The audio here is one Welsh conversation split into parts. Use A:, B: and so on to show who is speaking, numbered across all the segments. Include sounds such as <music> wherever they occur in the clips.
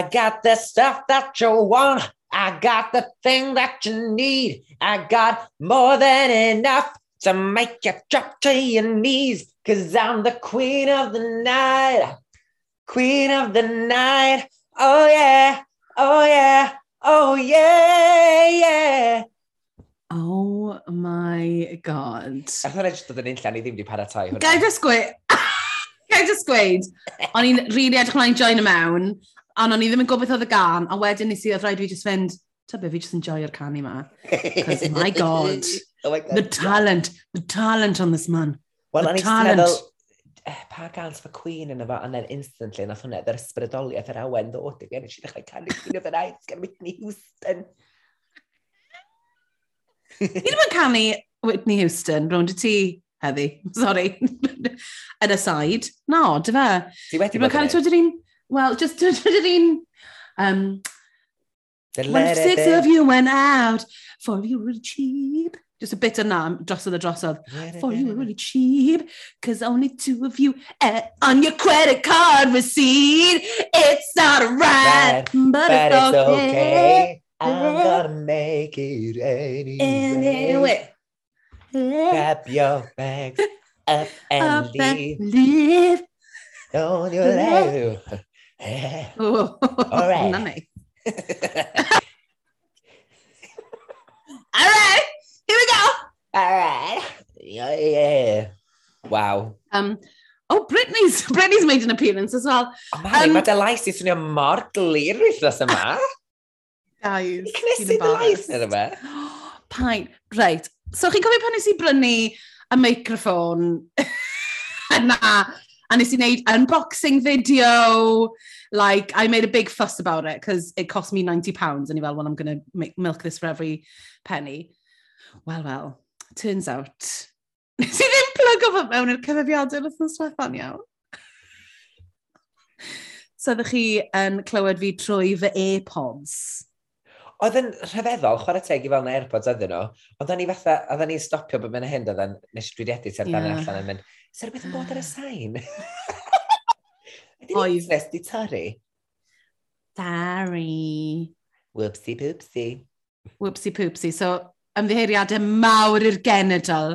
A: I got the stuff that you want. I got the thing that you need. I got more than enough to make you drop to your knees. Cause I'm the queen of the night. Queen of the night. Oh yeah. Oh yeah. Oh yeah. Yeah.
B: Oh my god.
A: Ac mae'n edrych dod yn unllan i ddim wedi paratoi hwnna.
B: Gai just gweud, <laughs> gai just gweud, o'n i'n rili really edrych mlaen join y mewn, A o'n i ddim yn gwybod beth oedd y gan, a wedyn nes i oedd rhaid fi just fynd, ta be, fi just yn joio'r canu ma. Cos my <laughs> god,
A: oh my god,
B: the talent, the talent on this man.
A: Well,
B: the talent.
A: Meddwl, eh, pa gans mae Queen yn efo, and then instantly, nath hwnna, yr ysbrydoliaeth yr awen ddod i fi, a i ddechrau canu Queen of the Night, gan Whitney Houston. <laughs>
B: Ni ddim yn canu Whitney Houston, rwy'n ti heddi, <laughs> sorry, yn y side. No, dy fe.
A: Ti wedi bod yn canu
B: twyd yr un... well, just twyd yr un, um, When six of you went out, for you were cheap. Just a bit drosodd y drosodd.
A: Let it
B: For you were really cheap, because only two of you eh, on your credit card receipt. It's not right, but,
A: But
B: it's,
A: it's
B: okay.
A: okay. I'm gonna make it anyway.
B: Anyway.
A: Grab your bags <laughs> up and
B: Up and
A: leave.
B: leave.
A: Don't you let
B: Yeah.
A: All right.
B: Nice. All right. Here we go.
A: All right. Yeah, yeah. Wow.
B: Um, oh, Britney's, <laughs> Britney's made an appearance as well.
A: Oh, man,
B: um,
A: mae dy lais i swnio mor glir wythnos yma.
B: Guys,
A: Cnesu dy lais yn yma.
B: Pain. Right. So, chi'n cofio pan nes i brynu y microphone yna <laughs> A nes i wneud unboxing video. Like, I made a big fuss about it because it cost me £90. And i fel, well, I'm going to milk this for every penny. Well, well, turns out... <laughs> Nes i ddim plygo fo mewn i'r cyfrifiadau wrth yn swetha'n iawn. so ydych chi yn clywed fi trwy fy airpods.
A: pods Oedd yn rhyfeddol, chwarae teg i fel na AirPods oedden nhw, ond o'n i fatha, oedden ni'n stopio bod mewn hyn, oedden nes i dwi edrych ar dan
B: yeah.
A: allan yn mynd, is there beth yn bod ar y sain?
B: Oedd.
A: Nes di torri?
B: Sorry.
A: Whoopsie poopsie.
B: Whoopsie poopsie. So, ymddiheiriadau mawr i'r genedl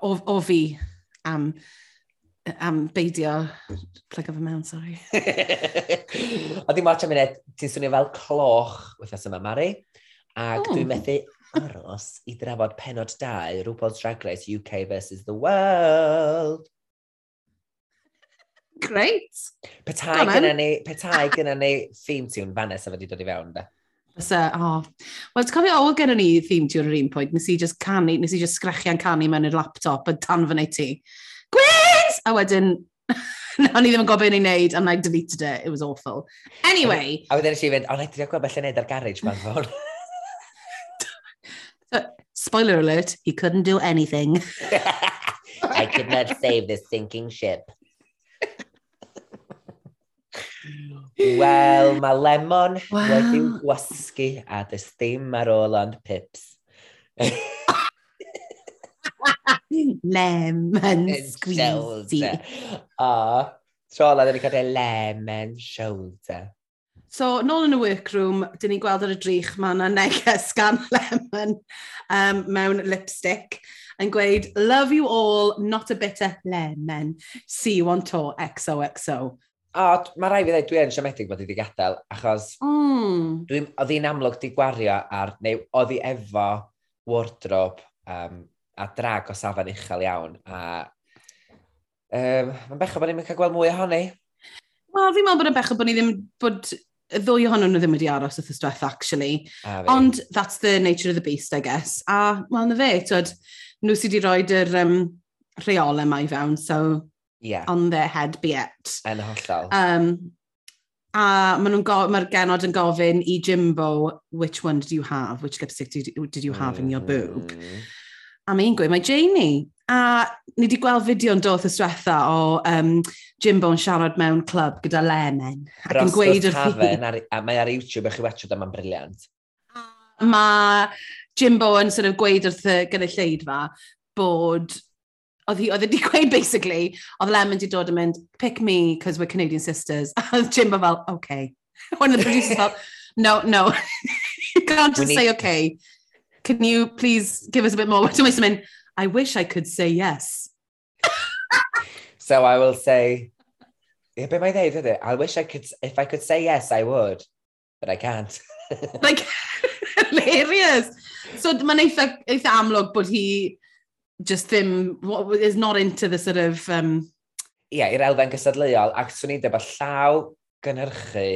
B: o, o fi am am beidio plug plygo fy mewn, sorry. <laughs>
A: Ond ddim watch am munud, ti'n swnio fel cloch wythnos yma, Mari. Ac
B: oh.
A: dwi'n methu aros i drafod penod 2, RuPaul's Drag Race UK vs the World.
B: Great.
A: Petai gyda ni, petai gyda ni theme tune fanna sef wedi dod i fewn, da.
B: Fysa, o. Oh. Wel, ti'n cofio, o, gen i ni theme tune ar un pwynt, nes i just canu, nes i just sgrachian canu mewn i'r laptop yn tan tanfynu ti. Gwe! a wedyn <laughs> o'n i ddim yn gobe ni'n neud, and I deleted it, it was awful. Anyway...
A: A wedyn eisiau i fynd, o'n i ddim yn gwybod beth yn neud ar garage man fawr. <laughs>
B: Spoiler alert, he couldn't do anything. <laughs>
A: I could not save this sinking ship. Wel, mae lemon
B: wow.
A: wedi'w wasgu a dys dim ar ôl ond pips
B: lemon squeezy.
A: O, tro la, dyn ni'n cael lemon shoulder.
B: So, nôl yn y workroom, dyn ni'n gweld ar y drych mae yna neges gan <laughs> Lemon um, mewn lipstick yn gweud, love you all, not a bit of Lemon, see you on tour, XOXO.
A: O, mae rai fi ddweud, dwi yn siomedig bod i wedi gadael, achos
B: mm.
A: dwi, oedd hi'n amlwg di gwario ar, neu oedd hi efo wardrobe um, a drag o safon uchel iawn. A um, mae'n bechod bod ni'n cael gweld mwy ohoni.
B: Wel, fi'n meddwl bod yn bechod bod ni ddim, bod y ddwy ohonyn nhw ddim wedi aros wrth ystweth, actually.
A: Ah,
B: Ond that's the nature of the beast, I guess. A, wel, na fe, twyd, nhw sydd wedi rhoi'r um, rheolau mae fewn, so
A: yeah.
B: on their head be it.
A: Yn hollol.
B: Um, a mae'r ma genod yn gofyn i Jimbo, which one did you have? Which lipstick did, you, did you have mm. in your boob?
A: Mm
B: a mae un gweud, mae Janie. A ni wedi gweld fideo'n dod yswetha o um, Jimbo'n siarad mewn clwb gyda Lemon. Ac yn gweud wrth
A: i... Ar, a mae ar YouTube eich i wachod yma'n briliant.
B: Mae Jimbo yn sort of gweud wrth y gynulleidfa bod oedd hi, oedd wedi <laughs> gweud basically, oedd Lemon wedi dod yn mynd, pick me, because we're Canadian sisters. <laughs> A oedd Jimbo fel, okay. <laughs> One of the producers fel, no, no, you can't just say okay can you please give us a bit more? Wedyn mae'n mynd, I wish I could say yes.
A: so I will say, yeah, be mae'n ddeud ydy, I wish I could, if I could say yes, I would, but I can't. <laughs>
B: like, <laughs> hilarious. So mae'n eitha, eitha amlwg bod hi just ddim, is not into the sort of... Um...
A: Ie, yeah, i'r elfen gysadleuol, ac swn i ddim llaw gynhyrchu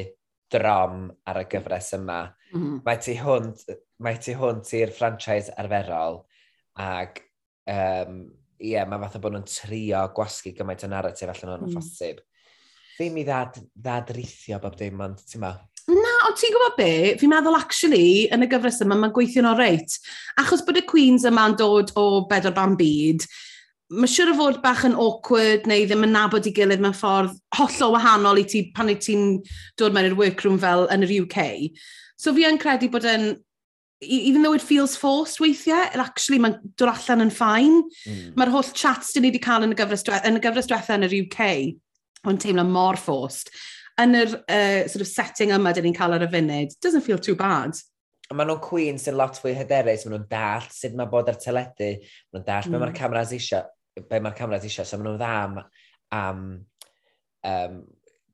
A: drom ar y gyfres yma.
B: Mm -hmm.
A: Mae ti hwnt, mae ti hwnt i'r franchise arferol ac um, ie, yeah, mae fatha bod nhw'n trio gwasgu gymaint o narratif allan o'n
B: mm.
A: ffosib. Ddim i ddad, ddadrithio bob dim, ond ti'n ma?
B: Na, ond ti'n gwybod be? Fi'n meddwl, actually, yn y gyfres yma, mae'n gweithio'n o reit. Achos bod y Queens yma'n dod o bedwar ban byd, mae'n siŵr o fod bach yn awkward neu ddim yn nabod i gilydd mewn ffordd hollol wahanol i ti pan i ti'n dod mewn i'r workroom fel yn yr UK. So fi yn credu bod yn E- even though it feels forced weithiau, it actually mae'n dod allan yn ffain.
A: Mm.
B: Mae'r holl chats dyn ni wedi cael yn y gyfres, yn y gyfres diwetha yn yr UK, ond teimlo mor forced. Yn yr uh, sort of setting yma dyn ni'n cael ar y funud, doesn't feel too bad.
A: Mae nhw'n Queen sy'n lot fwy hyderus, mae nhw'n dall sut mae bod ar teledu, mae nhw'n dall mm. be mae'r hmm. cameras eisiau, be mae'r cameras isio, so mae nhw'n dda am, am um,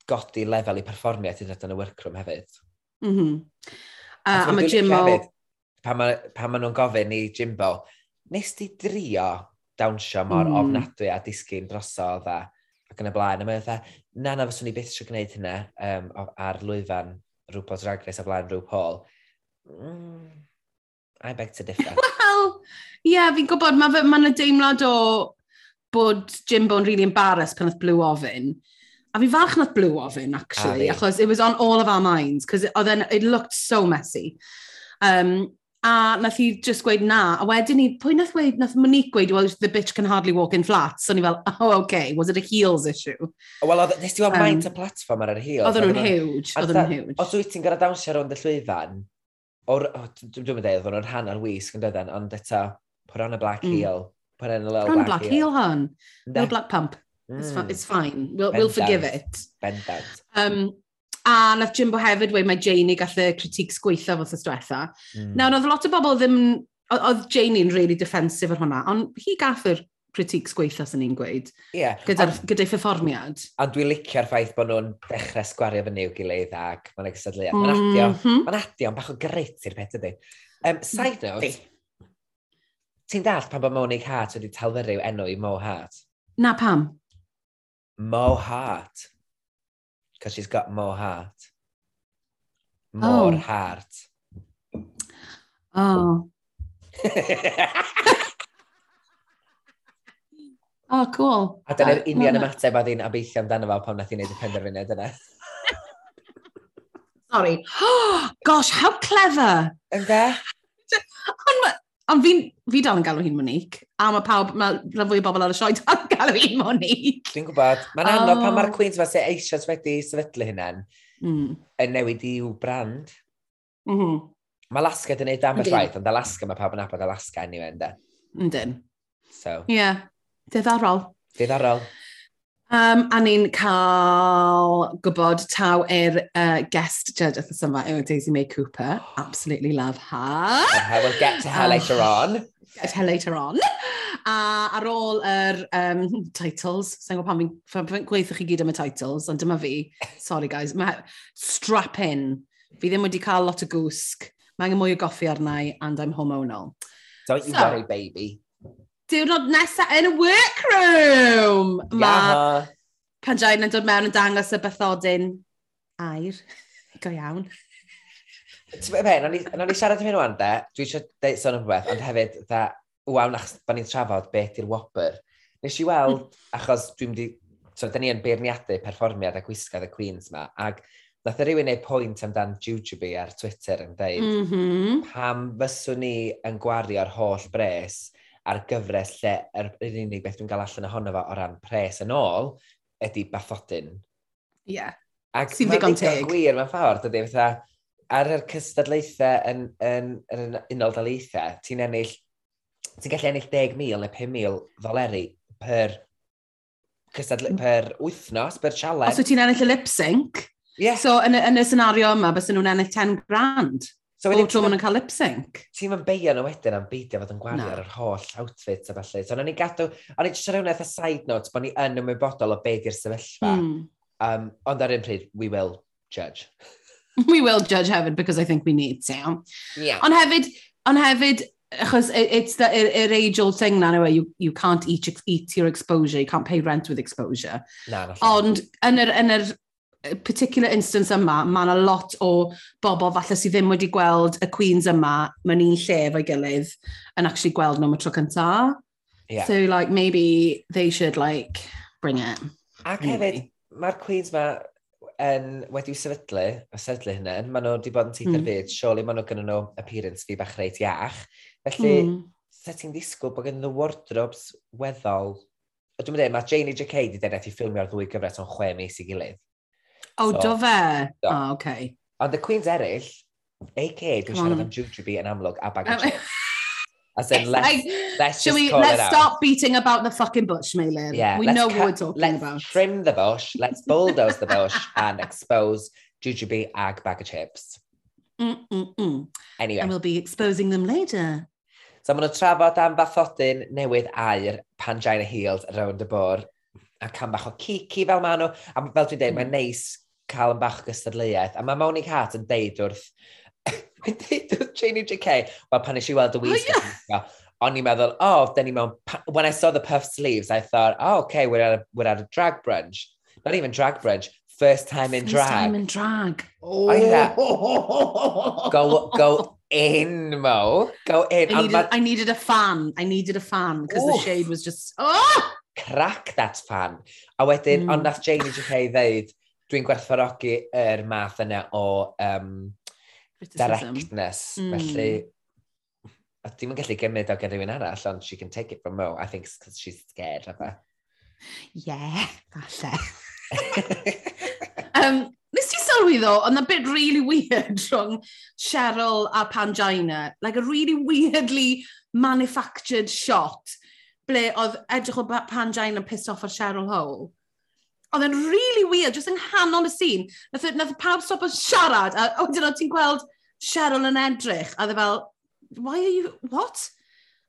A: godi lefel i perfformiad hyd yn oed yn y workroom hefyd.
B: Mm -hmm. Uh,
A: a,
B: a mae Jim
A: o pan ma, pan ma nhw'n gofyn i Jimbo, nes di drio dawnsio mor
B: mm.
A: ofnadwy a disgyn drosodd a ac yn y blaen. A mae'n dweud, na, na, fyswn i byth eisiau gwneud hynna um, ar lwyfan rhywbeth Drag Race a blaen rhyw Mm, I beg to differ. <laughs>
B: Wel, ie, yeah, fi'n gwybod, mae ma, ma deimlad o bod Jimbo'n really embarrassed pan oedd Blue ofyn. A fi falch nath Blue ofyn, actually, achos it was on all of our minds, because it, it looked so messy. Um, A nath hi just gweud na. A wedyn ni, pwy nath, weid, nath Monique gweud, well, the bitch can hardly walk in flats. So ni fel, oh, okay, was it a heels issue?
A: Wel, nes ti weld
B: um,
A: maint y platform ar yr heels?
B: Oedden nhw'n huge, oedden nhw'n huge.
A: Os wyt ti'n gorau dawnsio rownd y llwyfan, o'r, oh, dwi'n meddwl, oedden nhw'n hanner wisg yn dydden, ond eto, put on a black
B: mm.
A: heel. Put on a little
B: put
A: black,
B: black heel. heel
A: hon.
B: Little black pump.
A: Mm.
B: It's, it's fine. We'll, we'll forgive it.
A: Bendant.
B: Um, A nath Jimbo hefyd dweud mae Janie gath y critiques gweithio fos ystwetha.
A: Mm.
B: Nawr, oedd lot o bobl ddim... Oedd Janie'n really defensive ar hwnna, ond hi gath yr critiques gweithio sy'n ni'n gweud.
A: Ie.
B: Yeah.
A: Gyda'r
B: gyda pherfformiad.
A: A dwi'n licio'r ffaith bod nhw'n dechrau sgwario fyny i'w gilydd ac mae'n gysadleuad. Mae'n mm
B: -hmm.
A: Mae'n adio, mhm. mae'n bach o gret i'r peth ydy. Um, side note, ti'n dall pan bod Monique Hart wedi talfyru enw i Mo Hart?
B: Na pam?
A: Mo Hart. Because she's got more heart. Oh. More
B: oh.
A: heart.
B: Oh. <laughs> oh, cool.
A: A dyna'r union ymateb a ddyn a beithio amdano fel pam nath i wneud y penderfyniad yna.
B: Sorry. Oh, <gasps> gosh, how clever.
A: Ynde?
B: Ond Ond fi, fi dal yn galw hi'n Monique, a mae pawb, mae rhan fwy o bobl ar y sioe <laughs> dal yn galw hi'n Monique.
A: Dwi'n gwybod, mae'n oh. anodd pan mae'r oh. Queens fel eisoes wedi sefydlu hynna'n
B: mm.
A: yn newid i'w brand.
B: Mm -hmm.
A: Mae Alaska yn neud damage waith, ond Alaska, mae pawb yn abod Alaska anyway, ynddo.
B: Yndyn.
A: So.
B: Ie, yeah. diddorol.
A: Diddorol.
B: Um, a ni'n cael gwybod taw i'r uh, guest judge at the yma yw Daisy May Cooper. Absolutely love her.
A: Uh, we'll get to her
B: um,
A: later uh, on.
B: Get her later on. A ar ôl yr um, titles, sa'n gwybod pan fi'n gweithio chi gyd am y titles, ond dyma fi. Sorry guys, mae strap in. Fi ddim wedi cael lot o gwsg. Mae angen mwy o goffi arnau and I'm hormonal.
A: Don't you
B: so,
A: worry, baby
B: diwrnod nesaf yn y workroom. Mae Panjain yn dod mewn yn dangos y bythodyn air. <laughs> Go iawn.
A: Ti'n ben, o'n i siarad am hyn o'n de, dwi eisiau deud sôn am beth, ond hefyd, dda, wawn, achos da ni'n trafod beth i'r Whopper. Nes i weld, <laughs> achos dwi'n mynd i, so, da ni yn beirniadu perfformiad a gwisgoedd y Queens ma, ac nath e y rhywun ei pwynt amdan Jujubee ar Twitter yn dweud,
B: mm -hmm.
A: pam fyswn ni yn gwario'r holl bres, ar gyfres lle yr er, unig beth dwi'n cael allan ohono fo o ran pres yn ôl ydy bathodyn. Ie.
B: Yeah.
A: Ac
B: Sy'n ddigon teg.
A: Gwir, mae'n ffordd, dydy, fatha, ar yr cystadlaethau yn, yn, yn, yn unol daleithau, ti'n ennill, ti'n gallu ennill 10,000 neu 5,000 ddoleri per, cystadla, mm. per wythnos, per challenge.
B: Os oh, wyt ti'n ennill y lip sync,
A: yeah.
B: so yn, yn y senario yma, bys nhw'n ennill 10 grand.
A: So,
B: Bob tro maen nhw'n cael lip sync.
A: Ti'n mynd beio nhw wedyn am beidio fod yn gwario ar yr holl outfit a falle. So, o'n i'n gadw, o'n i'n siarad hwnna side note bod ni yn ymwybodol o be di'r sefyllfa.
B: Mm.
A: Um, ond ar un pryd, we will judge. <laughs>
B: we will judge hefyd, because I think we need to.
A: Yeah.
B: Ond hefyd, ond hefyd, achos it's the yr age old thing na, anyway, you, you can't eat, eat your exposure, you can't pay rent with exposure.
A: Na, na.
B: Ond yn yr, yn yr particular instance yma, mae yna lot o bobl falle sydd ddim wedi gweld y Queens yma mewn un lle efo'i gilydd yn actually gweld nhw am y tro cyntaf.
A: Yeah.
B: So, like, maybe they should, like, bring it.
A: Ac
B: anyway.
A: hefyd, mae'r Queens ma en, wedi sefydlu, y sefydlu hynny, maen nhw wedi bod yn teithio'r
B: mm.
A: fyd, surely maen nhw gyda nhw appearance fi bach reit iach. Felly,
B: mm.
A: sa ti'n disgwyl bod gen nhw wardrobes weddol? Dwi'n meddwl, mae Janie i JK wedi dweud i ffilmio'r ddwy gyfres o'n chwe mis i gilydd.
B: O, oh,
A: so,
B: do fe?
A: O,
B: oh, okay.
A: Ond the Queens eraill, AK, dwi'n siarad am Jujubee yn amlwg a bag of chips. As in, let's,
B: like,
A: let's just
B: we,
A: call
B: let's
A: it out.
B: stop beating about the fucking bush, Maylin.
A: Yeah,
B: we know what we're talking
A: let's
B: about.
A: Let's trim the bush, let's <laughs> bulldoze the bush and expose Jujubee ag bag of chips.
B: Mm, mm, mm.
A: Anyway.
B: And we'll be exposing them later.
A: So maen nhw'n trafod am bathodyn newydd air Pangina Heels around y bwr a cam bach o kiki fel maen nhw. A fel dwi'n dweud, mm. mae'n neis cael yn bach o gystadleuaeth. A mae Monique Hart yn deud wrth... <laughs> Mae'n deud wrth Janie J.K. Wel, pan eisiau weld y wisg, oh, o'n i'n meddwl, oh, then ni mewn... When I saw the puff sleeves, I thought, oh, okay, we're at a, we're at a drag brunch. Not even drag brunch, first time in
B: first
A: drag.
B: First time in drag.
A: Oh, oh yeah. go, go in, Mo. Go in.
B: I needed,
A: ma...
B: I needed a fan. I needed a fan, because the shade was just... Oh!
A: Crack that fan. A wedyn,
B: mm.
A: ond nath Janie J.K. ddeud, dwi'n gwerthfarogi yr math yna o um, directness.
B: Mm.
A: Felly, ddim yn gallu gymryd o gyda rhywun arall, ond she can take it from Mo. I think it's because she's scared of her.
B: Yeah, falle. <laughs> um, Nes ti sylwi ddo, ond a bit really weird rhwng Cheryl a Pangina. Like a really weirdly manufactured shot ble oedd edrych o Pangina pissed off ar Cheryl Hole oedd e'n really weird, just yng nghanol y sîn. Nath, nath pawb stop yn siarad, a wedyn oedd ti'n gweld Cheryl yn edrych, a dde fel, why are you, what?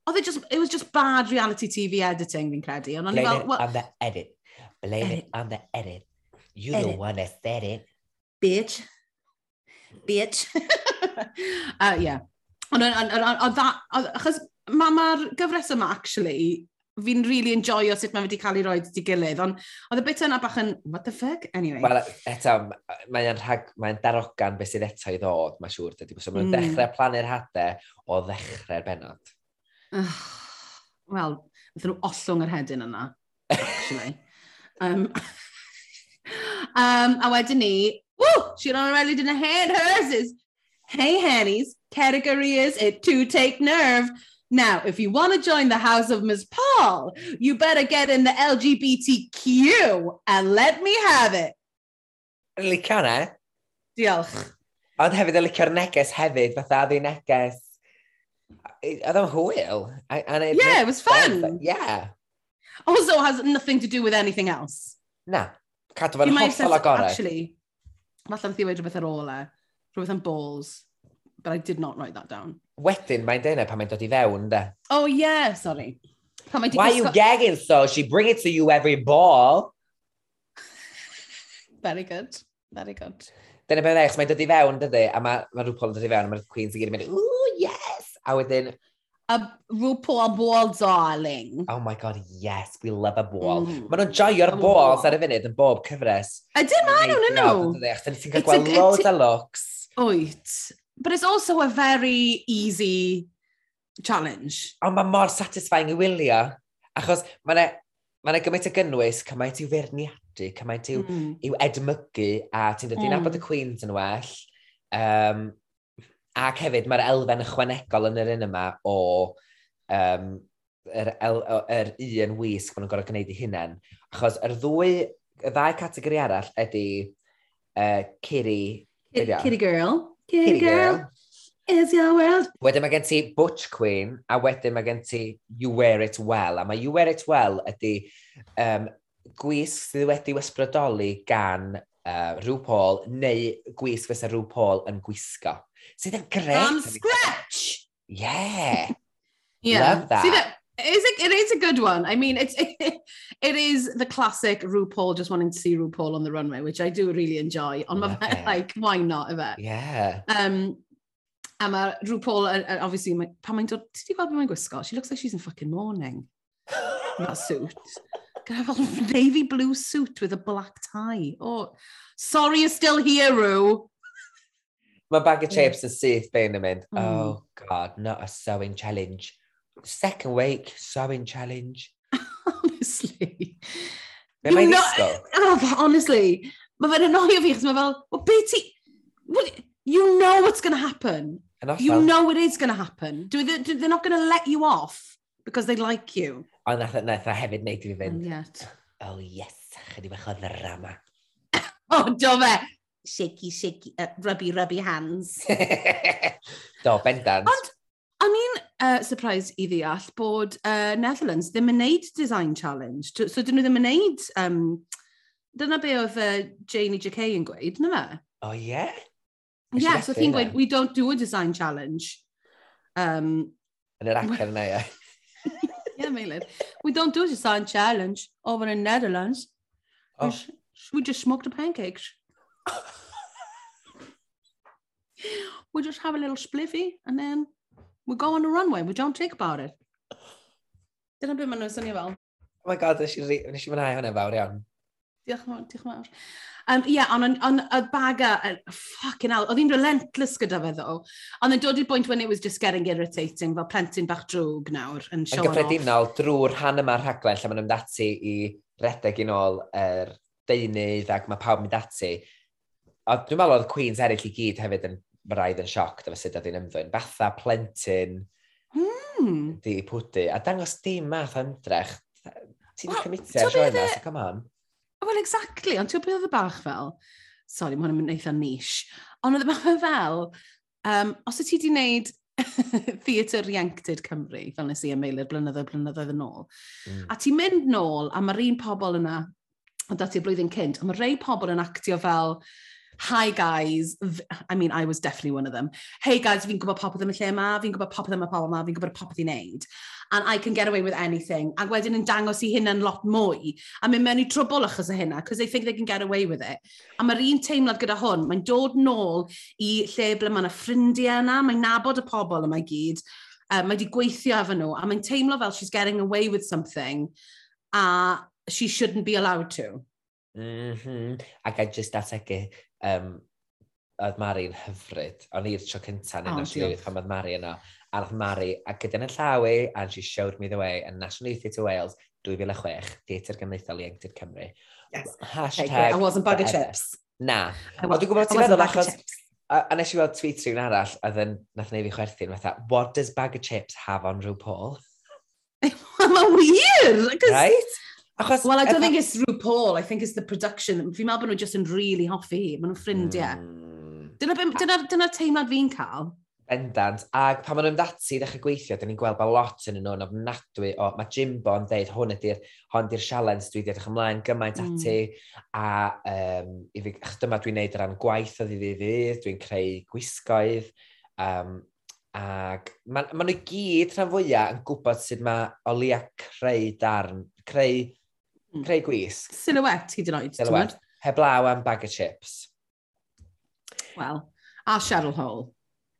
B: Oedd it just, it was just bad reality TV editing, fi'n credu. Ond
A: Blame
B: fel,
A: it
B: well,
A: on the edit. Blame
B: edit.
A: it on the edit. You
B: edit.
A: the one that said it.
B: Bitch. Bitch. uh, yeah. Ond, on, on, on, on ond, o'n, achos mae'r ma gyfres yma, actually, fi'n really enjoyo sut mae wedi cael ei roi i gilydd, ond oedd y bit yna bach yn, what the fuck? Anyway.
A: Wel, eto, mae'n rhag, mae'n darogan beth sydd eto i ddod, mae'n siŵr, dydy. So, mae'n
B: mm.
A: dechrau planu'r hadau o ddechrau'r benod.
B: Wel, ddyn nhw ollwng yr hedyn yna, actually. um, um, <laughs> a wedyn ni, woo, she's on really didn't hand hers is, hey, Hannies, category is it to take nerve. Now, if you want to join the house of Ms. Paul, you better get in the LGBTQ and let me have it.
A: Yn licio na? E?
B: Diolch.
A: Ond hefyd yn licio'r neges hefyd, fatha oedd neges. Oedd o'n hwyl.
B: Yeah, it was fun.
A: Sense, yeah.
B: Also has nothing to do with anything else.
A: Na. Cadw
B: fe'n
A: hollol agored.
B: Actually, falle beth i wedi rhywbeth ar ôl e. Rhywbeth am balls. But I did not write that down
A: wedyn mae'n dweud e pan mae'n dod i fewn, de.
B: Oh, yeah, sorry. Pan mae
A: Why are you gagging so? She bring it to you every ball. <laughs>
B: Very good. Very good.
A: Dyna beth eich, mae'n dod i fewn, dydy, a mae ma RuPaul yn dod i fewn, a mae'r Queens i gyd yn mynd, ooh, yes! A wedyn...
B: A RuPaul ball, darling.
A: Oh my god, yes, we love a ball.
B: Mm.
A: Maen nhw'n joio'r balls ar y funud yn bob cyfres.
B: Ydyn maen nhw'n
A: oh
B: nhw?
A: Ti'n cael gweld loads o looks.
B: Wyt, but it's also a very easy challenge.
A: Ond mae mor satisfying i wylio, achos mae yna ma, gymaint o gynnwys, cymaint i'w ferniadu, cymaint i'w
B: mm.
A: I'w edmygu, a ti'n dod
B: mm.
A: nabod y Queens yn well. Um, ac hefyd, mae'r elfen ychwanegol yn yr un yma o um, yr, el, yr un wisg maen nhw'n gorfod gwneud i hunain. Achos yr ddwy, y ddau categori arall ydy uh, Kiri...
B: Kiri Girl.
A: Kitty
B: girl, is your world.
A: Wedyn mae gen ti Butch Queen, a wedyn mae gen ti You Wear It Well. A mae You Wear It Well ydy um, gwisg sydd wedi wesbrydoli gan uh, Rhw Paul, neu gwisg fysa Rhw Paul yn gwisgo. Sydd yn gret.
B: From scratch!
A: Yeah! <laughs>
B: yeah.
A: Love that.
B: See that It is, a, it is a good one. I mean, it's, it, <laughs> it is the classic RuPaul just wanting to see RuPaul on the runway, which I do really enjoy. On my
A: fe, <laughs>
B: like, why not efe?
A: Yeah.
B: Um, a mae RuPaul, uh, uh obviously, mae, pan mae'n dod, ti di gweld mae'n gwisgo? She looks like she's in fucking mourning. <laughs> that suit. Gyda fel navy blue suit with a black tie. Oh, sorry you're still here, Ru.
A: Mae bag of chips yn syth fe'n yn mynd,
B: mm.
A: oh god, not a sewing challenge second week, sewing challenge. <laughs>
B: honestly.
A: Be mae'n ddisgo? <laughs>
B: Oh, honestly, mae fe'n annoio fi, chos mae fel, well, be ti... What, you know what's going to happen. You know it is going to happen. Do they, do, they're not going to let you off because they like you.
A: A nath, nath a hefyd neud i fi fynd.
B: And yet. <laughs>
A: Oh, yes, chydig bach o ddrama.
B: oh, do fe. Shaky, shaky, uh, rubby, rubby hands.
A: do, bendant.
B: Ond, uh, surprised i ddeall bod uh, Netherlands ddim yn neud design challenge. So, dyn nhw ddim yn neud... Um, dyna be oedd uh, Janie J.K. yn gweud, na fe?
A: Oh yeah?
B: Ie,
A: Nes
B: yeah, so ti'n gweud, we don't do a design challenge. Um,
A: Yn yr acen yna, ie. <laughs>
B: yeah, Meilir. We don't do a design challenge over in Netherlands.
A: Oh.
B: We, s- we just smoke the pancakes. <laughs> we just have a little spliffy and then we go on a runway, we don't think about it. Dyna beth maen nhw'n swnio fel.
A: Oh my god, nes i, nes i fwynhau hwnna fawr iawn.
B: Diolch yn diolch yn Um, Ie, yeah, ond on, y baga, uh, ffucking hell, oedd hi'n relentless gyda fe ddo. Ond yn dod i'r bwynt when it was just getting irritating, fel plentyn bach drwg nawr yn showing off.
A: Yn gyffredinol, drwy'r han yma'r rhaglen, lle maen nhw'n dati i redeg yn ôl yr er deunydd ac mae pawb mynd ati. Ond dwi'n meddwl oedd Queens eraill i gyd hefyd yn mae rhaid yn sioc dyfa sut oedd hi'n ymddwyn. Fatha plentyn,
B: mm.
A: di pwdy, a dangos dim math ymdrech. Ti'n
B: well,
A: cymitio ar
B: sioen e?
A: so come on.
B: Wel, exactly, ond ti'n beth oedd y bach fel, Sorry, mae hwnna'n eitha niche, ond oedd y bach <laughs> fel, um, os y ti di wneud <laughs> Theatr Ianctid Cymru, fel nes i am eilir blynyddoedd blynyddoedd yn ôl.
A: Mm.
B: A ti'n mynd nôl, a mae'r un pobl yna, ond dati y blwyddyn cynt, a mae rei pobl yn actio fel hi guys, I mean, I was definitely one of them. Hey guys, fi'n gwybod popeth am y lle yma, fi'n gwybod popeth am y pobl yma, fi'n gwybod popeth i wneud. And I can get away with anything. A wedyn yn dangos i hynna'n lot mwy. A mynd mewn i trwbl achos o hynna, because they think they can get away with it. A mae'r un teimlad gyda hwn, mae'n dod nôl i lle ble mae yna ffrindiau yna, mae'n nabod y pobl yma i gyd, uh, mae wedi gweithio efo nhw, a mae'n teimlo fel she's getting away with something, a she shouldn't be allowed to.
A: Mm -hmm. Ac a just ategu, um, oedd Mari'n hyfryd. O'n i'r tro cynta yn oh, National Youth pan oedd Mari yno. A oedd Mari, a gyda yn y llaw ei, and she showed me the way, yn National Youth Theatre Wales 2006, Theatr Gymdeithol Ieuenctid Cymru.
B: Yes.
A: Hashtag...
B: I wasn't bag of chips.
A: Na.
B: Ond
A: dwi'n gwybod ti'n meddwl achos... A, a nes i weld tweet rhywun arall, a yn, nath neu fi chwerthu'n fatha, what does bag of chips have on RuPaul? <laughs>
B: Mae'n weird!
A: Right? Achos...
B: Well, I don't think it's RuPaul. I think it's the production. Fi'n meddwl bod nhw just yn really hoffi hi, maen nhw'n ffrindiau.
A: Mm.
B: Dyna, dyna, dyna teimlad fi'n cael.
A: Bendant. Ac pan maen nhw'n dati i ddechrau gweithio, dyn ni'n gweld bod lot yn nhw'n ofnadwy. O, mae Jimbo yn deud, hwn ydy'r hwn ydy'r sialens, dwi wedi edrych ymlaen gymaint
B: hmm.
A: ati. A um, i fi, ach, dyma dwi'n neud o ran gwaith o ddydd i ddydd, dwi'n creu gwisgoedd. Um, Ac maen ma nhw ma gyd rhan fwyaf yn gwybod sut mae o leia creu darn, creu
B: Mm.
A: Creu gwisg.
B: Silhouette hyd yn oed.
A: Silhouette. Heblaw am bag of chips.
B: Wel, a Cheryl Hall.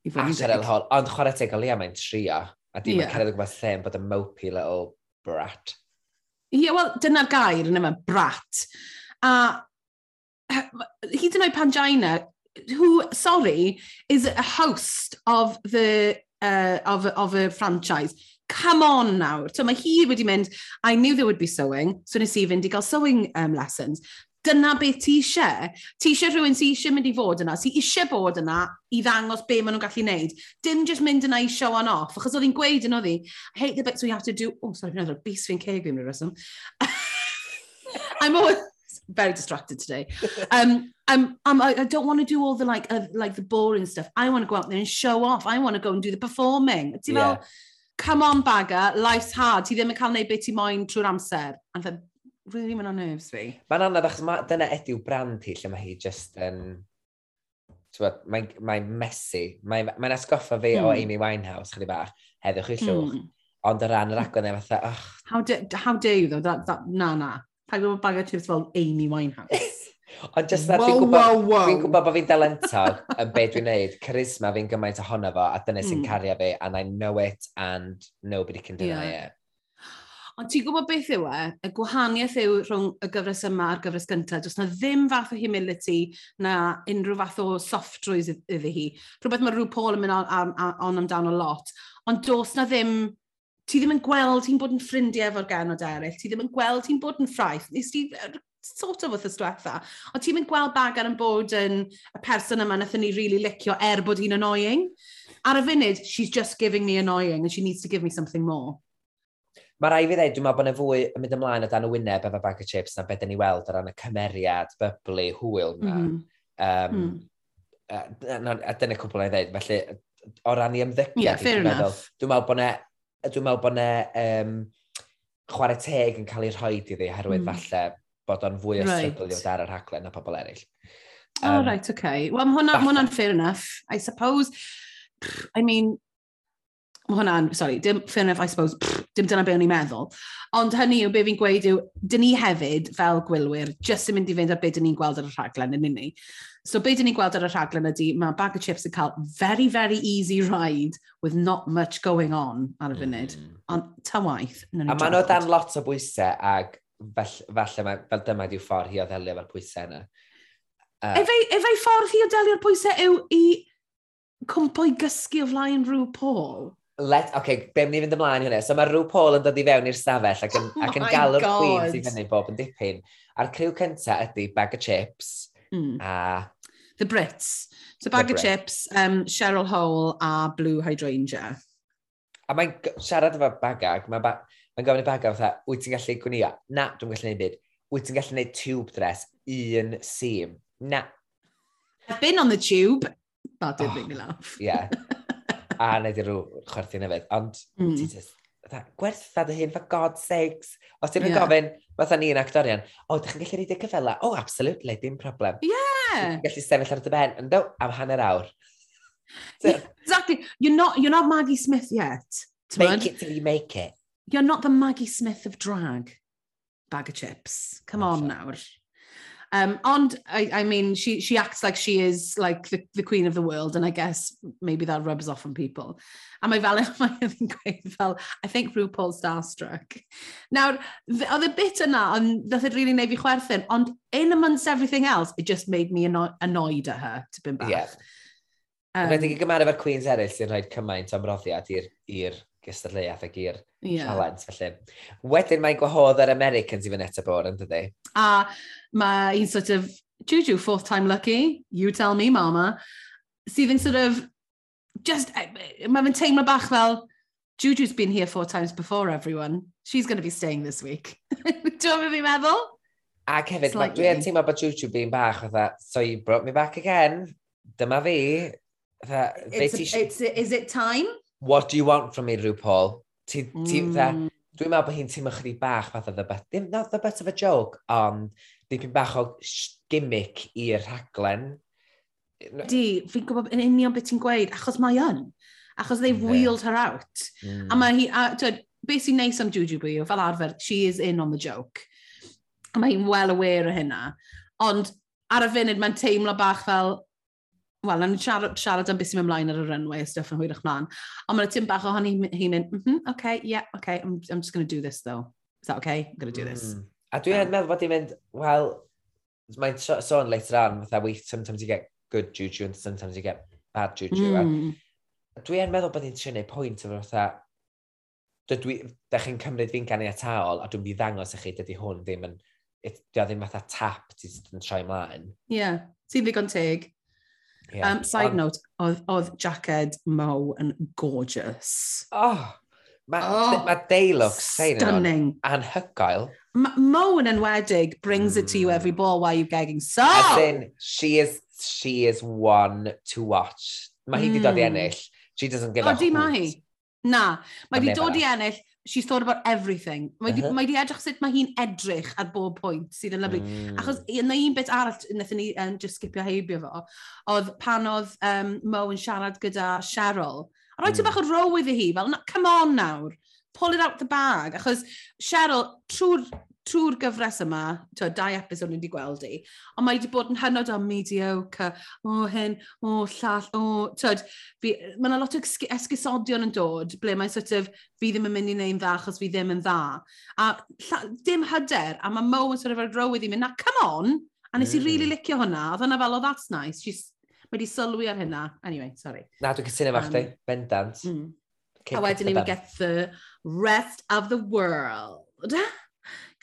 B: I
A: a Cheryl Hall. Ond chwarae tegol, ia, mae'n trio. A dim
B: yeah.
A: yn cerdded gwybod lle yn bod yn mopey little brat.
B: Ie, yeah, wel, dyna'r gair yn yma, brat. A hyd yn oed Pangina, who, sorry, is a host of the uh, of, of a franchise come on nawr. So mae hi wedi mynd, I knew there would be sewing, so nes i fynd i gael sewing um, lessons. Dyna beth ti eisiau. Ti eisiau rhywun sy'n eisiau mynd i fod yna, sy'n eisiau bod yna i ddangos be maen nhw'n gallu wneud. Dim just mynd yna i show on off, achos oedd hi'n gweud yn oedd hi, I hate the bits we have to do... Oh, sorry, another beast fi'n ceg fi'n rhywbeth. <laughs> I'm always very distracted today. <laughs> Um, um, um I'm, I'm, I don't want to do all the like, uh, like the boring stuff. I want to go out there and show off. I want to go and do the performing. Ti'n
A: yeah.
B: fel, come on bagger, life's hard, ti ddim yn cael neud beth ti moyn trwy'r amser. A dda, e really mynd o nerves fi.
A: Mae'n anodd achos ma, dyna ydyw brand hi, lle mae hi just yn... Um, mae'n mae messy. Mae'n mae, asgoffa fi mm. o
B: hmm.
A: Amy Winehouse, chydig bach, heddwch i llwch.
B: Mm.
A: Ond o ran yr agwedd neu fatha, och.
B: How, do, how dare you, though? That, that, na, na. Pa gwybod bagger chips fel Amy Winehouse? <laughs>
A: Ond just
B: na,
A: fi'n gwybod,
B: wow. wow.
A: dwi'n gwybod bod fi'n dalentog yn be dwi'n neud. Charisma fi'n gymaint ohono fo, a dyna sy'n
B: mm.
A: cario fi, and I know it, and nobody can deny
B: yeah.
A: it.
B: Ond ti'n gwybod beth yw e? Y gwahaniaeth yw rhwng y gyfres yma a'r gyfres gyntaf. Does na ddim fath o humility na unrhyw fath o sofftrwydd iddi hi. Rhywbeth mae rhyw Paul yn mynd on, on, on amdano lot. Ond dos na ddim... Ti ddim yn gweld hi'n bod yn ffrindiau efo'r genod eraill. Ti ddim yn gweld hi'n bod yn ffraith. Nes ti sort of wrth ystwetha. Ond ti'n mynd gweld bagan yn bod yn y person yma nath ni really licio er bod hi'n annoying. Ar y funud, she's just giving me annoying and she needs to give me something more.
A: Mae rai fi ddweud, dwi'n meddwl bod yna fwy yn mynd ymlaen o dan y wyneb efo bag o chips na beth ni weld o ran y cymeriad, byblu, hwyl yna.
B: Mm.
A: Um,
B: mm.
A: A, a, a dyna cwbl o'i ddweud, felly o ran i ymddygiad,
B: yeah,
A: dwi'n meddwl, dwi'n meddwl bod yna, dwi'n meddwl bod yna um, chwarae teg yn cael ei rhoi iddi, herwydd
B: mm.
A: falle bod o'n fwy o
B: right.
A: stryglydd ar y rhaglen na pobl eraill. Um, oh,
B: right, okay. Wel, mae hwnna'n fair enough. I suppose, pff, I mean, mae hwnna'n, sorry, dim fair enough, I suppose, pff, dim dyna be o'n i'n meddwl. Ond hynny yw, be fi'n gweud yw, dyn ni hefyd, fel gwylwyr, jyst yn mynd i fynd ar be dyn ni'n gweld ar y rhaglen yn unig. So be dyn ni'n gweld ar y rhaglen ydy, mae bag of chips yn cael very, very easy ride with not much going on ar y funud.
A: Mm.
B: Ond ta waith.
A: A maen nhw dan lot o bwysau ag fel, falle mae, fel dyma ydyw ffordd hi o ddelio efo'r pwysau yna. Uh,
B: efei, efei ffordd hi o delio'r pwysau yw i cwmpo i gysgu o flaen rhyw Paul?
A: Let, oce, okay, be ni fynd ymlaen hynny. So mae rhyw Paul yn dod i fewn i'r stafell ac yn, <laughs>
B: oh
A: ac yn galw'r Queen sy'n fyny bob yn dipyn. A'r criw cyntaf ydy bag of chips.
B: Mm.
A: A...
B: The Brits. So bag
A: o
B: chips, um, Cheryl Hole a Blue Hydrangea.
A: A mae'n siarad efo bagag, mae ba mae'n gofyn i bagar, fatha, wyt ti'n gallu gwnïo? Na, dwi'n gallu gwneud byd. Wyt ti'n gallu gwneud tube dress, un sim. Na.
B: I've been on the tube. That did
A: oh,
B: make me laugh.
A: yeah. A <laughs> wneud i rhyw chwerthu nefyd. Ond,
B: mm.
A: ti just, gwertha dy hyn, for God's sakes. Os ti'n yeah. gofyn, fatha ni'n actorion, o, oh, ydych chi'n gallu reid y cyfela? O, oh, absolutely, dim problem.
B: Yeah.
A: Ti'n gallu sefyll ar dy ben, ynddo, am hanner awr. So, yeah,
B: exactly. You're not, you're not Maggie Smith yet.
A: Make it till you make it.
B: You're not the Maggie Smith of drag. Bag of chips. Come on nawr. Um, and I, I mean, she, she acts like she is like the, the queen of the world, and I guess maybe that rubs off on people. A mae fel, <laughs> mae yn gweud fel, I think RuPaul's starstruck. Nawr, oedd y bit yna, ond ddoth it e really neud fi chwerthin, ond in amongst everything else, it just made me anno annoyed at her, to tipyn bach.
A: Yeah.
B: Um,
A: Rhaid i gymaru efo'r Queens eraill sy'n rhaid cymaint o mroddiad i'r gystadleuaeth ac i'r
B: yeah.
A: challenge. Felly. Wedyn mae'n gwahodd yr Americans i fynd eto bod yn dydy.
B: A mae hi'n sort of, Juju, fourth time lucky, you tell me mama, sydd yn sort of, just, eh, eh, mae fe'n teimlo bach fel, Juju's been here four times before everyone. She's going to be staying this week. <laughs> Dwi'n mynd fi'n meddwl?
A: Ac hefyd, dwi'n teimlo bod Juju fi'n bach, that so you brought me back again, dyma fi. Tha,
B: it's, a, it's, is it time?
A: what do you want from me, RuPaul? Paul? Ti, ti,
B: mm.
A: Dwi'n meddwl bod hi'n teimlo chdi bach fath o the bit, not the bit of a joke, ond dipyn bach o gimmick i'r rhaglen.
B: Di, fi'n gwybod yn union beth ti'n gweud, achos mae yn. Achos they've
A: yeah.
B: wheeled her out.
A: Mm.
B: A hmm. mae hi, a twyd, beth sy'n neis am Juju yw, fel arfer, she is in on the joke. A mae hi'n well aware o hynna. Ond ar y funud, mae'n teimlo bach fel, Wel, na'n siarad, siarad am beth sy'n ymlaen ar y runway a stuff yn hwyrach mlaen. Ond mae'n tim bach o hynny hi'n mynd, mm -hmm, okay, yeah, okay, I'm, I'm just going to do this though. Is that okay? I'm going to do this.
A: Mm. A dwi'n um, meddwl bod i'n mynd, well, mae'n sôn so, so later on, fatha, we sometimes you get good juju and sometimes you get bad juju. Mm. Dwi'n meddwl bod i'n trio neud pwynt efo fatha, dydw i, da chi'n cymryd fi'n ganiataol a dwi'n mynd i ddangos i chi dydy hwn ddim yn, dwi ddim fatha tap ti'n troi mlaen.
B: Ie, yeah. ti'n ddigon teg.
A: Yeah.
B: Um, side
A: um,
B: note, oedd, oedd jaced Mo yn gorgeous.
A: Oh, mae
B: oh,
A: ma deilwch
B: stunning.
A: anhygoel.
B: Mo yn enwedig brings mm. it to you every mm. ball while you're gagging. So!
A: As in, she is, she is one to watch. Mae hi mm. di dod i
B: mm.
A: ennill. She doesn't give
B: oh,
A: a hoot.
B: Di mae hi. Na, mae di dod i ennill she's thought about everything. Mae uh
A: -huh.
B: di, mae di edrych sut mae hi'n edrych ar bob pwynt sydd yn lyflu.
A: Mm.
B: Achos yna un bit arall wnaethon ni um, just skipio heibio fo, oedd pan oedd um, Mo yn siarad gyda Cheryl, a roi mm. bach o row iddi hi, fel, come on nawr, pull it out the bag. Achos Cheryl, trwy'r trwy'r gyfres yma, twa, dau episod ni wedi gweld i, ond mae wedi bod yn hynod o mediocre, o hyn, o llall, o... Oh, mae yna lot o esgusodion yn dod, ble mae'n sort of, fi ddim yn mynd i neu'n dda achos fi ddim yn dda. A lla, dim hyder, a mae Mo yn sort of argrowydd i mynd, na, come on! A nes i
A: mm.
B: really licio hwnna, oedd hwnna fel, oh, that's nice, she's mae wedi sylwi ar hynna. Anyway, sorry.
A: Na, dwi'n cytuno efo
B: um,
A: chdi. bendant.
B: Mm. A wedyn ni, we get the rest of the world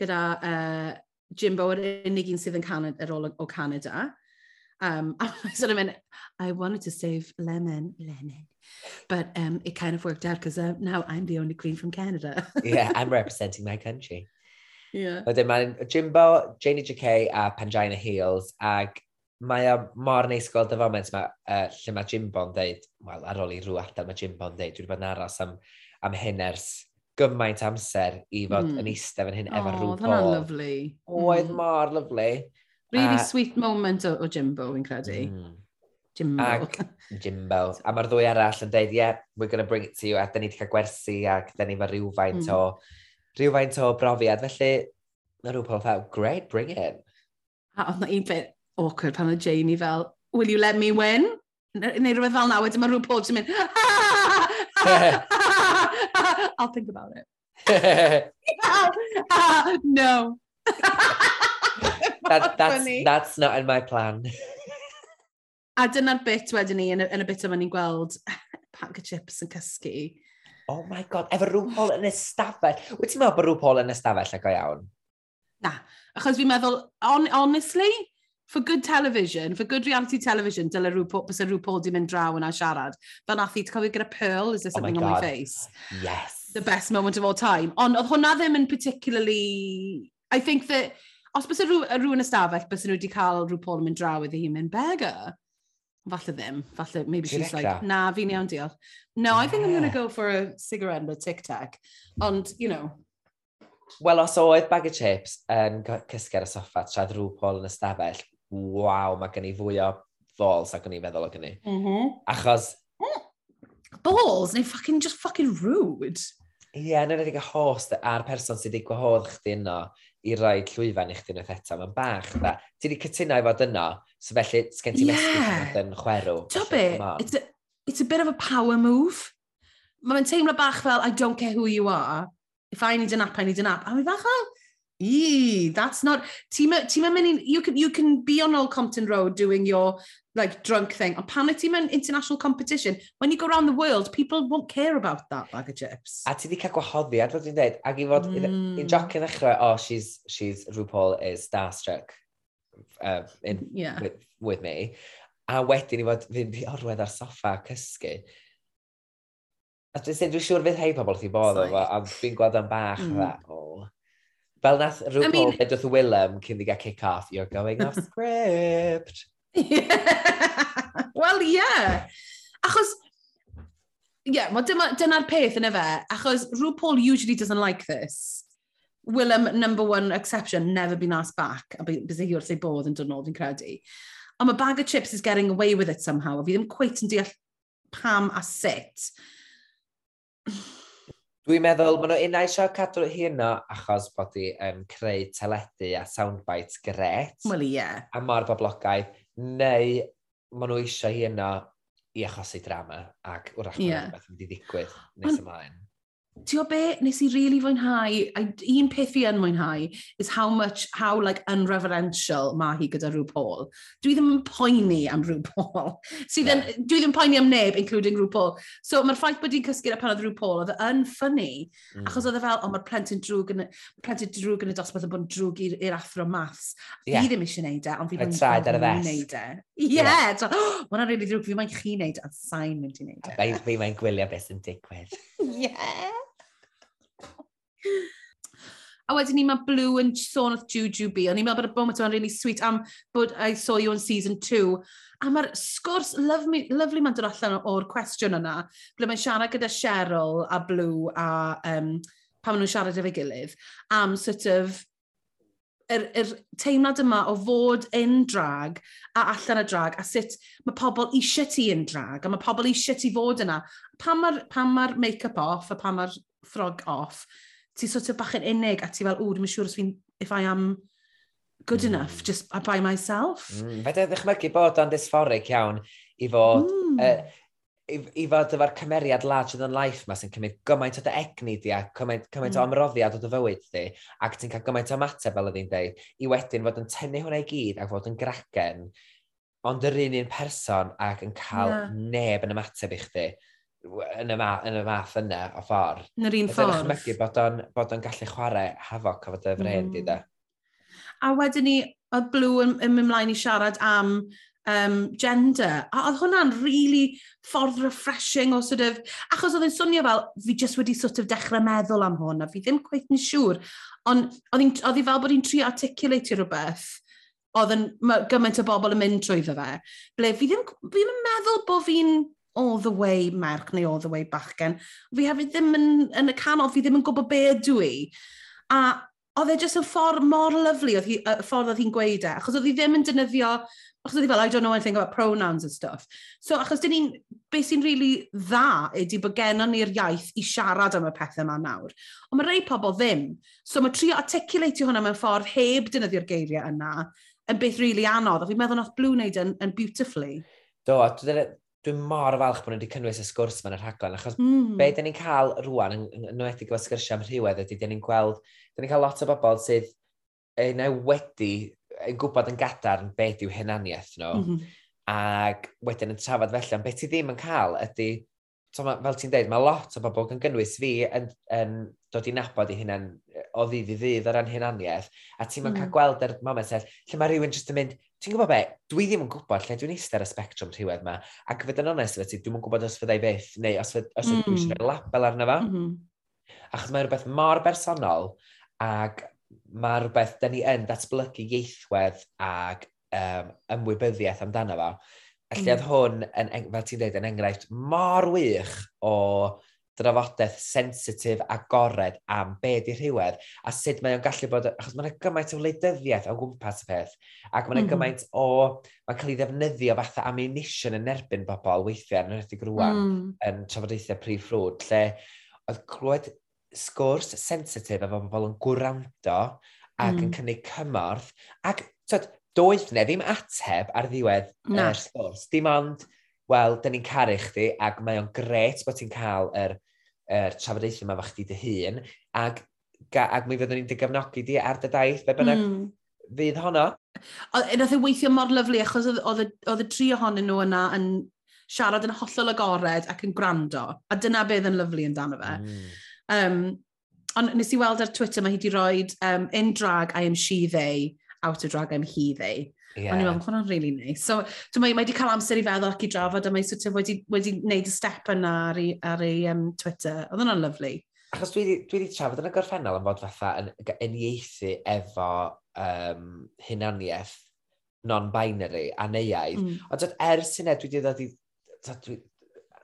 B: gyda uh, Jimbo, yr unig un sydd yn Canada, ar ôl o Canada. Um, a sort of mynd, I wanted to save Lemon, Lemon, but um, it kind of worked out because uh, now I'm the only queen from Canada. <laughs>
A: yeah, I'm representing my country.
B: Yeah.
A: Wedyn mae Jimbo, Janie JK a Pangina Heels ac mae o mor neis gweld y foment ma, uh, lle mae Jimbo'n dweud, wel ar ôl i rhyw ardal mae Jimbo'n dweud, dwi wedi bod yn aros am, am hyn ers gymaint amser i fod
B: mm.
A: yn hmm. eistedd fan hyn
B: oh,
A: efo'r
B: rhywbeth. O,
A: hwnna'n
B: lyflu.
A: Oedd
B: mm.
A: mor lyflu.
B: Really
A: uh,
B: sweet moment o, o Jimbo, fi'n credu.
A: Mm.
B: Jimbo.
A: Ag, Jimbo. A mae'r ddwy arall yn dweud, yeah, we're going to bring it to you, a da ni wedi cael gwersi, ac da ni mae rhywfaint
B: mm.
A: o rhywfaint o brofiad. Felly, mae rhyw pob fel, great, bring it.
B: A oedd na un bit awkward pan oedd Janie fel, will you let me win? Neu rhywbeth fel na, wedyn mae rhyw pob sy'n mynd, <laughs> <laughs> <laughs> I'll think about it. yeah, <laughs> <laughs> uh, no.
A: that, that's,
B: funny.
A: that's not in my plan.
B: a dyna'r bit wedyn ni, yn y, yn y bit yma ni'n gweld pack of chips yn cysgu.
A: Oh my god, efo rhywbeth yn ystafell. Wyt ti'n meddwl bod rhywbeth yn ystafell ac o iawn?
B: Na, achos fi'n meddwl, on, honestly, for good television, for good reality television, dyle RuPaul, bys y RuPaul di mynd draw yna siarad. Fel nath i, ti'n cofio gyda Pearl, is there something
A: oh my
B: on
A: God.
B: my face?
A: Yes.
B: The best moment of all time. Ond oedd hwnna ddim yn particularly... I think that... Os bys y rhyw, rhywun ystafell, bys nhw wedi cael RuPaul yn mynd draw iddi hi mynd beggar. Falle ddim. Falle, maybe
A: She
B: she's like, na, fi'n iawn diolch. No, yeah. I think I'm going to go for a cigarette and a tic-tac. Ond, you know,
A: Wel, os oedd bag of chips yn cysgu ar y soffa, tra rhyw Paul yn ystafell, waw, mae gen i fwy o balls ac o'n i'n feddwl o gen i. Mm -hmm. Achos...
B: Balls? Neu fucking, just fucking rude.
A: Ie, yeah, yn enwedig y host a'r person sydd wedi gwahodd chdi yno i roi llwyfan i chdi'n eto. Mae'n bach. Da. Ti wedi cytuno i fod yno, so felly sgen ti
B: yeah.
A: mesgu yn chwerw.
B: Do be, it's a, it's a bit of a power move. Mae'n teimlo bach fel, I don't care who you are. If I need an app, I need an app. A mi bach fel, E, that's not... Ti'n mynd in... You can, you can be on Old Compton Road doing your like drunk thing. Ond pan ti'n mynd international competition, when you go around the world, people won't care about that bag of chips.
A: A ti di cael gwahoddiad, fod ti'n dweud, ac i fod, mm. i'n joc yn ddechrau, oh, she's, she's, RuPaul is starstruck uh, in,
B: yeah.
A: with, with me. A wedyn i fod fynd i orwedd ar soffa a cysgu. A dwi'n dwi siŵr fydd hei pobl chi bod
B: efo,
A: a dwi'n gweld yn bach
B: mm.
A: dda. Oh. Fel nath rhyw
B: I
A: mean, edrych Willem cyn i gael kick-off, you're going off script. <laughs>
B: Wel, ie. Yeah. Achos, ie, yeah, dyna'r dyna peth yn efe. Achos RuPaul usually doesn't like this. Willem, number one exception, never been asked back. A bys hi wrth ei bod yn dod nôl, fi'n credu. Ond mae bag of chips is getting away with it somehow. A fi ddim cweit yn deall pam a sut.
A: Dwi'n meddwl maen nhw unna eisiau cadw hynna achos bod hi um, creu teledu a soundbites gret.
B: Wel ie. Yeah.
A: A mor boblogaidd. Neu maen nhw eisiau hynna i achosi drama ac wrach yeah. beth yn mynd i ddigwydd nes ymlaen
B: ti o be, nes i really fwynhau, un peth fi yn mwynhau, is how much, how like unreverential mae hi gyda rhyw Paul. Dwi ddim yn poeni am rhyw Paul. <laughs> Sydd yeah. yn, dwi ddim yn poeni am neb, including rhyw Paul. So mae'r ffaith bod i'n cysgu pan oedd rhyw Paul, oedd yn ffynnu,
A: mm.
B: achos oedd e fel, o mae'r plentyn drwg yn, plentyn drwg yn y dosbarth yn bod yn drwg i'r athro maths. Yeah.
A: Fi
B: ddim eisiau neud e, ond fi
A: ddim
B: yn neud e. Ie, yeah. <gasps> yeah. oh, mae'n really drwg, fi mae'n chi neud, e, a sain mynd i neud e.
A: Fi mae'n gwylio beth sy'n digwydd. <laughs>
B: yeah. A wedyn ni mae Blue yn sôn oedd Juju B. O'n i'n meddwl bod y bwm yma'n really sweet am bod I saw you on season 2. A mae'r sgwrs lovely, lovely ma'n dod allan o'r cwestiwn yna. Ble mae'n siarad gyda Cheryl a Blue a um, pan maen nhw'n siarad efo'i gilydd am sort of yr, yr teimlad yma o fod yn drag a allan y drag a sut mae pobl eisiau ti yn drag a mae pobl eisiau ti fod yna. Pan mae'r ma make-up off a pan mae'r ffrog off, ti sort of bach yn unig a ti fel, ww, dwi'n siŵr os fi'n, if I am good mm. enough, just uh, by myself. Mm.
A: Fe dweud ddechmygu bod o'n dysforic iawn i fod, mm. uh, i, i fod efo'r cymeriad large in life ma sy'n cymryd gymaint o dy egni di a cymaint, cymaint mm. o ymroddiad o dy fywyd di ac ti'n cael gymaint o mateb fel ydy'n dweud i wedyn fod yn tynnu hwnna i gyd ac fod yn gragen ond yr un un person ac yn cael yeah. neb yn ymateb i chdi yn y, ma, yn y math yna o ffordd.
B: Yn yr un ffordd.
A: Ydyn ychmygu bod o'n, bod on gallu chwarae hafoc o fod y fren, mm. i da.
B: A wedyn ni, oedd Blue yn, yn mynd mlaen i siarad am um, gender. A oedd hwnna'n really ffordd refreshing o sort of... Achos oedd yn swnio fel, fi just wedi sort of dechrau meddwl am hwn, a fi ddim cweith yn siŵr. Ond oedd hi fel bod hi'n tri articulate rhywbeth oedd yn gymaint o bobl yn mynd trwy fe. Ble fi ddim, fi ddim yn meddwl bod fi'n all the way merch neu all the way bachgen. Fi hefyd ddim yn, yn y canol, fi ddim yn gwybod be ydw i. A oedd e jyst yn ffordd mor lyflu, oedd hi, y ffordd oedd hi'n gweud e, achos oedd hi ddim yn defnyddio, achos oedd hi fel, I don't know anything about pronouns and stuff. So, achos dyn ni'n, beth sy'n really dda ydy bod gennym ni'r iaith i siarad am y pethau yma nawr. Ond mae rei pobl ddim. So, mae trio articulatio hwnna mewn ffordd heb dynyddio'r geiriau yna, yn beth really anodd. A fi'n meddwl nath Blue wneud yn, yn beautifully.
A: Do, a dwi'n mor falch bod nhw wedi cynnwys y sgwrs yma yn y rhaglen, achos mm. be dyn ni'n cael rwan, yn, yn enwedig efo sgyrsiau am rhywedd, ydy dyn ni'n gweld, dyn ni'n cael lot o bobl sydd yna wedi, yn gwybod yn gadar yn beth yw hynaniaeth nhw, mm -hmm. ac wedyn yn trafod felly, ond beth ti ddim yn cael ydy, so ma, fel ti'n dweud, mae lot o bobl gan gynnwys fi yn, yn dod i nabod i hunan o ddydd i ddydd o ran hunaniaeth, a ti'n mm. cael gweld yr moment sef, lle mae rhywun jyst yn mynd, ti'n gwybod be, dwi ddim yn gwybod lle dwi'n eistedd ar y spectrum rhywedd yma, ac fydda'n onest efo ti, dwi'n yn gwybod os fyddai beth, neu os, fyd, os mm. dwi eisiau rhoi label arno fo. Mm -hmm. Achos mae rhywbeth mor bersonol, ac mae rhywbeth da ni yn datblygu ieithwedd ac um, ymwybyddiaeth amdano fo. Felly mm. oedd hwn, yn, fel ti'n dweud, yn enghraifft mor wych o drafodaeth sensitif a gored am be di rhywedd a sut mae o'n gallu bod, achos mae'n gymaint o wleidyddiaeth o gwmpas y peth ac mae'n mm -hmm. gymaint o, mae'n cael ei ddefnyddio fatha ammunition yn erbyn bobl weithiau yn rhedeg rwan mm. yn trafodaethau prif ffrwd lle oedd clywed sgwrs sensitif efo bobl yn gwrando ac mm. yn cynnig cymorth ac tyd, doedd ne ddim ateb ar ddiwedd y er sgwrs. Dim ond, wel, dyn ni'n caru chdi ac mae o'n gret bod ti'n cael yr er er, trafodaethau yma fach chdi dy hun, ac, ga, ac mi fyddwn ni'n dy gefnogi di ar dy daith, be bynnag mm. fydd honno.
B: E, nath e weithio mor lyflu, achos oedd y tri ohonyn nhw yna yn siarad yn hollol agored ac yn gwrando, a dyna beth yn lyflu amdano fe. Mm. Um, ond nes i weld ar Twitter mae hi wedi rhoi um, in drag I am she they, out of drag am he they. Yeah. Ond i'n meddwl, hwnna'n really nice. So, so mae wedi cael amser i feddwl ac i drafod, a mae sort of wedi, wedi wneud y step yna ar ei, ar ei um, Twitter. Oedd hwnna'n lyflu.
A: Achos dwi wedi trafod yn y gorffennol yn bod fatha yn uniaethu efo um, hunaniaeth non-binary a neuaidd. Mm. Ond dod ers hynny, dwi wedi dod i, dod i,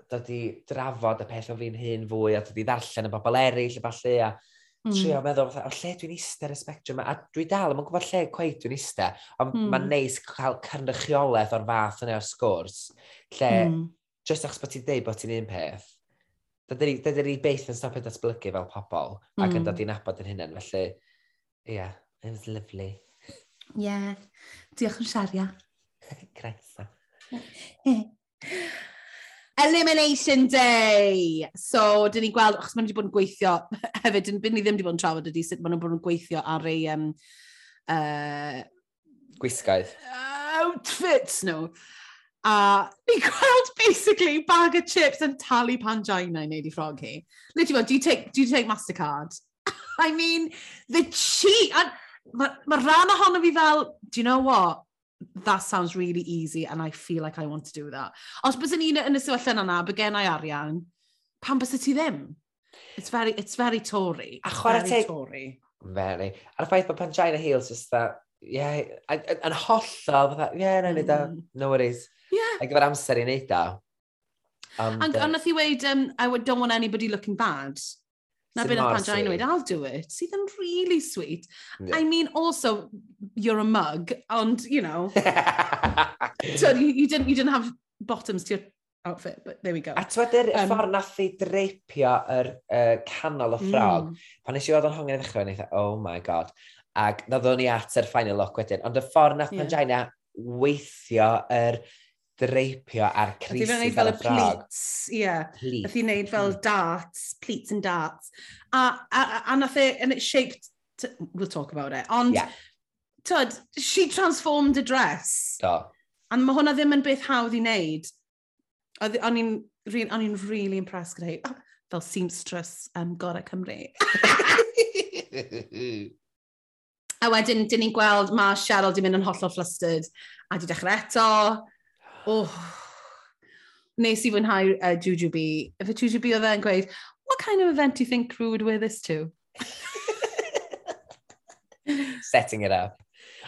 A: dod i drafod y peth o fi'n hyn fwy, a dod i ddarllen y bobl eraill, a falle, a mm. trio hmm. meddwl, fatha, o lle dwi'n eistedd y spectrum a dwi dal, mae'n gwybod lle cweud dwi'n eistedd, ond mm. mae'n neis cael cynrychiolaeth o'r fath yna o'r sgwrs, lle, mm. just achos bod ti'n deud bod ti'n un peth, dydy ni, beth yn stopio datblygu fel pobl, mm. ac yn dod hmm. i'n abod yn hynny, felly, ie, yeah, it was lovely.
B: Ie, yeah. diolch yn siaria.
A: Graetha. <laughs> <laughs>
B: Elimination Day! So, dyn ni'n gweld, achos maen nhw wedi bod yn gweithio <laughs> hefyd, dyn ni ddim wedi bod yn trafod ydy sut maen nhw'n bod yn gweithio ar ei... Um, uh,
A: Gwisgaidd.
B: Outfits nhw. A ni <laughs> gweld basically bag of chips yn talu pangina i wneud i ffrog hi. Literally, do you take, do you take Mastercard? <laughs> I mean, the cheat! Mae ma rhan ohono fi fel, do you know what? that sounds really easy and I feel like I want to do that. Os bys yn un yn y sefyllfa yna, by gen i arian, pan bys ti ddim? It's very, it's very Tory.
A: A chwarae
B: very. Tory.
A: Very. A'r ffaith bod Pangina Heels just that, yeah, yn hollol, fatha, yeah, na, neud
B: mm.
A: no worries.
B: Yeah.
A: Ac gyfer amser i neud o. Ond
B: nath i weid, um, I don't want anybody looking bad. Na
A: beth
B: pan
A: Jai
B: nhw'n I'll do it, sydd yn really sweet.
A: Yeah.
B: I mean, also, you're a mug, ond, you know, <laughs> so you, you, didn't, you didn't have bottoms to your outfit, but there we go.
A: A twydy'r
B: um,
A: ffordd nath i dreipio yr uh, canol y ffrog,
B: mm.
A: pan nes i oedd o'n hongen i ddechrau, oh my god. Ac nad o'n i at yr final look wedyn, ond y ffordd nath
B: yeah.
A: Pangina weithio yr er dreipio ar
B: Cris
A: fel,
B: fel
A: y
B: pleats. Ie.
A: Yeah. Pleat.
B: Nath i wneud fel darts, pleats and darts. A, a, a, a nath e, and it shaped, to, we'll talk about it, ond,
A: yeah.
B: tyd, she transformed a dress.
A: Do.
B: A mae hwnna ddim yn beth hawdd i wneud. O'n i'n o'n i'n really impressed gyda hi. Fel seamstress um, Gorau Cymru. <laughs> a wedyn, dyn ni'n gweld mae Cheryl di mynd yn hollol flustered a di dechrau eto oh, nes i fwynhau uh, Jujubee. Efo Jujubee oedd e'n gweud, what kind of event do you think crew would wear this to? <laughs>
A: Setting it up.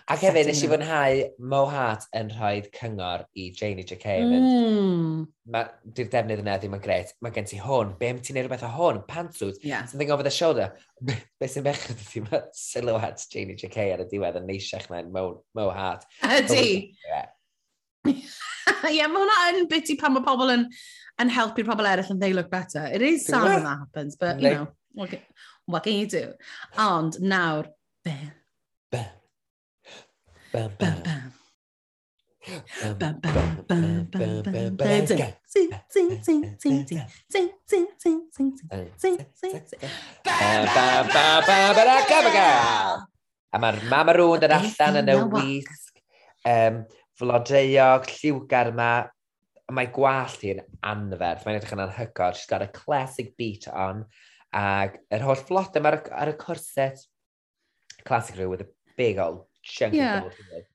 A: Ac hefyd, nes i fwynhau Mo Hart yn rhoi cyngor i Janie J.K. Mm. Dwi'r defnydd yna ddim yn gret. Mae gen ti hwn. Be am ti'n neud rhywbeth o hwn? Pantsuit?
B: Yeah.
A: Something over the shoulder? Be sy'n bech ydy? Mae silhouette Janie J.K. ar y diwedd yn neisiach na'n Mo, Mo Hart.
B: Ydy! yeah, mae hwnna yn biti pan mae pobl yn, yn helpu'r pobl eraill and they look better. It is sad when that happens, but, you know, what can, what can you do? Ond nawr, be?
A: Be. Bam,
B: bam.
A: Bam,
B: bam.
A: Bam,
B: bam, bam, bam, bam, bam, Sing, sing, sing, sing, sing, sing, sing, sing, sing, sing, sing, sing,
A: Bam, bam, bam, bam, bam, bam, bam, A mae'r mamaroon yn allan yn y wisg. Um, flodeuog, lliwgar yma, a mae gwallt hi'n anferth. Mae'n edrych yn anhygod. She's got a classic beat on. Ac yr holl flot yma ar, ar y corset. Classic rhyw with a big old chunky
B: yeah.
A: of gold.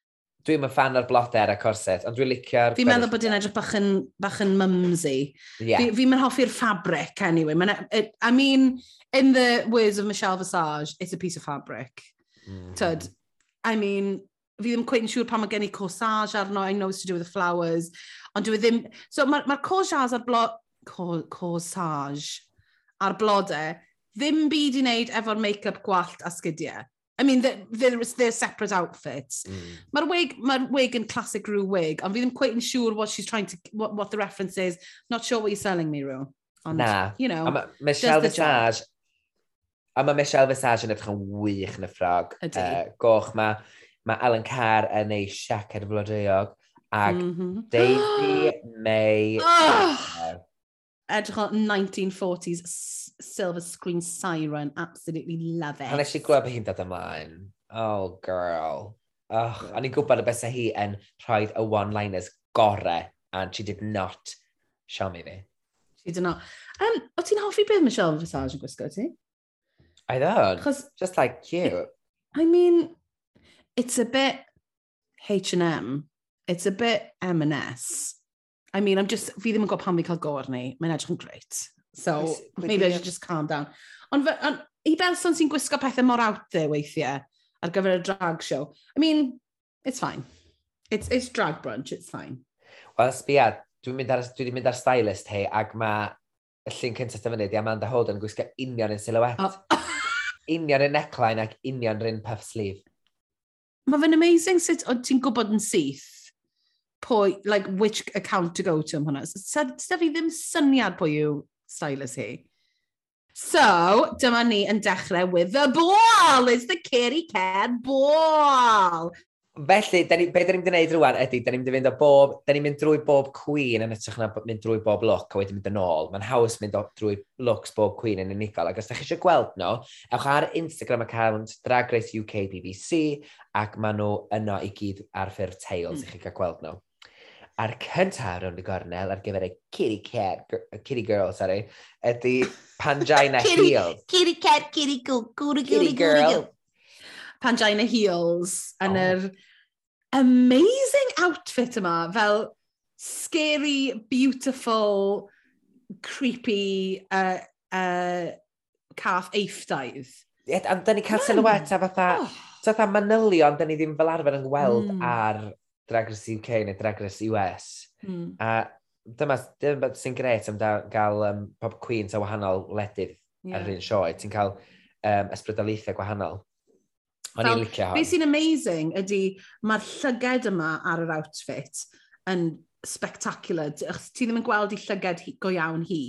A: Dwi'n fan o'r blodau ar y corset, ond dwi'n licio'r...
B: Fi'n meddwl bod hi'n edrych bach yn, bach yn mumsy.
A: Yeah.
B: Fi'n fi, hoffi'r ffabric, anyway. E- it, I mean, in the words of Michelle Visage, it's a piece of fabric.
A: Mm-hmm. Mm.
B: Tyd, I mean, fi ddim cweith yn siŵr pan mae gen i corsage arno, I know it's to do with the flowers, ond dwi e ddim... So mae'r ma, corsage ar blod... Corsage ar blodau ddim byd i wneud efo'r make-up gwallt a sgidiau. I mean, they're, they're, they're separate outfits.
A: Mm.
B: Mae'r wig, ma wig yn classic Rue wig, ond fi ddim quite yn siŵr what she's trying to, what, what the reference is. Not sure what you're selling me, Rue. Ond,
A: Na.
B: you know,
A: ma, Michelle
B: Visage, job.
A: a mae Michelle Visage yn edrych yn wych yn y ffrog.
B: Ydy.
A: Uh, goch ma mae Alan Carr yn ei siaced flodeuog ac
B: mm -hmm.
A: Daisy May... <gasps>
B: Oh! Edrych o 1940s silver screen siren, absolutely love it.
A: Hanes i gwybod hi'n dod ymlaen. Oh, girl. Oh, o'n i'n gwybod y beth hi yn rhoi y one-liners gore, and she did not show me fi.
B: She did not. Um, o ti'n hoffi beth Michelle Visage yn gwisgo ti?
A: I don't. Just like cute.
B: I mean, it's a bit H&M, it's a bit M&S. I mean, I'm just, fi ddim yn gwybod pan fi cael go ni. mae'n edrych yn greit. So, maybe I should just calm down. Ond on, i berson sy'n gwisgo pethau mor out there weithiau ar gyfer y drag show, I mean, it's fine. It's, it's drag brunch, it's fine.
A: Wel, sbia, dwi'n mynd, ar, dwi mynd ar stylist hei, ac mae y llun cyntaf dyma ni, di Amanda Holden yn gwisgo union yn silhouette.
B: Oh. <laughs>
A: union yn neckline ac union rhywun puff sleeve.
B: Mae fe'n amazing sut o ti'n gwybod yn syth pwy, like, which account to go to am hwnna. Sef fi ddim syniad pwy yw stylus hi. So, dyma ni yn dechrau with the ball. It's the Kitty Cat ball.
A: Felly, da ni, be da ni'n mynd i wneud rwan ydy, da ni'n mynd i fynd o bob, da ni'n mynd drwy bob queen yn ytrach na mynd drwy bob look a wedyn mynd yn ôl. Mae'n haws mynd o, drwy looks bob queen yn unigol. Ac os da chi eisiau gweld nhw, ewch ar Instagram account Drag Race UK BBC ac maen nhw yno i gyd ar ffurf tails mm. i chi cael gweld nhw. A'r cyntaf rhwng y gornel ar gyfer y kitty cat, kitty girl, sorry, ydy <laughs> Pangina Heels.
B: Kitty cat, kitty girl,
A: kitty girl.
B: Pangina Heels yn
A: oh.
B: yr amazing outfit yma, fel scary, beautiful, creepy uh, uh, calf eifftaidd.
A: Ie, yeah, ond da ni cael
B: yeah.
A: silhouette a fatha,
B: oh.
A: fatha manylion, da ni ddim fel arfer yn gweld
B: mm.
A: ar Drag Race UK neu Drag Race US.
B: Mm.
A: A dyma, dyma sy'n gret am da, gael um, pop queens a wahanol ledydd yeah. ar yr un sioe. Ti'n cael um, ysbrydoliaethau gwahanol. O'n i'n licio hon.
B: Be sy'n amazing ydy mae'r llyged yma ar yr outfit yn spectacular. Ti ddim yn gweld i llyged hi, go iawn hi.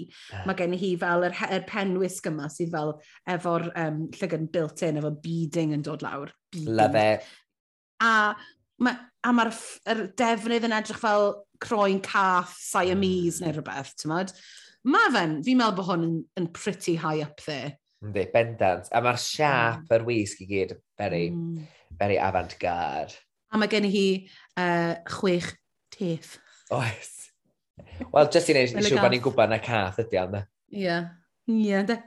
B: Mae gen hi fel yr, yr penwisg yma sydd fel efo'r um, llyged built-in, efo beading yn dod lawr. Beading.
A: Love it.
B: A mae a mae'r er defnydd yn edrych fel croen cath Siamese mm. neu rhywbeth, ti'n modd? Mae fe'n, fi'n meddwl bod hwn yn, yn pretty high up there.
A: Yndi, bendant. A mae'r siap ar hmm. wisg i gyd, very,
B: mm.
A: very avant-garde.
B: A mae gen i hi uh, chwech teff.
A: Oes. Wel, jyst i wneud siw bod ni'n gwybod na cath ydi ond.
B: Ie. Ie, de.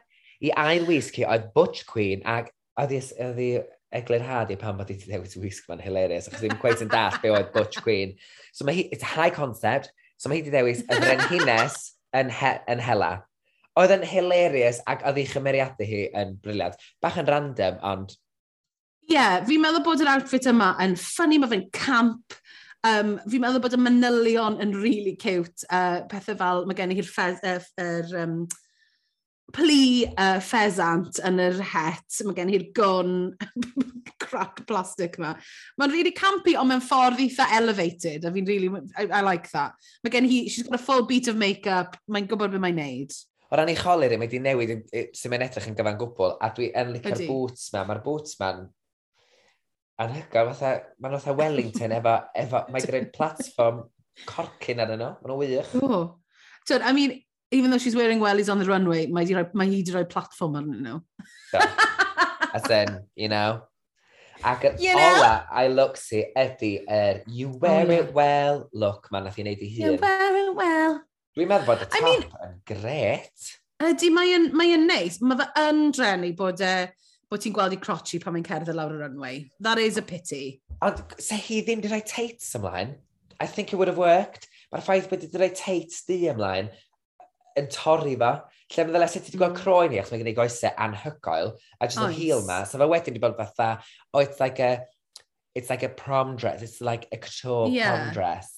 A: I ail wisg hi oedd Butch Queen ac oedd hi eglir had i pan bod i ti ddewis wisg ma'n hilarious achos ddim gweith yn dall be oedd Butch Queen. So mae hi, it's a high concept, so mae hi wedi dewis y frenhines yn, he, yn hela. Oedd yn hilarious ac oedd ei chymeriadau hi yn briliant. Bach yn random, ond...
B: Ie, yeah, fi'n meddwl bod yr outfit yma yn ffynnu, mae fe'n camp. Um, fi'n meddwl bod y manylion yn really cute. Uh, pethau fel, mae gen i'r uh, er, um, pli uh, ffesant yn yr het. Mae gen i'r gon <laughs> crack plastic yma. Mae'n really campy, ond mae'n ffordd eitha elevated, a fi'n really, I, I like that. Mae gen hi, she's got a full beat of make-up, mae'n gwybod beth mae'n neud
A: o ran ei cholir, mae wedi newid sy'n mynd edrych yn gyfan gwbl, a dwi yn licio'r boots ma, mae'r boots ma'n anhygoel, mae'n fatha Wellington efo, efo mae gyda'r <laughs> platform corcyn arnyn nhw, mae'n wych.
B: Oh. So, I mean, even though she's wearing wellies on the runway, mae, di roi, mae hi wedi rhoi platform arnyn nhw.
A: So, as in, you know. Ac yr
B: you know?
A: ola I look si ydy er, you oh, wear
B: oh, yeah.
A: it well, look, man, nath i wneud i hun.
B: You wear it well,
A: Dwi'n meddwl bod y
B: tap
A: I
B: mean,
A: yn gret.
B: Ydy, mae yn, mae yn neis. Mae fe yn drenu bod, uh, bod ti'n gweld i crotchi pan mae'n cerdded lawr y runway. That is a pity.
A: Ond se hi ddim wedi rhoi tates ymlaen. I think it would have worked. Mae'r ffaith bod wedi rhoi tates di ymlaen yn torri fa. Lle mae'n ddeles ti wedi gweld
B: mm.
A: croen i, achos mae gen i goesau anhygoel, a jyst
B: o'r
A: heel ma. So fe wedyn wedi bod fatha, oh, it's like a, it's like a prom dress, it's like a couture
B: yeah.
A: prom dress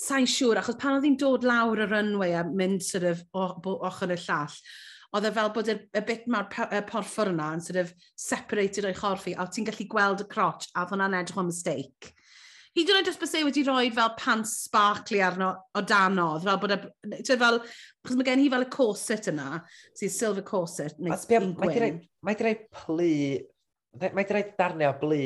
B: sa'n siŵr, achos pan oedd hi'n dod lawr y runway a mynd sort of, ochr y llall, oedd e fel bod y, y bit mawr y porffor yna yn sort of separated o'i chorffi, a ti'n gallu gweld y crotch, a oedd hwnna'n edrych o mistake. Hyd yn oed os bys e wedi rhoi fel pants sparkly arno o danodd, fel bod e, fel, achos mae gen i fel y corset yna, sy'n silver corset, neu gwyn.
A: Mae di rhoi plu, mae di rhoi darnau o blu,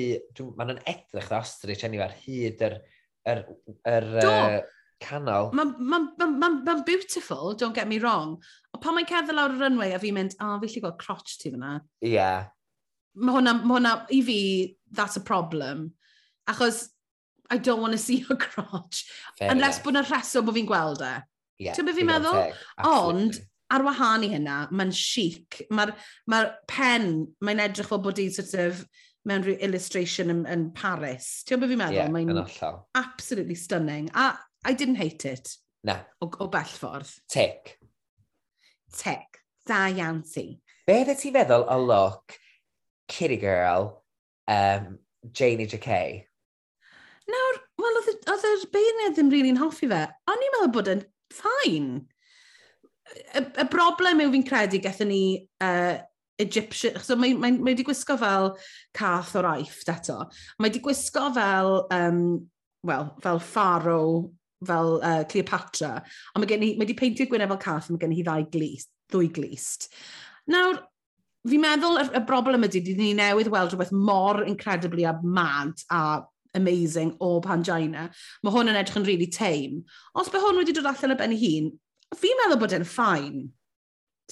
A: mae'n edrych dda ostrich enw ar hyd yr er yr,
B: yr
A: uh, canol.
B: Mae'n ma, ma, ma, ma beautiful, don't get me wrong. O pan mae'n cerdded lawr y runway a fi'n mynd, a oh, fi lli gweld crotch ti fyna.
A: Ie. Yeah.
B: Mae hwnna, ma hwnna, i fi, that's a problem. Achos I don't want to see your crotch. Fair unless bod yna rheswm bod fi'n gweld e.
A: Yeah,
B: Ti'n beth fi'n meddwl? Ond, ar wahân i hynna, mae'n chic. Mae'r ma pen, mae'n edrych fel bod i'n sort of mewn rhyw illustration yn, yn Paris. Ti'n byd fi'n meddwl?
A: Yeah,
B: Mae'n absolutely stunning. A I didn't hate it.
A: Na.
B: O, o bell ffordd.
A: Tec.
B: Tec. Da iawn ti.
A: Be dde ti'n feddwl o look Kitty Girl, um, Janie J.K.?
B: Nawr, wel, oedd yr beirniad ddim rili'n really hoffi fe. O'n i'n meddwl bod yn ffain. Y, y broblem yw fi'n credu gathen ni uh, Egyptian, so mae, mae, mae wedi gwisgo fel cath o'r aifft eto. Mae wedi gwisgo fel, um, well, fel pharo, fel uh, Cleopatra, Ond mae, gen i, mae wedi peintio gwynau fel cath, mae gen i ddau glist, ddwy glist. Nawr, fi'n meddwl y, y broblem ydy, dydyn ni newydd weld rhywbeth mor incredibly a mad a amazing o Pangina. Mae hwn yn edrych yn really tame. Os be hwn wedi dod allan o ben ei hun, fi'n meddwl bod e'n ffain.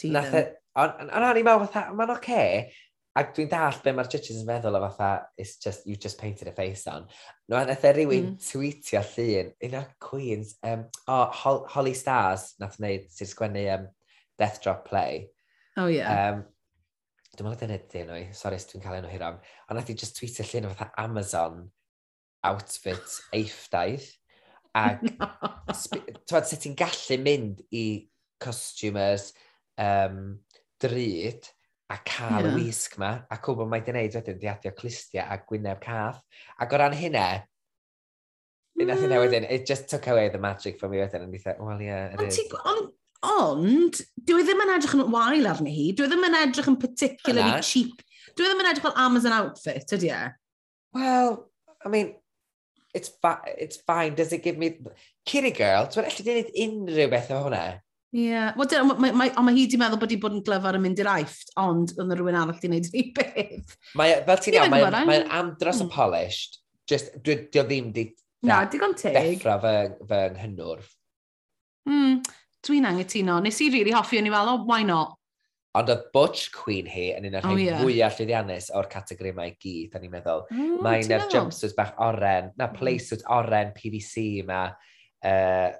A: Nath e, Ond on, o'n i'n meddwl fatha, mae'n oce. Okay. Ac dwi'n dall be mae'r judges yn feddwl o fatha, it's just, you just painted a face on. No, a nath e rhywun
B: mm.
A: tweetio llun, un o'r Queens, um, oh, Hol Holly Stars, nath wneud, sy'n sgwennu um, Death Drop Play.
B: Oh, yeah.
A: Um, dwi'n meddwl dyna dyn nhw, sori os dwi'n cael enw hiram, ond nath i just tweetio llun o fatha Amazon outfit eiffdaidd. Ac, <laughs> no. ti'n sut ti'n gallu mynd i costumers, um, drud a cael
B: yeah.
A: y wisg ma, a cwbl mae wedi gwneud wedyn, di adio clustiau a gwyneb cath. Ac o ran hynna, mm. nath hynna mm. wedyn, it just took away the magic for me wedyn, and said well, yeah, it is.
B: Ond, ond, dwi e ddim yn edrych yn wael arni hi, dwi e ddim yn edrych yn particularly
A: Anna.
B: cheap. Dwi e ddim yn edrych fel Amazon outfit, ydy e?
A: Well, I mean, it's, it's fine, does it give me... Kitty girl, dwi'n allu dweud unrhyw beth o hwnna.
B: Ie, yeah. well, dyn, mae, mae, ond mae hi wedi meddwl bod hi bod yn glyfar yn mynd i'r aifft, ond oedd yna rhywun arall wedi gwneud rhi <laughs> beth.
A: Mae, e, fel ti'n iawn,
B: mae'n
A: mae amdros
B: mm.
A: y polished, just, dwi, dwi ddim di...
B: Na, digon teg.
A: Deffra fy, fy nghynnwr.
B: Mm, dwi'n angytuno. Nes i rili really hoffi o'n i fel, oh, why not?
A: Ond y Butch Queen hi yn un o'r oh,
B: yeah.
A: fwyaf llwyddiannus o'r categori mae i gyd, o'n i'n meddwl.
B: Mm,
A: Mae'n yr jumpsuits bach oren, na, hmm. playsuit oren PVC yma. Uh,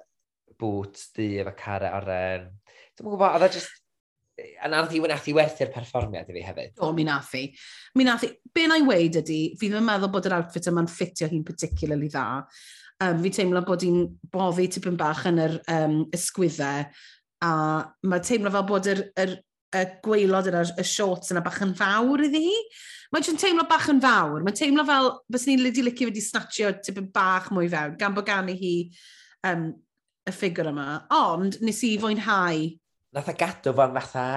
A: boots di efo cara aren. Dwi'n gwybod, oedd e just... A na ddi wnaeth i werthu'r perfformiad i fi hefyd.
B: O, mi nath i. Mi nath i. Be na i weid ydy, fi ddim yn meddwl bod yr outfit yma'n ffitio hi'n particularly dda. Um, fi teimlo bod hi'n boddi tipyn bach yn yr um, ysgwyddau. A mae teimlo fel bod yr, yr, y gweilod yna, y shorts yna bach yn fawr iddi hi. Mae jyst yn teimlo bach yn fawr. Mae'n teimlo fel, bys ni'n lidi licio wedi snatio tipyn bach mwy fewn, gan bod gan i hi um, y ffigur yma, ond nes i fwynhau.
A: Nath a gadw fan fatha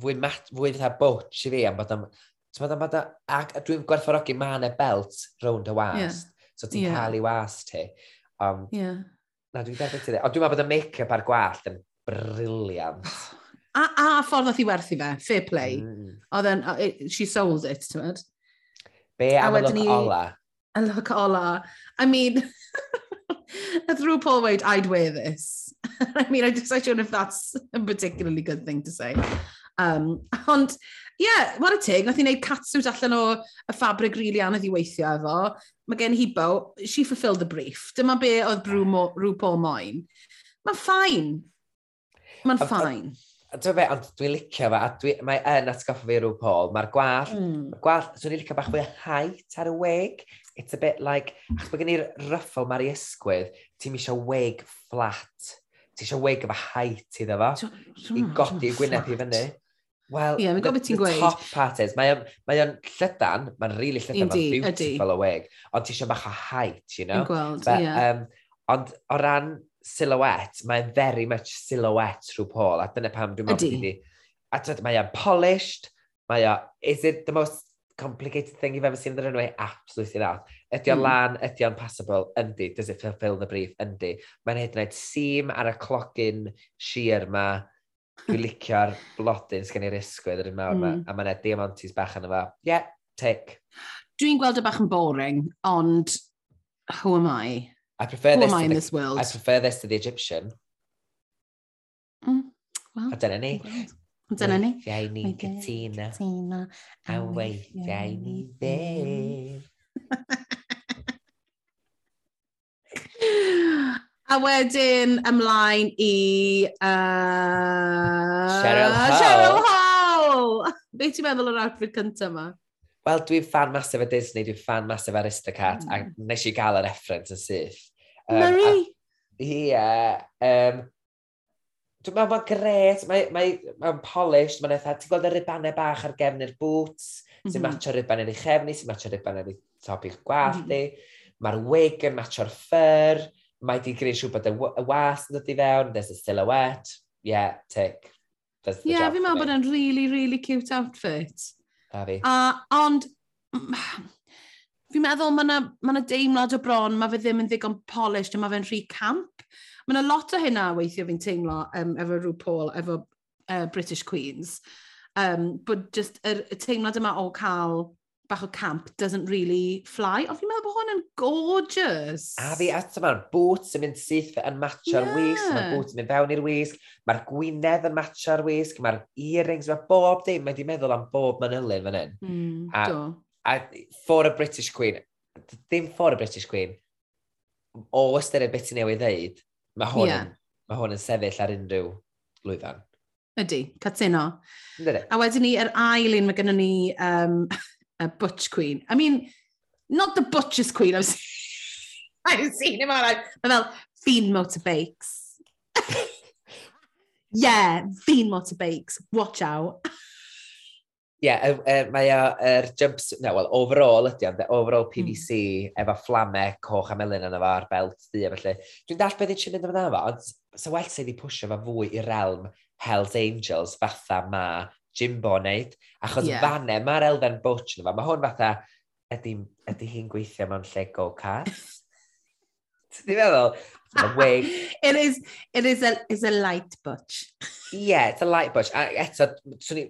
A: fwy, mat, fwy fatha bwtch i fi am bod am... Bod am bod ac dwi'n gwerthfawrogi ma' yna belt rownd y wast, yeah. so ti'n
B: yeah.
A: cael ei wast ti. Um,
B: yeah.
A: Na, dwi'n derbyn ti dde. Ond dwi'n meddwl bod y make-up a'r gwallt yn briliant.
B: a, a ffordd oedd hi werthu fe, fair play.
A: Mm.
B: Oedd yn, she sold it, ti'n meddwl?
A: Be am y look ola?
B: Y look ola. I mean, <laughs> <laughs> a Rhw Paul weid, I'd wear this. <laughs> I mean, I just don't know if that's a particularly good thing to say. Um, ond, ie, yeah, what a tig, nath i wneud catsuit allan o y ffabrig rili really anodd i weithio efo. Mae gen hi bo, she fulfilled the brief. Dyma be oedd Rhw Paul moyn. Mae'n ffain. Mae'n ffain.
A: Dwi'n fe, ond dwi'n licio fe, a dwi, mae yn atgoffa fi rhyw Paul, mae'r gwallt,
B: hmm.
A: mm. gwallt, swn i'n licio bach fwy height ar y weg, it's a bit like, achos bod gen i'r ruffle mae'r ysgwydd, ti'n eisiau wig flat. Ti eisiau wig efo height iddo fo, i godi y gwyneb i fyny. Wel,
B: yeah,
A: the, the
B: gweud.
A: top part is, mae o'n mae on llydan, mae'n rili really llydan, mae'n beautiful o wig, ond ti eisiau bach o height, you know?
B: Yn gweld, ie. Yeah.
A: Um, ond o ran silhouette, mae'n very much silhouette rhyw pol, a dyna pam dwi'n meddwl bod wedi... A mae o'n polished, mae o, is it the most complicated thing you've ever seen in the runway? Absolutely not. Ydy o'n
B: mm.
A: lan, ydy o'n passable? Yndi. Does it fulfill the brief? Yndi. Mae'n hyd yn oed seam ar y clogin sheer ma. Dwi'n <laughs> licio'r blodyn sgen i'r isgwydd yr un mawr mm. ma.
B: Hmm.
A: A mae'n edrych diamantis bach yn efo. Yeah, tick.
B: Dwi'n gweld y bach yn boring, ond who am I?
A: I prefer
B: who
A: this
B: am I in
A: the,
B: this world?
A: I prefer this to the Egyptian.
B: Mm, well,
A: a dyna ni.
B: Well. Dyna ni.
A: Weithiau ni'n gytuno.
B: Cytuno.
A: A weithiau ni ddim. <laughs>
B: A wedyn ymlaen i... Uh,
A: Cheryl Hall.
B: Cheryl Hall! <laughs> Be ti'n meddwl o'r outfit cyntaf yma?
A: Wel, dwi'n fan masif o Disney, dwi'n fan masif Aristocat,
B: mm.
A: a nes i gael y reference yn syth. Um,
B: Marie!
A: Ie. Yeah, um, Dwi'n meddwl, mae'n gret, mae'n mae, mae polished, mae'n eitha, ti'n gweld y ribanau bach ar gefn i'r boots, mm
B: -hmm.
A: sy'n matcho riban yn ei chefni, sy'n matcho riban yn ei top i'ch gwallt
B: mm
A: -hmm. Mae'r wig yn matcho'r ffyr, mae di greu siw bod y was yn dod i fewn, there's a silhouette, yeah, tick. Does
B: Ie,
A: yeah,
B: fi'n meddwl bod e'n really, really cute outfit.
A: A fi.
B: A, ond, fi'n meddwl mae yna ma deimlad o bron, mae fe ddim yn ddigon polished a mae fe'n rhy camp. Mae yna lot o hynna weithio fi'n teimlo um, efo rhyw Paul, efo uh, British Queens. Um, bod just y, y teimlad yma o cael bach o camp doesn't really fly. Ond fi'n meddwl bod hwn yn gorgeous.
A: A fi eto mae'r boots yn mynd syth yn matcho'r
B: yeah.
A: wisg, mae'r boots yn mynd fewn i'r wisg, mae'r gwynedd yn matcho'r wisg, mae'r earrings, mae bob dim, mae di meddwl am bob manylun fan hyn.
B: Mm,
A: a,
B: do.
A: a for a British Queen, dim for a British Queen, o ystyried beth i newydd ddeud, mae hwn, yeah. ma hwn yn sefyll ar unrhyw lwyfan.
B: Ydy,
A: catyno.
B: A wedyn ni, yr ail un mae gennym ni um, a Butch Queen. I mean, not the Butcher's Queen, I've seen, I've seen him all right. Mae fel, fiend motorbikes. <laughs> yeah, fiend motorbikes, watch out. <laughs>
A: yeah, uh, uh, mae o, er jumps, no, well, overall ydy ond, overall PVC, mm. efo fflame, coch a melyn yna fo, a'r belt ddi, felly. Dwi'n dall beth eisiau mynd amdano fo, ond sa well sydd wedi pwysio fo fwy i'r realm Hells Angels fatha ma Jimbo wneud, achos yeah. fanne, mae'r elfen butch yna fo, mae hwn fatha, ydy, ydy hi'n gweithio mewn lle go car? <laughs> Ti'n meddwl? wig. <laughs>
B: it is, it is a, is a light butch.
A: yeah, it's a light butch. A eto, swn i,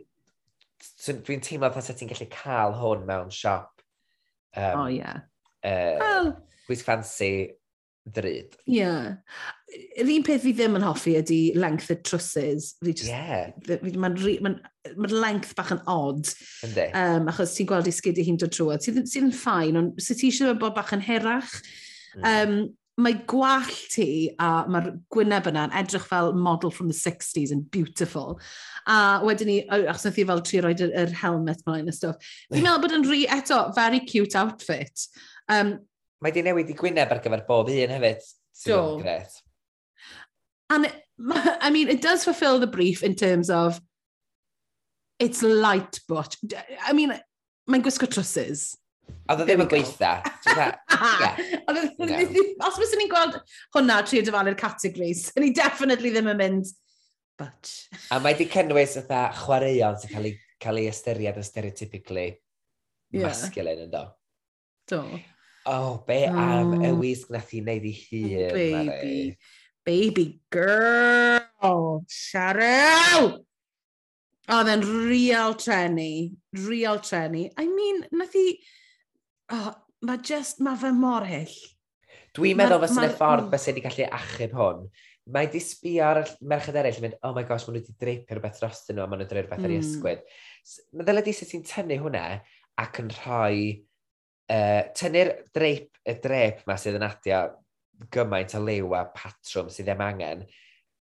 A: so dwi'n teimlo fatha ti'n gallu cael hwn mewn siop.
B: Um, oh, yeah.
A: Uh, well, Gwys fancy ddryd.
B: Ie. Yeah. Yr un peth fi ddim yn hoffi ydy length y trwsys.
A: Yeah.
B: Mae'n ma ma length bach yn odd.
A: Ynddi.
B: Um, achos ti'n gweld i sgidi hi'n dod drwodd. Sydd, sydd yn ffain, ond sydd ti eisiau bod bach yn herach. Mm. Um, mae gwall ti a mae'r gwyneb yna'n edrych fel model from the 60s and beautiful. A wedyn ni, achos nath i fel tri roed yr, yr helmet mlaen a stwff. Fi'n meddwl bod yn rhi eto, very cute outfit. Um,
A: mae di newid i gwyneb ar gyfer bob un hefyd. Do. Gret.
B: And, I mean, it does fulfill the brief in terms of it's light, but, I mean, mae'n gwisgo trusses.
A: Oedd o ddim yn gweitha. <laughs>
B: Os bys ni'n gweld hwnna tri o dyfalu'r categories, <laughs> ni definitely ddim yn mynd, but...
A: A mae di cynnwys ytha chwaraeon sy'n cael ei, cael ei ystyried yn stereotypically yeah. masculine yn do.
B: Do.
A: Oh, be oh. am y wisg nath i wneud i hun, oh,
B: Baby, Mary. baby girl, Cheryl! Oedd e'n real trenu, real trenu. I mean, nath i... Thi oh, mae just, mae fe mor hyll.
A: Dwi'n meddwl fes yn y ffordd mm. bys wedi gallu achub hwn. Mae di sbio ar merched eraill yn mynd, oh my gosh, maen nhw wedi dreipio rhywbeth dros nhw a maen nhw'n dreipio rhywbeth mm. ar ei ysgwyd. Mae ddyle di sut ti'n tynnu hwnna ac yn rhoi, uh, tynnu'r dreip, y dreip ma sydd yn adio gymaint o lew a patrwm sydd ddim angen,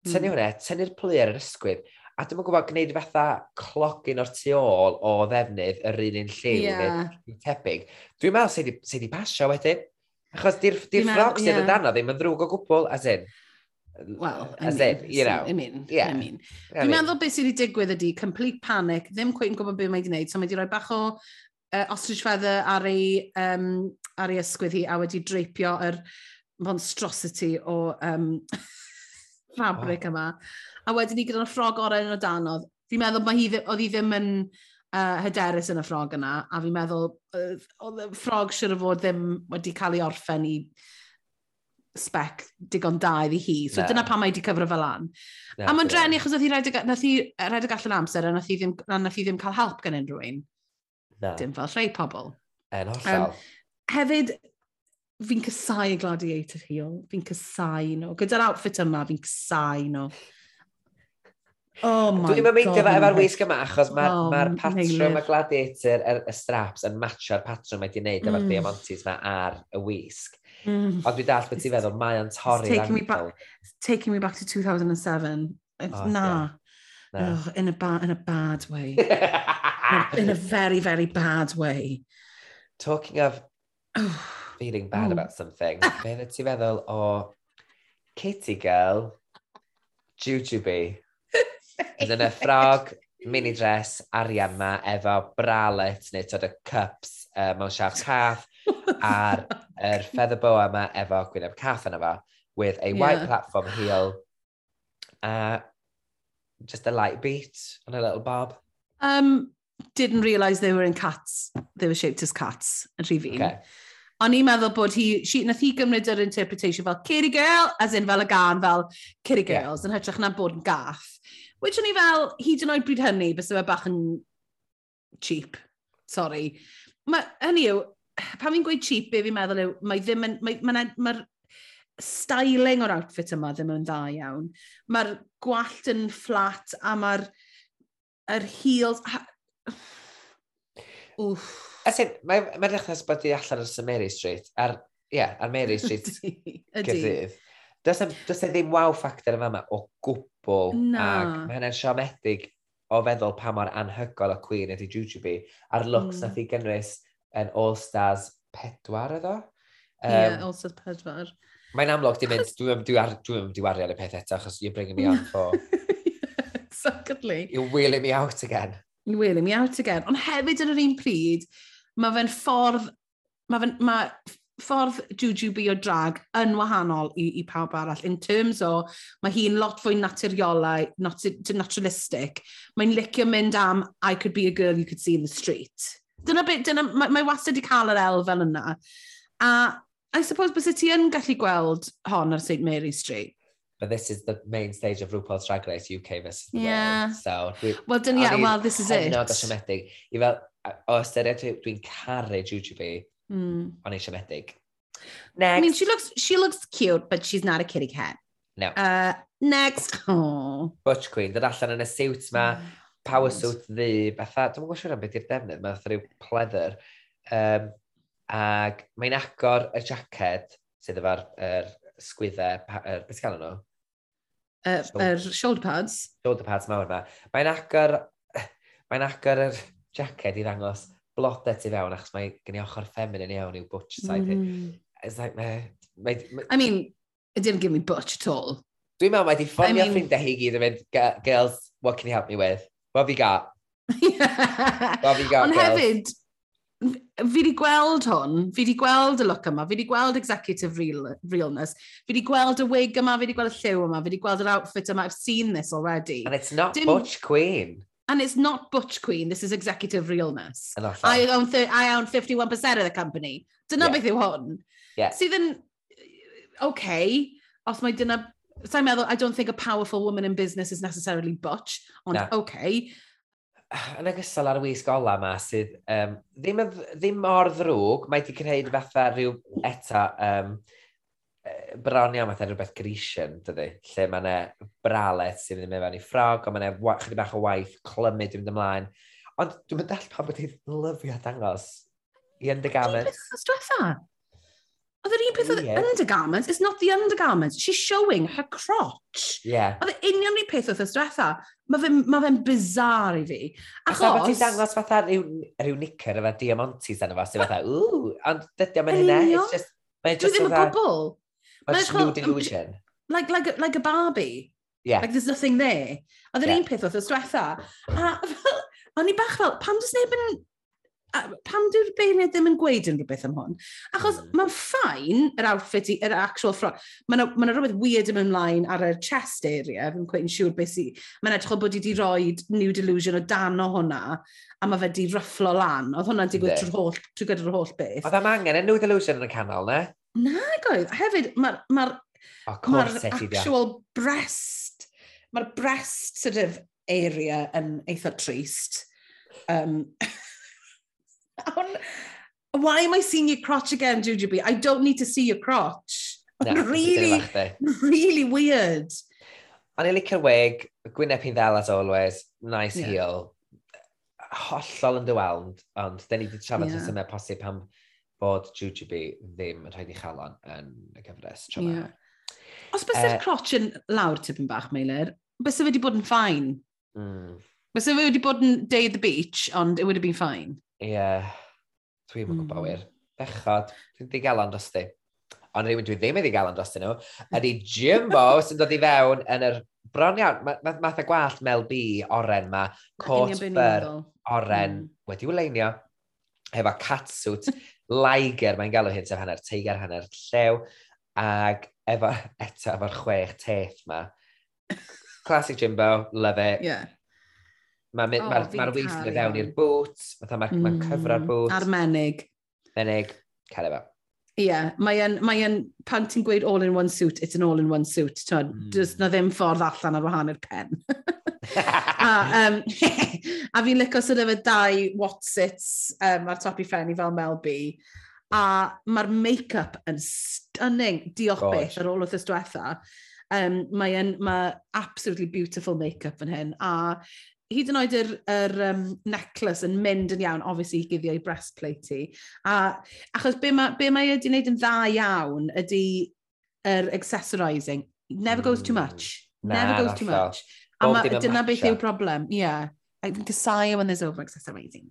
A: tynnu mm. hwnna, tynnu'r plu ar yr ysgwydd, a dwi'n gwybod gwneud fatha clogin o'r tu ôl o ddefnydd yr un un lliw yeah. neu tebyg. Dwi'n meddwl sydd wedi pasio wedyn. Achos di'r di ffrog sydd yn dano ddim yn ddrwg o gwbl, as in.
B: Well, I mean, you know. I mean, yeah. I mean. Dwi'n meddwl beth sydd wedi digwydd ydy, complete panic, ddim cwein gwybod beth mae wedi gwneud, so mae wedi rhoi bach o uh, ostrich feather ar ei, um, ar ei ysgwydd hi a wedi dreipio yr monstrosity o um, <laughs> fabric oh. yma a wedyn ni gyda'r ffrog oren o danodd. Fi'n meddwl mae hi, oedd hi ddim yn uh, hyderus yn y ffrog yna, a fi'n meddwl oedd y ffrog siwr o fod ddim wedi cael ei orffen i spec digon da iddi hi. So no. dyna pam mae wedi cyfro fel an. No, a mae'n drenu achos oedd hi rhaid y gallan amser a nath hi ddim, nath hi ddim cael help gan unrhyw un. No. Dim fel rhai pobl.
A: En hollol. Um,
B: hefyd, fi'n cysau y gladiator heel. Fi'n cysau nhw. No. Gyda'r outfit yma, fi'n cysau nhw. No. Oh my
A: Dwi'n meindio fe efo'r wisg yma, achos mae'r oh, ma patrwm y gladiator, y, y straps, yn matcha'r patrwm mae wedi'i wneud efo'r mm. diamantis yma ar y wisg. Mm. Ond dwi'n dall beth ti'n feddwl, mae o'n
B: torri'r ankel. Taking me back to 2007. Oh, na. Yeah. No. Oh, in, a ba in a bad way. <laughs> in a very, very bad way.
A: Talking of feeling bad oh. about something, beth ti'n feddwl o Kitty Girl, Jujubee? Oedd yn y ffrog, mini dress, arian ma, efo bralet neu tod y cups uh, mewn siaf cath, a'r er feather boa ma efo gwyneb cath yna fo, with a white yeah. platform heel, uh, just a light beat and a little bob.
B: Um, didn't realise they were in cats. They were shaped as cats yn rhi fi'n. Okay. O'n i'n meddwl bod hi, she, nath hi gymryd yr interpretation fel kitty girl, as in fel y gan, fel kitty girls, yeah. yn hytrach na bod yn gath. Which o'n i fel, hyd yn oed bryd hynny, bys yma bach yn cheap. Sorry. Mae, hynny yw, pan fi'n gweud cheap, be fi'n meddwl yw, mae ddim yn, mae, mae, mae, styling o'r outfit yma ddim yn dda iawn. Mae'r gwallt yn flat a mae'r er heels...
A: Ha... Wff. Ysyn, mae'n mae dechrau sbyddu allan ar Mary Street, ar, yeah, ar Mary Street Ydw. Does e, does e ddim wow factor yma fama o gwbl. Na. Ac mae hynny'n siomedig o feddwl pa mor anhygol o Queen ydy Jujubee. A'r looks mm. nath i gynnwys yn All Stars
B: 4 Ie, Um, yeah, All Stars 4.
A: Mae'n amlwg di mynd, dwi'n dwi ar, dwi dwi wario ar y peth eto, achos you're bringing me on for... <laughs>
B: yeah,
A: exactly. You're wheeling me out again.
B: You're wheeling me out again. Ond hefyd yn yr un pryd, mae fe'n ffordd... Mae fe'n... Mae ffordd jujube o drag yn wahanol i, i pawb arall in terms o mae hi'n lot fwy naturiolau, not, naturalistic. Mae'n licio mynd am I could be a girl you could see in the street. Dyna beth, dyna, mae, mae wastad wedi cael yr elfen yna. A I suppose bys ti yn gallu gweld hon ar St Mary Street.
A: But this is the main stage of RuPaul's Drag Race UK versus the
B: yeah.
A: world. So, dwi,
B: well, dyn, yeah, well, this is it.
A: Hynod o siomedig. I fel, o ystyried dwi'n caru Jujube,
B: Mm.
A: Ond i siomedig. Next.
B: I mean, she looks, she looks cute, but she's not a kitty cat.
A: No.
B: Uh, next. <laughs> Oh.
A: Butch Queen, dod allan yn y suit ma, oh
B: power
A: suit ddi, fatha, dwi'n gwybod siwr am beth i'r defnydd, mae rhyw pleather. Um, ac mae'n agor y jacket sydd efo'r er, sgwyddau, er, beth gael nhw?
B: Uh, er shoulder pads.
A: Shoulder pads mawr yma. Mae'n agor, <sighs> mae'n agor yr jacket i ddangos blodau tu fewn, achos mae gen i ochr feminine iawn i'w butch side mm. It's like, mae... me, me
B: I mean, it didn't give me butch at all.
A: Dwi'n meddwl mae di ffonio
B: I mean...
A: ffrindiau hi gyd yn mynd, girls, what can you help me with? What have you got? What have you got,
B: Ond
A: girls?
B: hefyd, fi wedi gweld hwn, fi wedi gweld y look yma, fi wedi gweld executive real, realness, fi wedi gweld y wig yma, fi wedi gweld y lliw yma, fi wedi gweld yr outfit yma, I've seen this already.
A: And it's not
B: Dim...
A: butch queen.
B: And it's not Butch Queen, this is executive realness. I own, I own 51% of the company. Dyna
A: yeah.
B: beth yw hwn.
A: Yeah.
B: Sydd so yn, okay, os mae dyna... Sa'n meddwl, I don't think a powerful woman in business is necessarily butch, ond
A: no.
B: okay. <sighs>
A: Yn ogystal ar y wisg ola yma sydd um, ddim, ddim mor ddrwg, mae wedi creu fatha rhyw eta um, bron iawn fatha rhywbeth Grecian, dydy, lle mae yna bralet sy'n mynd i mewn i ffrog, ond mae yna chydig bach o waith clymyd i fynd ymlaen. Ond dwi'n mynd all pan bod wedi lyfio dangos i
B: undergarments. Dwi'n diwetha. Oedd yr un peth oedd undergarments, it's not the undergarments, she's showing her crotch.
A: Yeah.
B: Oedd e yr union un peth oedd y diwetha. Mae fe'n ma fe bizar i fi.
A: Achos... Ac oedd
B: ti'n
A: dangos fatha rhyw, rhyw nicer efo diamantis yna fo, sy'n fatha, ww, ond dydy o'n
B: mynd
A: hynna, it's just...
B: Dwi ddim yn pobl.
A: Mae'n just new delusion.
B: Like, like, like a Barbie.
A: Yeah.
B: Like there's nothing there. Oedd yr
A: yeah.
B: un peth oedd os diwetha. A fel, o'n i bach fel, pam does neb yn... Pam dyw'r beirniad ddim yn gweud yn rhywbeth am hwn? Achos
A: mm.
B: mae'n ffain, yr outfit, yr actual front. Mae'n ma rhywbeth weird yn ymlaen ar y chest area, fi'n gweud yn siŵr beth sy'n... Mae'n edrych o bod i wedi rhoi New Delusion o dan o hwnna, a mae fe wedi rufflo lan. Oedd hwnna'n digwydd trwy'r holl, trwy gyda'r holl beth.
A: Oedd am angen y New Delusion yn y canol, ne?
B: Nag oedd. Hefyd, mae'r ma
A: ma
B: actual breast, mae'r breast sort of area yn eitha trist. Um, <laughs> on, why am I seeing your crotch again, Jujubee? I don't need to see your crotch. Really, really weird.
A: Ond i licio'r wig, gwyneb hi'n ddel as always, nice
B: yeah.
A: heel. Hollol yn dywelnd, ond dyn ni wedi trafod
B: yeah.
A: rhesymau posib pam bod Jujubi ddim yn rhaid i chalon yn y gyfres tro
B: yeah. Os byse'r
A: uh,
B: crotch yn lawr tipyn bach, Meilir, bys byse wedi bod yn ffain.
A: Mm.
B: Bys fe wedi bod yn day at the beach, ond it would have been fine.
A: Ie, yeah. dwi'n
B: mm.
A: gwybod wir. Bechod, dwi'n di ddigalon dros di. Ond rhywun dwi ddim yn ddigalon dros nhw, ydy Jimbo <laughs> sy'n dod i fewn yn yr bron iawn, math ma, ma gwallt Mel B oren ma, cot
B: byr
A: oren
B: mm.
A: wedi wleinio, efo catsuit <laughs> Liger, mae'n galw hyn sef hanner teigar, hanner llew, ac efo, <laughs> eto efo'r chwech teth ma. Classic Jimbo, love it.
B: Yeah.
A: Mae'r
B: ma,
A: ma,
B: oh,
A: ma, ma
B: weithio
A: fewn i'r bwt, mae'n ma, ma mm. cyfro'r bwt.
B: Armenig. Menig,
A: cael efo.
B: Ie, yeah, mae'n, mae pan ti'n gweud all-in-one suit, it's an all-in-one suit. Tod,
A: mm.
B: Does na ddim ffordd allan ar wahan i'r pen. <laughs> a, um, <laughs> a fi'n licio sydd efo dau Watsits um, ar top i ffenni fel Mel B. A mae'r make-up yn stunning. Diolch
A: Gosh.
B: beth ar ôl wrth diwetha. Um, Mae'n ma absolutely beautiful make-up yn hyn. A hyd yn oed yr, yr um, necklace yn mynd yn iawn, obviously, i guddio i breastplate i. A, achos be mae, be mae wedi wneud yn dda iawn ydy yr er accessorising. Never goes too much. Never goes too much. A ma, dyna beth yw'r problem, ie. Yeah. I think desire when there's over-exaggerating.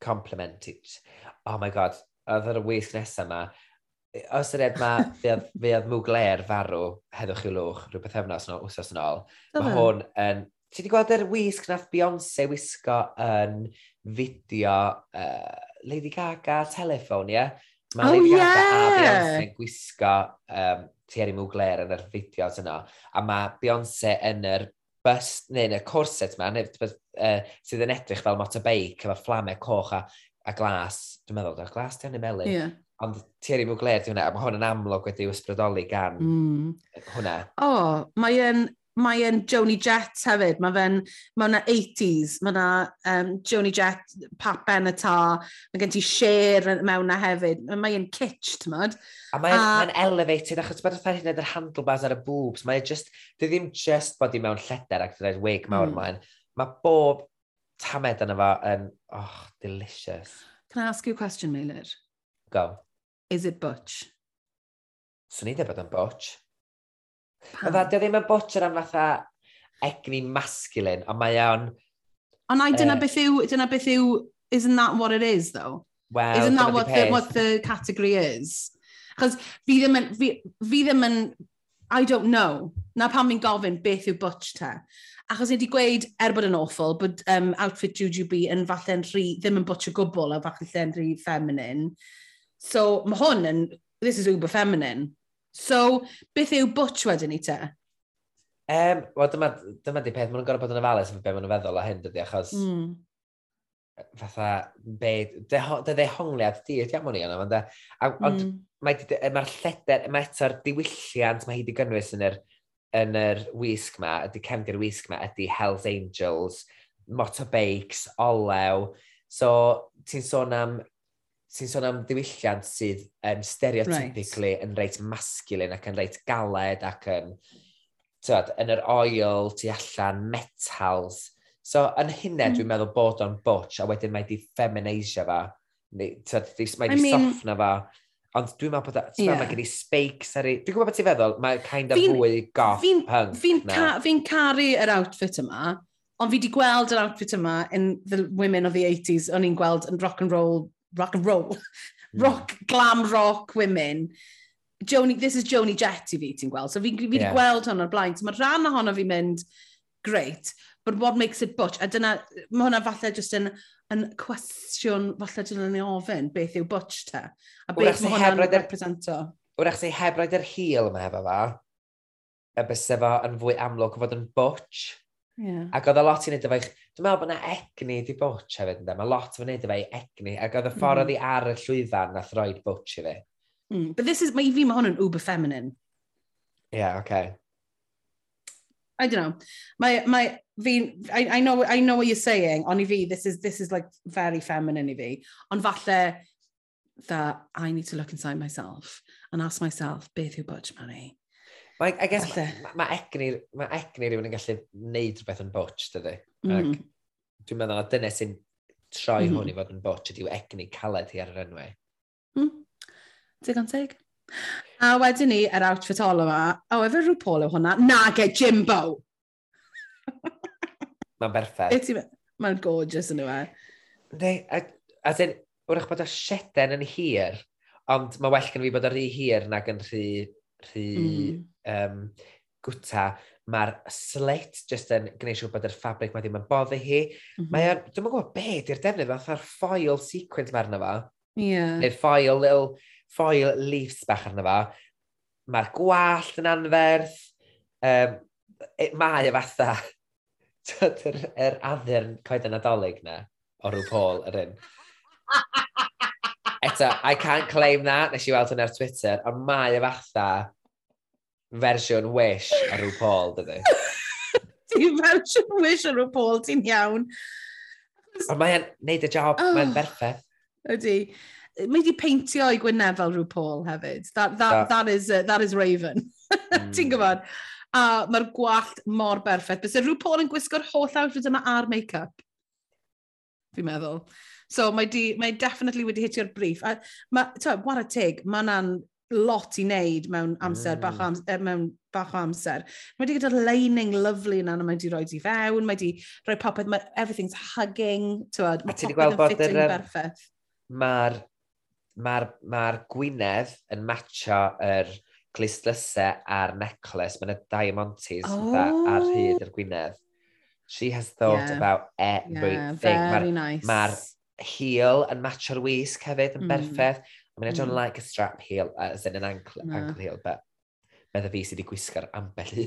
A: Complimented. Oh my god, oedd yr y nesaf yma, os yr edma, <laughs> fe oedd mwgler farw heddwch i'w lwch rhywbeth efnos yn ôl, wrthos yn ôl. Mae hwn yn... Ti wedi gweld yr wisg nath Beyoncé wisgo yn fideo uh, Lady Gaga telephone, ie? Yeah? Mae
B: oh,
A: Lady yeah. Gaga a Beyoncé gwisgo um, Thierry Mugler yn yr fideos yno. A mae Beyoncé yn yr bus neu yn y corset ma, neu, uh, sydd yn edrych fel motorbike efo fflamau coch a, a glas, dwi'n meddwl, a glas ti'n ei melyn.
B: Yeah.
A: Ond Thierry Mugler di hwnna, a mae hwn yn amlwg wedi ysbrydoli gan
B: mm.
A: hwnna.
B: O, oh, mae yn, mae yn Joni Jett hefyd, mae fe'n, mae yna 80s, mae yna um, Joni Jett, Pat Benatar, mae gen ti share mewn na hefyd, mae e'n kitsch, ti'n mynd.
A: A mae'n
B: a...
A: mae elevated, achos bod oedd hyn yr handlebars ar y boobs, mae'n e just, dwi ddim just bod i mewn lleder ac dweud wig mawr
B: mm.
A: mae'n, mae bob tamed yna fo yn, oh, delicious.
B: Can I ask you a question, Meilir?
A: Go.
B: Is it butch?
A: Swn i ddim bod yn butch. Fydda, dio ddim yn butcher am fatha egni masculine, ond mae o'n...
B: Ond ai dyna
A: uh,
B: beth yw, dyna beth yw, isn't that what it is, though?
A: Well,
B: isn't that what the, what the category is? Chos fi ddim yn, fi, fi ddim yn, I don't know, na pam fi'n gofyn beth yw butch te. Achos ni wedi gweud, er bod yn awful, bod um, outfit Juju B yn falle'n rhy, ddim yn butch o gwbl, a falle'n rhy feminine. So mae hwn yn, this is uber feminine. So, beth yw butch wedyn ni te?
A: Um, Wel, dyma, dyma di peth, maen nhw'n gorfod bod yn ofalus efo be maen nhw'n feddwl o hyn, dydy, achos
B: mm.
A: fatha, be, dy ddehongliad di, ydi am o'n i yna, ond, e, ond
B: mm.
A: mae'r mae lleder, mae eto'r diwylliant mae hi wedi gynnwys yn yr, yn yr wisg ma, ydy cefndir wisg ma, ydy Hells Angels, motorbikes, olew, so ti'n sôn am sy'n sôn am diwylliant sydd um, stereotypically right. yn reit masculine ac yn reit galed ac yn, tywed, yn yr oil, tu allan, metals. So, yn hynny
B: mm.
A: dwi'n hmm. meddwl bod o'n butch, a wedyn mae di feminisio fa. Neu, tywed, di, mae di I
B: mean...
A: soffna fa. Ond dwi'n meddwl bod
B: a,
A: yeah. mae gen i spakes ar ei... Dwi'n gwybod beth ti'n feddwl, mae kind of
B: fi
A: fwy goth
B: fi'n,
A: punk.
B: Fi'n
A: fi
B: ca, fi caru yr outfit yma, ond fi wedi gweld yr outfit yma in the women of the 80s, o'n i'n gweld yn rock and roll rock and roll,
A: yeah. <laughs> Hmm.
B: rock, glam rock women. Joni, this is Joni Jett i fi ti'n gweld. So fi'n fi
A: yeah.
B: gweld hwn o'r blaen. So mae rhan ohono fi mynd, great, but what makes it butch? A dyna, mae hwnna falle just yn, yn cwestiwn, falle dyna ni ofyn, beth yw butch ta? A beth mae hwnna'n represento?
A: Wrach sy'n heb roed yr heel yma efo fa, y bys efo yn fwy amlwg o fod yn butch.
B: Yeah.
A: Ac oedd a lot i'n edrych Dwi'n meddwl bod yna egni di butch hefyd, ynddo. Mae lot o'n efo efo'i egni, ac oedd y ffordd
B: mm-hmm.
A: oedd mm. ar y llwyfan nath roed butch i fi.
B: Mm. But this is, mae i fi mae hwn yn uber feminine.
A: Yeah, okay.
B: I don't know. My, my, fi, I, I, know, I know what you're saying, On i fi, this is, this is like very feminine i fi. Ond falle, that I need to look inside myself and ask myself, beth yw butch money?
A: Mae, I guess, mae ma, egni, ma egni rhywun yn gallu neud rhywbeth yn butch, dydy.
B: Mm.
A: Ac Dwi'n meddwl, dyna sy'n troi
B: mm.
A: hwn i fod yn butch, ydyw egni caled hi ar yr enwau. Mm.
B: Digon teg. A wedyn ni, yr outfit ol yma, o, efo rhyw pol yw hwnna, nage Jimbo! <laughs>
A: Mae'n berffaith.
B: Mae'n gorgeous yn yw e.
A: Ne, a, a dyn, wrach bod y sieden yn hir, ond mae well gen fi bod yr rhy hir nag yn rhy, rhy
B: mm
A: um, gwta, mae'r slit jyst yn gwneud siŵr bod yr ffabric mae ddim yn boddi hi.
B: Mm
A: -hmm. o'n, dwi'n yn gwybod be, di'r defnydd fatha'r foil sequence mae arno fo.
B: Ie. Yeah.
A: Neu foil, little, foil leaves bach arno fo. Mae'r gwallt yn anferth. Um, mae y fatha <laughs> yr, yr addurn coed yn adolyg na o rhyw Paul yr un. <laughs> Eto, I can't claim that, nes i weld hwnna ar Twitter, ond mae y fatha fersiwn wish ar rhyw Paul, dydy. <laughs>
B: Ti'n fersiwn wish ar rhyw Paul, ti'n iawn.
A: Ond mae'n neud y job,
B: oh,
A: mae'n berffaith.
B: Ydy. Mae di peintio i Gwynedd fel rhyw Paul hefyd. That, that, that, is, uh, that is Raven. <laughs>
A: mm.
B: ti'n gwybod? A mae'r gwallt mor berffaith. Bys rhyw Paul yn gwisgo'r holl outfit yma ar make-up. Fi'n meddwl. So mae, di, mae definitely wedi hitio'r brief. A, ma, to, what a tig, mae hwnna'n lot i wneud mewn amser,
A: mm.
B: bach, amser, er, mewn bach o amser. Mae wedi gyda lining lovely yna, mae wedi rhoi di fewn, mae wedi rhoi popeth, mae everything's hugging, tywed, mae popeth yn fitting
A: er, berffeth.
B: Mae'r
A: mae'r ma Gwynedd yn matcho yr glistlysau a'r necklace, mae'n y diamantes oh. ar hyd yr Gwynedd. She has thought
B: yeah.
A: about everything.
B: Yeah, very
A: ma
B: nice.
A: Mae'r heel yn matcho'r wisg hefyd yn
B: mm.
A: berffeth I mean, I don't
B: mm.
A: like a strap heel, uh, as in an ankle,
B: no.
A: ankle heel, but medda fi sydd wedi gwisgo'r ambell i.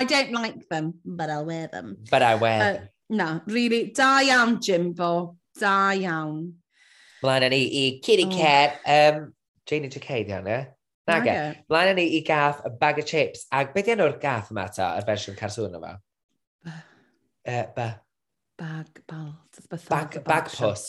B: I don't like them, but I'll wear them.
A: But I wear
B: uh,
A: them.
B: Na, really, da iawn, Jimbo. Da iawn.
A: Mlaen ni i Kitty
B: oh.
A: Cat, um, Jane and Jacquet,
B: iawn,
A: e?
B: Nage.
A: Mlaen ni i gath a bag of chips. Ac beth yna'r gath yma ta, yr fersiwn carswn yma?
B: Ba.
A: Uh, ba.
B: Bag balt.
A: Bag, bag
B: pws.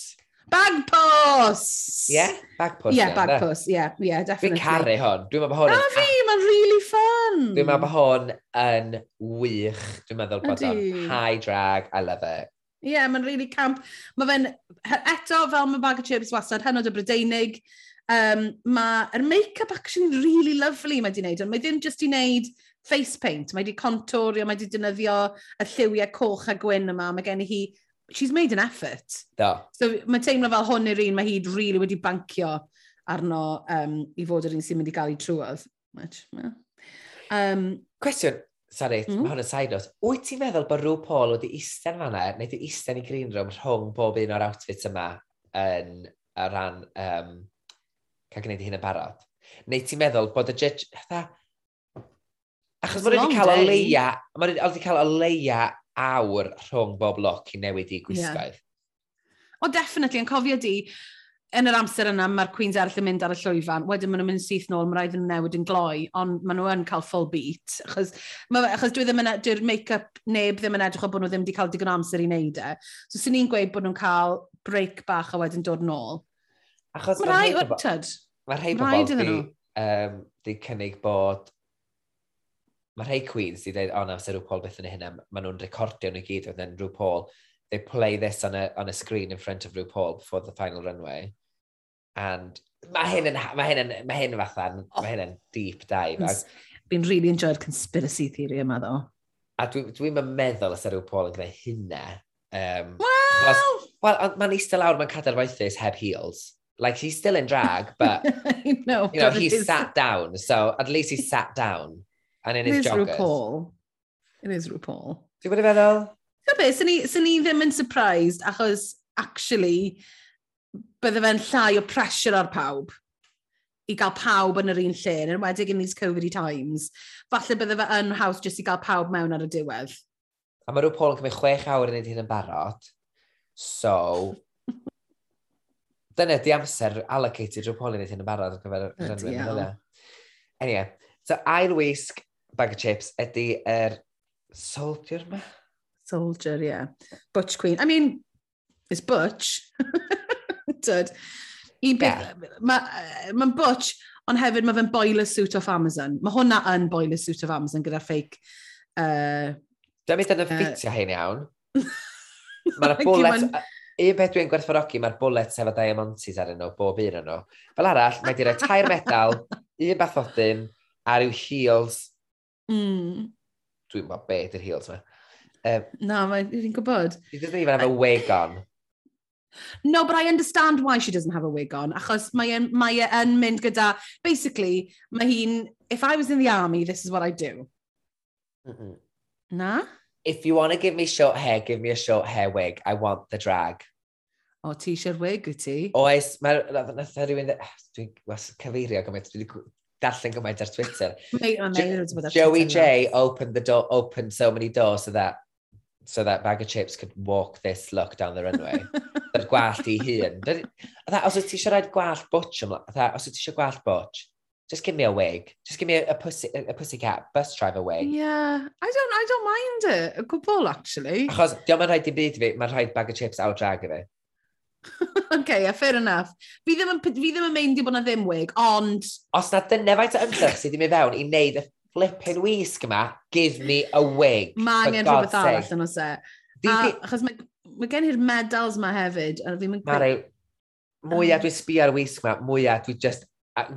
B: Bagpuss!
A: Ie, yeah, bagpuss. Ie,
B: yeah,
A: bagpuss,
B: ie, yeah, yeah, definitely.
A: Fi'n caru hwn. Dwi'n meddwl hwn...
B: Na fi, mae'n really fun!
A: Dwi'n meddwl hwn yn wych. Dwi'n meddwl bod o'n high drag, I love it.
B: Ie, yeah, mae'n really camp. Mae fe'n, eto fel mae bag o chips wastad, hynod y Brydeinig, um, mae'r make-up actually really lovely mae di wneud. Mae ddim just i wneud face paint, mae di contourio, mae di dynyddio y lliwiau coch a gwyn yma. Mae gen i hi she's made an effort.
A: Da.
B: So mae teimlo fel hwn i'r un mae hyd rili really wedi bancio arno um, i fod yr un sy'n mynd i gael ei trwodd. Which, Yeah. Um,
A: Cwestiwn, sorry,
B: mm.
A: mae hwn yn side note. Wyt ti'n meddwl bod rhyw Paul wedi eistedd fan'na, neu wedi eistedd i green room rhwng bob un o'r outfits yma yn y ran um, cael gwneud hyn yn barod? Neu ti'n meddwl bod y judge... Tha, achos
B: mae'n
A: wedi cael o leia, mae'n wedi cael o leia awr rhwng bob loc i newid i gwisgaidd. Yeah.
B: O, oh, definitely, yn cofio di, yn yr amser yna, mae'r Queens eraill yn mynd ar y llwyfan, wedyn maen nhw'n mynd syth nôl, mae rhaid yn newid yn gloi, ond maen nhw yn cael full beat, achos, ma, achos dwi ddim yn, e, dwi'r make-up neb ddim yn edrych o bod nhw ddim wedi cael digon amser i wneud e. So, sy'n ni'n gweud bod nhw'n cael break bach a wedyn dod nôl.
A: Achos
B: mae rhai, tyd.
A: Mae rhai
B: pobl
A: di, um, di cynnig bod mae rhai Queens i dweud, o oh, na, se Rw Paul beth yn hynna, maen nhw'n recordio nhw gyd, and then Rw Paul, they play this on a, on a screen in front of Rw Paul before the final runway. And mae hyn yn, mae hyn yn, mae hyn fatha, mae hyn yn deep dive.
B: Fi'n really enjoyed conspiracy theory yma ddo.
A: A dwi'n dwi, dwi meddwl os Rw Paul yn gwneud hynna. Um, Wel! Wel, mae'n eistedd lawr, mae'n cadarwaethus heb heels. Like, he's still in drag, but, <laughs>
B: no,
A: you know,
B: but
A: he's
B: is...
A: sat down. So, at least he's sat down. And in his joggers.
B: RuPaul. It is RuPaul.
A: Ti'n bod i feddwl?
B: Ti'n beth, sy'n ni, sy ni ddim yn surprised achos actually bydde fe'n llai o pressure ar pawb i gael pawb yn yr un lle, yn enwedig in these COVID times. Falle bydde fe yn haws jyst i gael pawb mewn ar y diwedd.
A: A mae rhyw Paul yn cymryd chwech awr yn ei hyn yn barod. So, <laughs> dyna di amser allocated rhyw Paul yn ei hyn yn barod ar gyfer y rhenwyr. Anyway, so ail wisg bag of chips ydy er soldier ma?
B: Soldier. Yeah. Butch Queen. I mean, it's Butch. <laughs> Dyd. Un beth, yeah. mae'n ma Butch, ond hefyd mae fe'n boiler suit off Amazon. Mae hwnna yn boiler suit off Amazon gyda'r fake... Uh,
A: Dwi'n mynd yn y ffitio uh, hyn iawn. <laughs> Mae'r bullet... Un beth dwi'n gwerthfawrogi, mae'r bullets efo diamantis ar nhw, bob un o'n nhw. Fel arall, mae di rhoi tair medal, <laughs> un bathodyn, a rhyw heels
B: Mm.
A: Dwi'n meddwl be ydy'r heels yma. Um,
B: Na, mae'n fi'n gwybod.
A: She doesn't even have a wig on.
B: No, but I understand why she doesn't have a wig on, achos mae e'n mae e yn mynd gyda, basically, mae hi'n, if I was in the army, this is what I'd do.
A: Mm -mm.
B: Na?
A: If you want to give me short hair, give me a short hair wig. I want the drag.
B: O, ti eisiau'r wig wyt ti?
A: Oes, mae rhywun... Ah, dwi'n cyfeirio gymaint. Dwi wedi darllen gymaint ar Twitter. Joey J opened the door, opened so many doors so that so that bag of chips could walk this look down the runway. <laughs> Dyna'r gwallt i hun. Dda, os wyt ti eisiau rhaid gwallt butch ymlaen, os wyt ti eisiau gwallt butch, just give me a wig. Just give me a, a, pussy, a, a pussycat bus driver wig.
B: Yeah, I don't, I don't mind it. A gwbl, actually.
A: Achos, diolch yn rhaid i byd i fi, mae'n rhaid bag of chips a drag i fi. <laughs>
B: OK, yeah, fair enough. Fi ddim yn, fi ddim yn mynd i bod na ddim wig, ond...
A: Os na dyna faint o ymdrech sydd wedi mynd fewn i wneud y flippin wisg yma, give me a wig.
B: Mae angen rhywbeth arall yn oes
A: ose.
B: Achos mae, mae gen i'r medals ma hefyd, a fi'n mynd...
A: Mari, mwyaf dwi'n sbi ar wisg yma, mwyaf dwi just...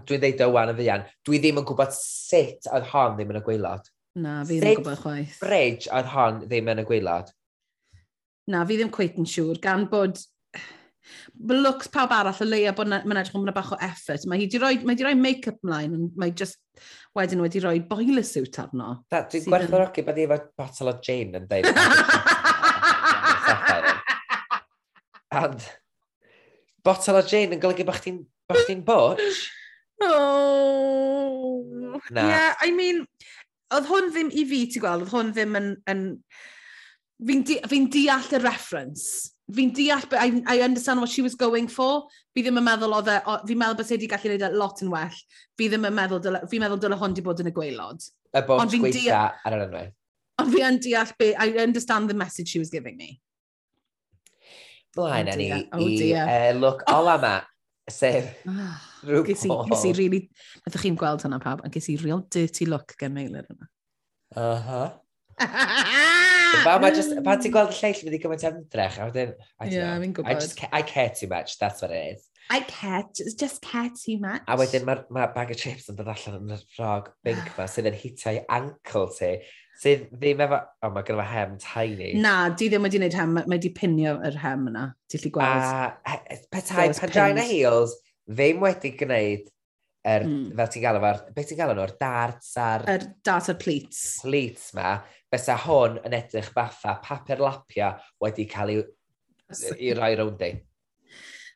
A: Dwi'n dweud o wan y fian, dwi ddim yn gwybod sut oedd hon ddim yn y gweilod.
B: Na, fi ddim yn gwybod chwaith.
A: Sut bridge oedd hon ddim yn y gweilod?
B: Na, fi ddim cweit yn siŵr, gan bod looks pawb arall y leia bod mae'n edrych yn bach o effort. Mae hi roi, mae di roi make-up mlaen, mae just wedyn wedi roi boiler suit arno.
A: Da, dwi'n gwerthorogi bod hi efo bottle o gin yn dweud. And bottle o gin yn golygu bod chdi'n chdi butch?
B: Oh.
A: Na.
B: Yeah, I mean, oedd hwn ddim i fi, ti gweld, oedd hwn ddim yn... yn fi'n di, fi deall y reference fi'n deall, but I, I understand what she was going for. Fi ddim yn meddwl oedd e, fi'n meddwl bod wedi gallu gwneud e lot yn well. Fi ddim yn meddwl, fi'n meddwl dyle hwn di bod yn y gweilod.
A: Y
B: bod
A: gweitha ar yr enwau.
B: Ond fi yn deall, be, I understand the message she was giving me.
A: Mlaen,
B: oh, Annie, oh,
A: i uh, look ola ma, sef <sighs>
B: ah, rhyw Paul. Ges i really, ydych chi'n gweld hwnna pawb, a ges i real dirty look gen Meilir yna.
A: Aha. Uh -huh. <laughs> Fel mae ah, just, mm. pan ti'n gweld y lleill fydd i gymaint ymdrech, a wedyn, I don't
B: yeah,
A: know.
B: Gwybod.
A: I, just, I care too much, that's what it is.
B: I care, it's just care too much.
A: A wedyn mae ma bag of chips yn dod allan yn y ffrog bink ah. ma, sydd yn hitio'i ankle ti, sydd ddim efo, o oh, mae gyda hem tiny.
B: Na, di ddim wedi gwneud hem, mae wedi pinio yr hem yna, ti'n lli gweld.
A: A e,
B: e,
A: petai,
B: pan
A: heels, ddim wedi gwneud er,
B: mm.
A: fel ti'n gael efo'r, beth ti'n gael nhw'r darts a'r...
B: Yr er darts a'r pleats.
A: Pleats ma, besa hwn yn edrych fatha papur lapia wedi cael ei, i roi rownd i.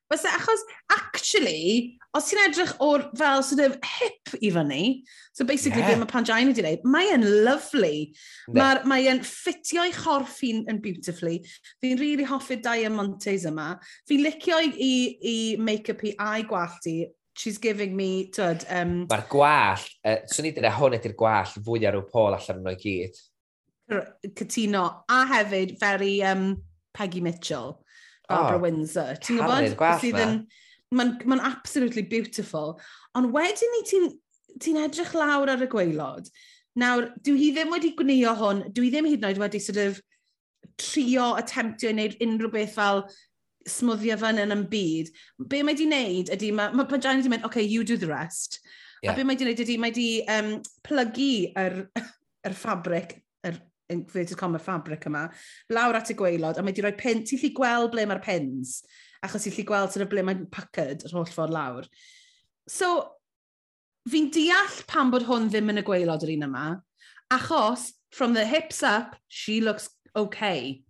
B: Fysa, achos, actually, os ti'n edrych o'r fel sort of hip i fyny, so basically yeah. beth mae pangina wedi gwneud, mae e'n lovely. Mae ma e'n ffitio i chorff i'n yn beautifully. Fi'n really hoffi'r diamantes yma. Fi'n licio i, i make-up i a'i gwallt i she's giving me, tyd... Um...
A: Mae'r gwall, uh, swn i dweud hwn ydy'r gwall fwy ar y pôl allan nhw i gyd.
B: Cytuno. A hefyd, very um, Peggy Mitchell, Barbara
A: oh,
B: Windsor. Ti'n gwybod? Sydd yn... Mae'n ma absolutely beautiful. Ond wedyn ni ti'n ti edrych lawr ar y gweilod. Nawr, dwi hi ddim wedi gwnio hwn, dwi ddim hyd yn oed wedi sort of trio attemptio i wneud unrhyw beth fel smwddio fan yn byd, be mae di wneud ydy, mae ma Panjani di mynd, okay, you do the rest.
A: Yeah.
B: A be mae di wneud ydy, mae di um, plygu yr, yr ffabric, yr inverted comma fabric yma, lawr at y gweilod, a mae di rhoi pin, ti'n lli gweld ble mae'r pins, achos ti'n lli gweld sort of ble mae'n pacyd yr holl ffordd lawr. So, fi'n deall pam bod hwn ddim yn y gweilod yr un yma, achos from the hips up, she looks okay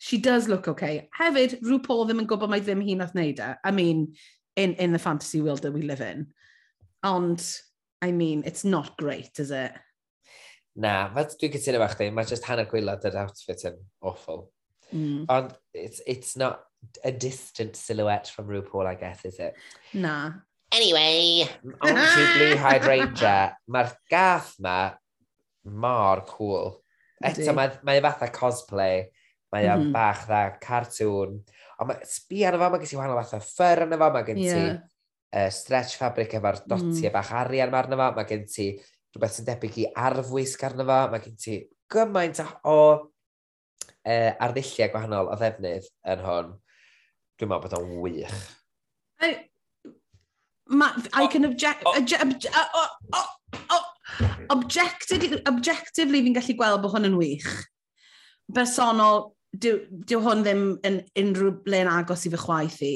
B: she does look okay. Hefyd, RuPaul ddim yn gwybod mai ddim hi nath wneud e. I mean, in, in the fantasy world that we live in. Ond, I mean, it's not great, is it?
A: Na, fel dwi'n cytuno fach di, mae just hanner gwylod yr outfit yn awful.
B: Mm.
A: Ond it's, it's not a distant silhouette from RuPaul, I guess, is it?
B: Na.
A: Anyway, on to Blue Hydrangea. Mae'r gath ma mor cool. Eto, mae, mae fatha cosplay Mae mm
B: -hmm.
A: bach dda, cartoon. Ond mae sbi arno fo, mae gen ti wahanol fath o ffyr arno fo, mae gen ti
B: yeah.
A: uh, stretch fabric efo'r dotiau
B: mm.
A: bach arian arno fo, mae gen ti rhywbeth sy'n debyg i arfwisg arno fo, mae gen ti gymaint o uh, ardulliau gwahanol o ddefnydd yn hwn. Dwi'n meddwl bod o'n wych.
B: I, ma, I can object...
A: Oh,
B: obje, obje, oh, oh, oh, objectively, objectively fi'n gallu gweld bod hwn yn wych. Bersonol, dyw, dyw hwn ddim yn unrhyw ble'n agos i fy chwaith i.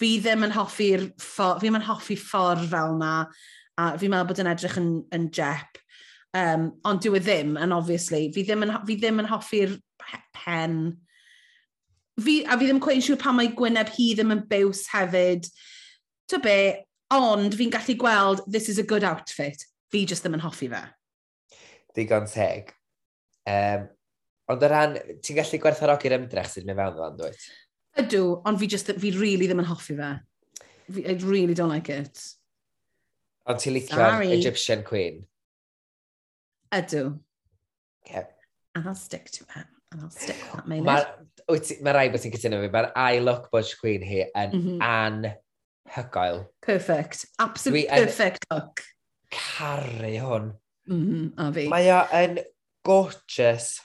B: Fi ddim yn hoffi'r ffordd, fi ddim yn hoffi ffordd fel yna, a fi'n meddwl bod yn edrych yn, yn jep. Um, ond dyw e ddim, and obviously, fi ddim yn, fi ddim yn hoffi'r pen. Fi, a fi ddim cwein siŵr pan mae Gwyneb hi ddim yn byws hefyd. To be, ond fi'n gallu gweld, this is a good outfit. Fi just ddim yn hoffi fe.
A: Digon teg. Um, Ond o ran, ti'n gallu gwerthfarogi'r ymdrech sydd mewn mynd fewn ddo'n dweud?
B: Ydw, ond fi just, fi really ddim yn hoffi fe. Fi, I really don't like it.
A: Ond ti'n licio'r Egyptian Queen?
B: Ydw.
A: Okay.
B: And I'll stick to it. And I'll stick to that, Maynard.
A: Mae ma rai bod ti'n cytuno fi, mae'r I Look Budge Queen hi yn mm -hmm. anhygoel.
B: Perfect. Absolute
A: Dwi
B: perfect look.
A: Caru hwn.
B: Mm -hmm, a fi.
A: Mae o yn gorgeous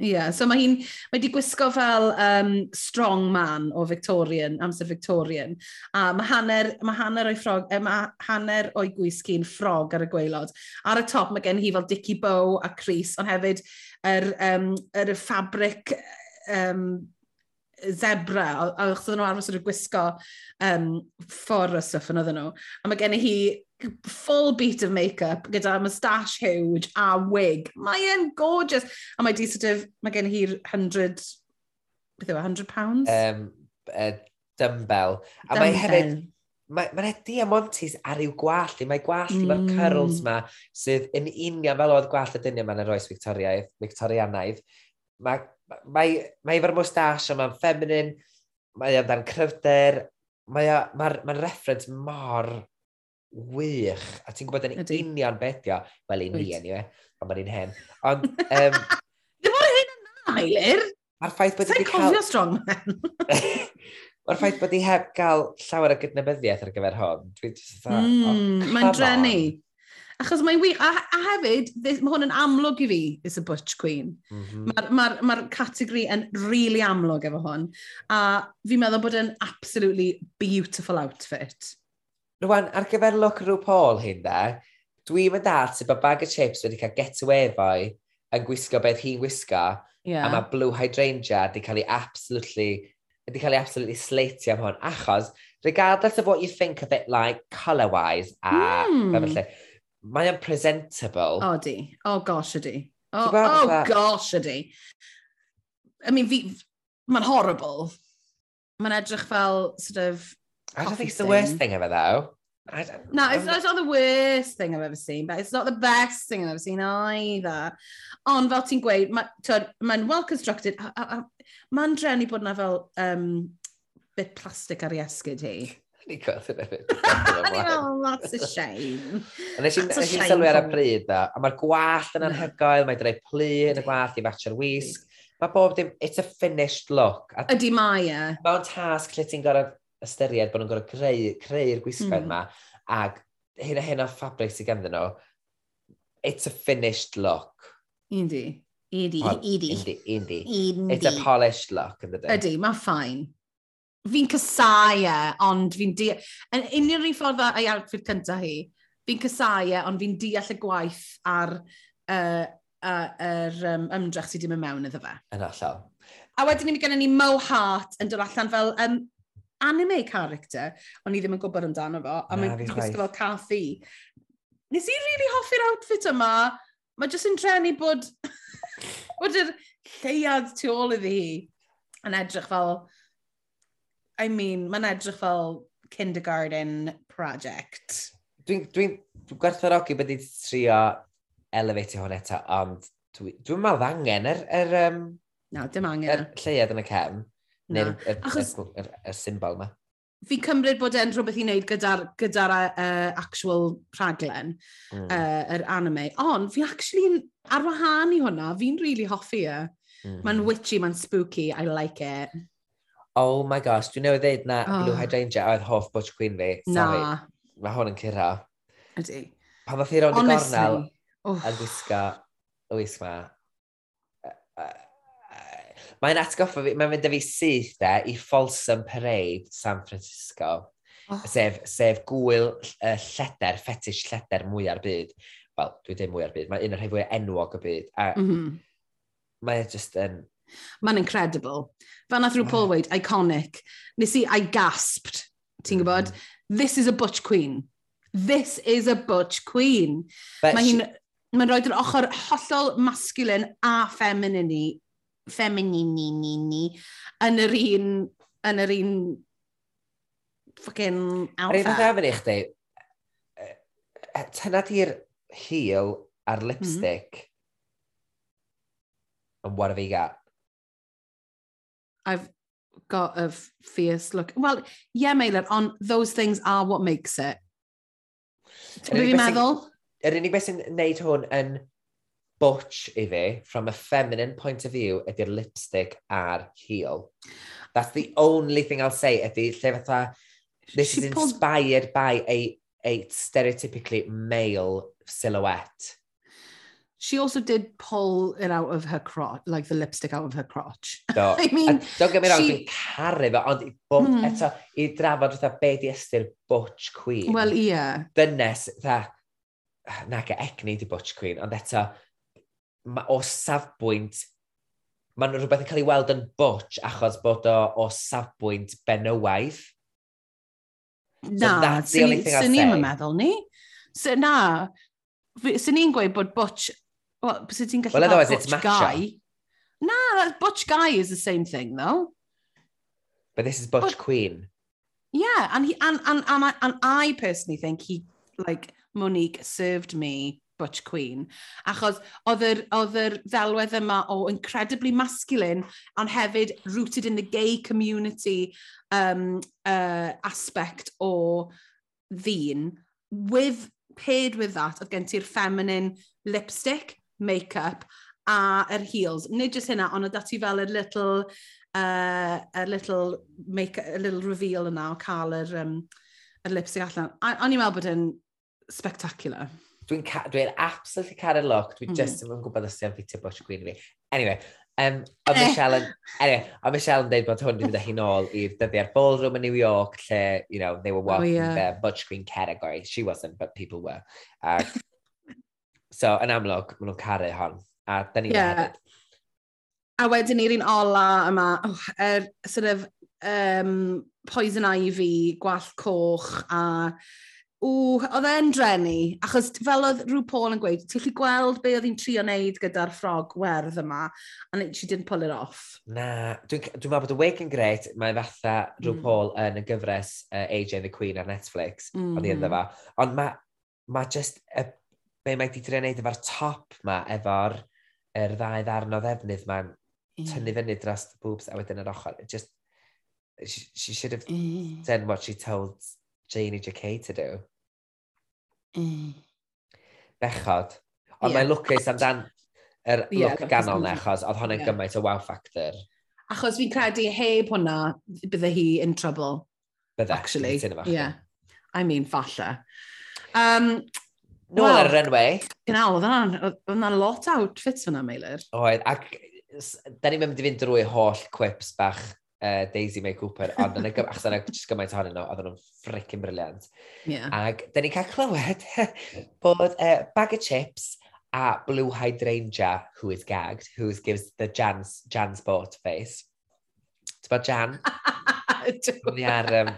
B: Ie, yeah, so mae hi'n, mae di gwisgo fel um, strong man o Victorian, amser Victorian, a mae hanner, mae hanner o'i ffrog, e, mae hanner o'i gwisgi'n ffrog ar y gweilod. Ar y top mae gen hi fel Dicky Bow a Cris, ond hefyd yr, um, yr ffabric um, zebra, achos oedden nhw arfer sort of gwisgo um, ffordd o stuff yn oedden nhw. A mae gen i hi full beat of make-up gyda moustache huge a wig. Mae e'n gorgeous. A mae di sort of, mae gen i hi'r 100, beth yw, e, 100 pounds?
A: Um, uh, dumbbell. A mae hefyd, mae'n ma Eddie a Monty's ar i'w gwallt i. Mae gwallt i, mae'r
B: mm.
A: curls ma sydd yn union fel oedd gwallt y dynion ma'n yr oes Victoriaidd, Victorianaidd mae mae, mae efo'r mwstash mae'n ffeminin, mae amdan cryfder, mae'n mae, mae reference mor wych, a ti'n gwybod yn union beth yw, wel i ni anyway, ond mae'n un hen. Ond... Um,
B: Ddim o'r hyn yna, Eilir!
A: Mae'r ffaith bod wedi cael...
B: cofio strong man. <laughs>
A: Mae'r ffaith bod wedi heb gael llawer o gydnabyddiaeth ar gyfer hwn. Dwi'n dda...
B: Mm,
A: oh,
B: mae'n drenu. Achos mae'n wych, a, a hefyd, this, mae hwn yn amlwg i fi, is a butch queen.
A: Mm -hmm.
B: Mae'r ma, r, ma, categori yn really amlwg efo hwn, a fi'n meddwl bod yn absolutely beautiful outfit.
A: Rwan, ar gyfer look rhyw Paul hyn da, dwi'n mynd at sut bod bag o chips wedi cael getaway fo'i yn gwisgo beth hi'n gwisgo,
B: yeah.
A: a mae Blue Hydrangea wedi cael ei absolutely wedi cael ei absolutely sleitio am hwn, achos regardless of what you think of it like colour-wise a
B: mm.
A: fel felly, mae o'n presentable.
B: O, di. O, oh, gosh, ydi.
A: O,
B: oh,
A: oh,
B: gosh, ydi. I mean, fi... Mae'n horrible. Mae'n edrych fel, sort of...
A: I don't think it's the worst thing ever, though. I don't,
B: no, it's, it's not the worst thing I've ever seen, but it's not the best thing I've ever seen either. Ond fel ti'n gweud, mae'n ma well constructed. Mae'n drenu bod yna fel um, bit plastic ar ei esgyd hi
A: ni gweld yn
B: efo. Oh, that's a shame.
A: A nes i'n sylwi ar y pryd dda, a mae'r gwallt yn anhygoel, mae'n dreid plu yn y gwallt i fatio'r wisg. Mae bob dim, it's a finished look. A
B: Ydy mae e.
A: Mae'n tasg lle ti'n gorau ystyried bod nhw'n gorau creu'r creu gwisgoedd
B: hmm.
A: yma, ac hyn a hyn o ffabric sydd ganddyn nhw, it's a finished look.
B: Indi. Idi, idi.
A: Indi, indi. It's a polished look, yn dydyn.
B: Ydy, mae'n ffain fi'n cysau e, ond fi'n di... Yn unrhyw un ffordd ei outfit cyntaf hi, fi'n cysau e, ond fi'n deall y gwaith ar uh, yr uh, um, ymdrech sydd ddim yn mewn iddo fe.
A: Yn allan.
B: A wedyn ni gennym ni Mo Hart yn dod allan fel um, anime character, ond ni ddim yn gwybod amdano fo, a mae'n gwisgo fel caffi. Nes i really hoffi'r outfit yma, mae jyst yn trenu bod, <laughs> bod yr lleiad tu ôl iddi hi yn edrych fel I mean, mae'n edrych fel kindergarten project.
A: Dwi'n dwi, dwi gwerthfarogi bod ni'n trio elefeitio hwn eto, ond dwi'n dwi, meddwl angen yr... Er, er, um,
B: no, dim angen.
A: Er lleiad yn y cefn,
B: no.
A: neu'r er,
B: Achos...
A: er, er, er symbol yma.
B: Fi'n cymryd bod e'n rhywbeth i wneud gyda'r gyda uh, actual rhaglen,
A: mm.
B: uh, yr anime. Ond fi actually, ar wahân i hwnna, fi'n really hoffi e.
A: Mm.
B: Mae'n witchy, mae'n spooky, I like it.
A: Oh my gosh, dwi'n newid ddeud na
B: oh.
A: Blue Hydrangea oedd hoff butch queen fi.
B: Na.
A: Sorry, mae hwn yn cyrra.
B: Ydy.
A: Pan ddoth i rownd i gornel a gwisgo y Lewis ma. Mae'n atgoffa fi, mae'n mynd â fi syth de i Folsom Parade San Francisco.
B: Oh.
A: Sef, sef gwyl uh, lleder, fetish lleder mwyaf ar byd. Wel, dwi ddim mwyaf ar byd. Mae un o'r rhai fwy enwog y byd. A
B: mm -hmm.
A: Mae e just yn...
B: Um, Mae'n incredible. Fan nath rhyw Paul weid, iconic. Nes i, I gasped, ti'n mm-hmm. gwybod? This is a butch queen. This is a butch queen. Mae hi'n... Mae'n rhoi yr ochr hollol masculine a feminine feminini ni ni yn yr un yn yr un fucking
A: alpha. Rydyn
B: ni'n
A: gafyn i chdi, tyna di'r heel a'r mm-hmm. lipstick mm -hmm. what have you got?
B: I've got a fierce look. Well, yeah, Meilir, on those things are what makes it. Ti'n fi'n meddwl?
A: Yr unig beth sy'n neud hwn yn butch i fi, from a feminine point of view, ydy'r lipstick a'r heel. That's the only thing I'll say ydy lle fatha, this
B: She
A: is inspired pulled... by a, a stereotypically male silhouette
B: she also did pull it out of her crotch, like the lipstick out of her crotch. <laughs>
A: Do.
B: I mean,
A: a, don't get me wrong,
B: she...
A: dwi'n caru fe, ond bod
B: mm.
A: eto i drafod fatha be di ystyr Butch Queen.
B: Well, ie. Yeah.
A: Dynes, dda, na ge egni di Butch Queen, ond eto, ma, o safbwynt, mae'n rhywbeth yn cael ei weld yn Butch achos bod o o safbwynt benywaidd.
B: Na,
A: so
B: sy'n ni'n meddwl ni. So, na, sy'n ni'n gweud bod Butch Well, so ti'n gallu
A: well,
B: cael butch guy. Nah, that butch guy is the same thing, though.
A: But this is butch
B: but,
A: queen.
B: Yeah, and he and and and I, and I personally think he like Monique served me Butch Queen. Achos oedd yr, oedd yr ddelwedd yma o incredibly masculine, ond hefyd rooted in the gay community um, uh, aspect o ddyn. With, paired with that, oedd gen ti'r feminine lipstick make-up a yr heels. Nid jyst hynna, ond oedd dati fel y little, uh, a little, make, a little reveal yna o cael yr, um, yr lipstick allan. O'n i'n meddwl bod yn spectacular.
A: Dwi'n dwi absolutely cael y look. Dwi
B: mm.
A: just ddim yn gwybod os yw'n fitio bwys i fi. Anyway, um,
B: o
A: Michelle yn, anyway, o Michelle yn dweud bod hwn wedi hi nôl i'r dyddiau'r ballroom in New York lle, you know, they were walking oh,
B: yeah.
A: the butch green category. She wasn't, but people were. Uh, So, yn amlwg, maen nhw'n caru hon. A da ni
B: yeah.
A: Hefyd.
B: A wedyn ni'r un ola yma, oh, er, sort of, um, poison ivy, gwall coch a... Ww, oedd e'n drenu, achos fel oedd rhyw Paul yn gweud, ti'n chi gweld be oedd hi'n trio wneud gyda'r ffrog werdd yma, and she didn't pull it off.
A: Na, dwi'n dwi, dwi meddwl bod y wig yn greit, mae fatha rhyw
B: mm.
A: Paul yn y gyfres uh, AJ and the Queen ar Netflix, mm. ond i ynddo fa, ond mae ma just y be mae wedi trio wneud efo'r top ma, efo'r er ddau ddarn o ddefnydd ma'n mm. tynnu fyny dros the boobs a wedyn yr ochr. It just, she, she should have
B: mm.
A: done what she told Janie J.K. to do.
B: Mm.
A: Bechod. Ond
B: yeah.
A: mae'n lwcus amdan yr
B: er
A: yeah,
B: look
A: ganol na, achos oedd hwnna'n
B: yeah.
A: gymaint o wow factor.
B: Achos fi'n credu heb hwnna, bydde hi in trouble.
A: Bydde,
B: actually. Yeah. I mean, falle. Um,
A: Nôl
B: well,
A: ar yr enwau.
B: Gynnal, oedd hwnna'n lot outfits hwnna, Meilir.
A: Oedd, ac da ni'n mynd i fynd drwy holl quips bach uh, Daisy May Cooper, ond yn y gym, achos yna jyst gymaint ohonyn nhw, oedden nhw'n frickin' briliant.
B: Yeah.
A: Ac da ni'n cael clywed <laughs> bod uh, bag of chips a blue hydrangea, who is gagged, who gives the Jan's, Jan's boat face. Ti'n bod Jan? <laughs> Ni ar... Um,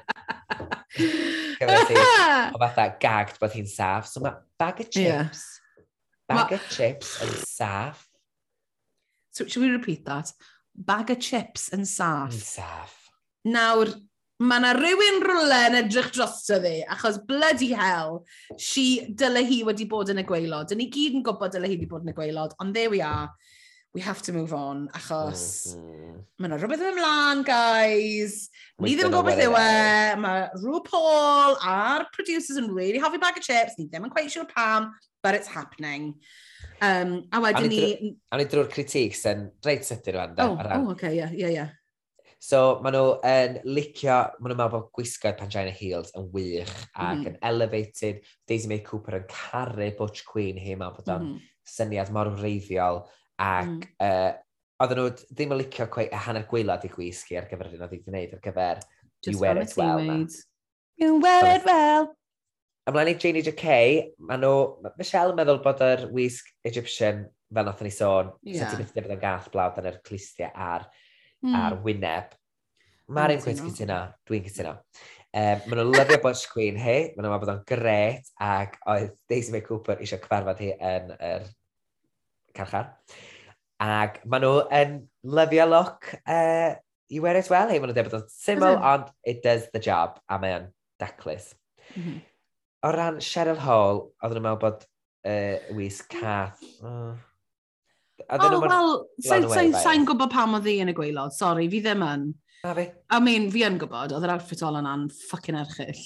A: <laughs> gyfer ti <laughs> o fatha gagged bod hi'n saff. So mae bag of chips, yeah. bag
B: ma...
A: of chips yn saff.
B: So, should we repeat that? Bag of chips yn saff.
A: Yn
B: saff. Nawr, mae yna rhywun rwle yn edrych drosto fi, achos bloody hell, she, dyle hi wedi bod yn y gweilod. Dyn ni gyd yn gwybod dyle hi wedi bod yn y gweilod, ond there we are we have to move on, achos
A: mm, mm.
B: mae yna rhywbeth yn ymlaen, guys. Ni ddim yn gwybod beth yw e. Mae Rhw Paul a'r producers yn really hoffi bag of chips. Ni ddim yn quite sure pam, but it's happening. Um, a wedyn
A: ni... A ni drwy'r critic sy'n reit sydyn rwan.
B: Oh, oh, okay, yeah, yeah, yeah.
A: So, maen nhw yn licio, maen nhw'n meddwl bod gwisgoedd Pangina Heels yn wych ac
B: mm -hmm.
A: yn elevated. Daisy May Cooper yn caru Butch Queen hi, maen bod o'n
B: mm -hmm
A: syniad mor wreiddiol Ac
B: mm.
A: uh, oedden nhw ddim yn licio y hanner gwaelod i gwisgu ar gyfer hyn oedd wedi gwneud ar gyfer Just You Wear It Well.
B: Made. You Wear It Well.
A: Ymlaen i Janie J.K., mae nhw, Michelle yn meddwl bod yr wisg Egyptian, fel nothen ni sôn, yeah. sy'n tybyth bod yn gath blawd yn yr clistiau a'r,
B: mm.
A: ar wyneb. Mae'r un gwynt
B: cytuno,
A: dwi'n cytuno. Um, maen nhw'n lyfio Butch Queen hi, maen nhw'n meddwl bod o'n gret, ac oedd Daisy May Cooper eisiau cyfarfod hi yn yr er carchar. Ac maen nhw yn lyfio look uh, you wear it well. Hei, maen nhw'n dweud bod o'n syml, ond it does the job, a mae o'n daclus.
B: Mm -hmm.
A: O ran Cheryl Hall, oedden nhw'n meddwl bod uh, wisg cath. Oh.
B: Oh, wel, sa'n gwybod pam oedd hi yn y gweilod, Sorry, fi ddim yn.
A: A fi?
B: I mean, fi yn gwybod, oedd yr outfit all yna'n ffucking erchill.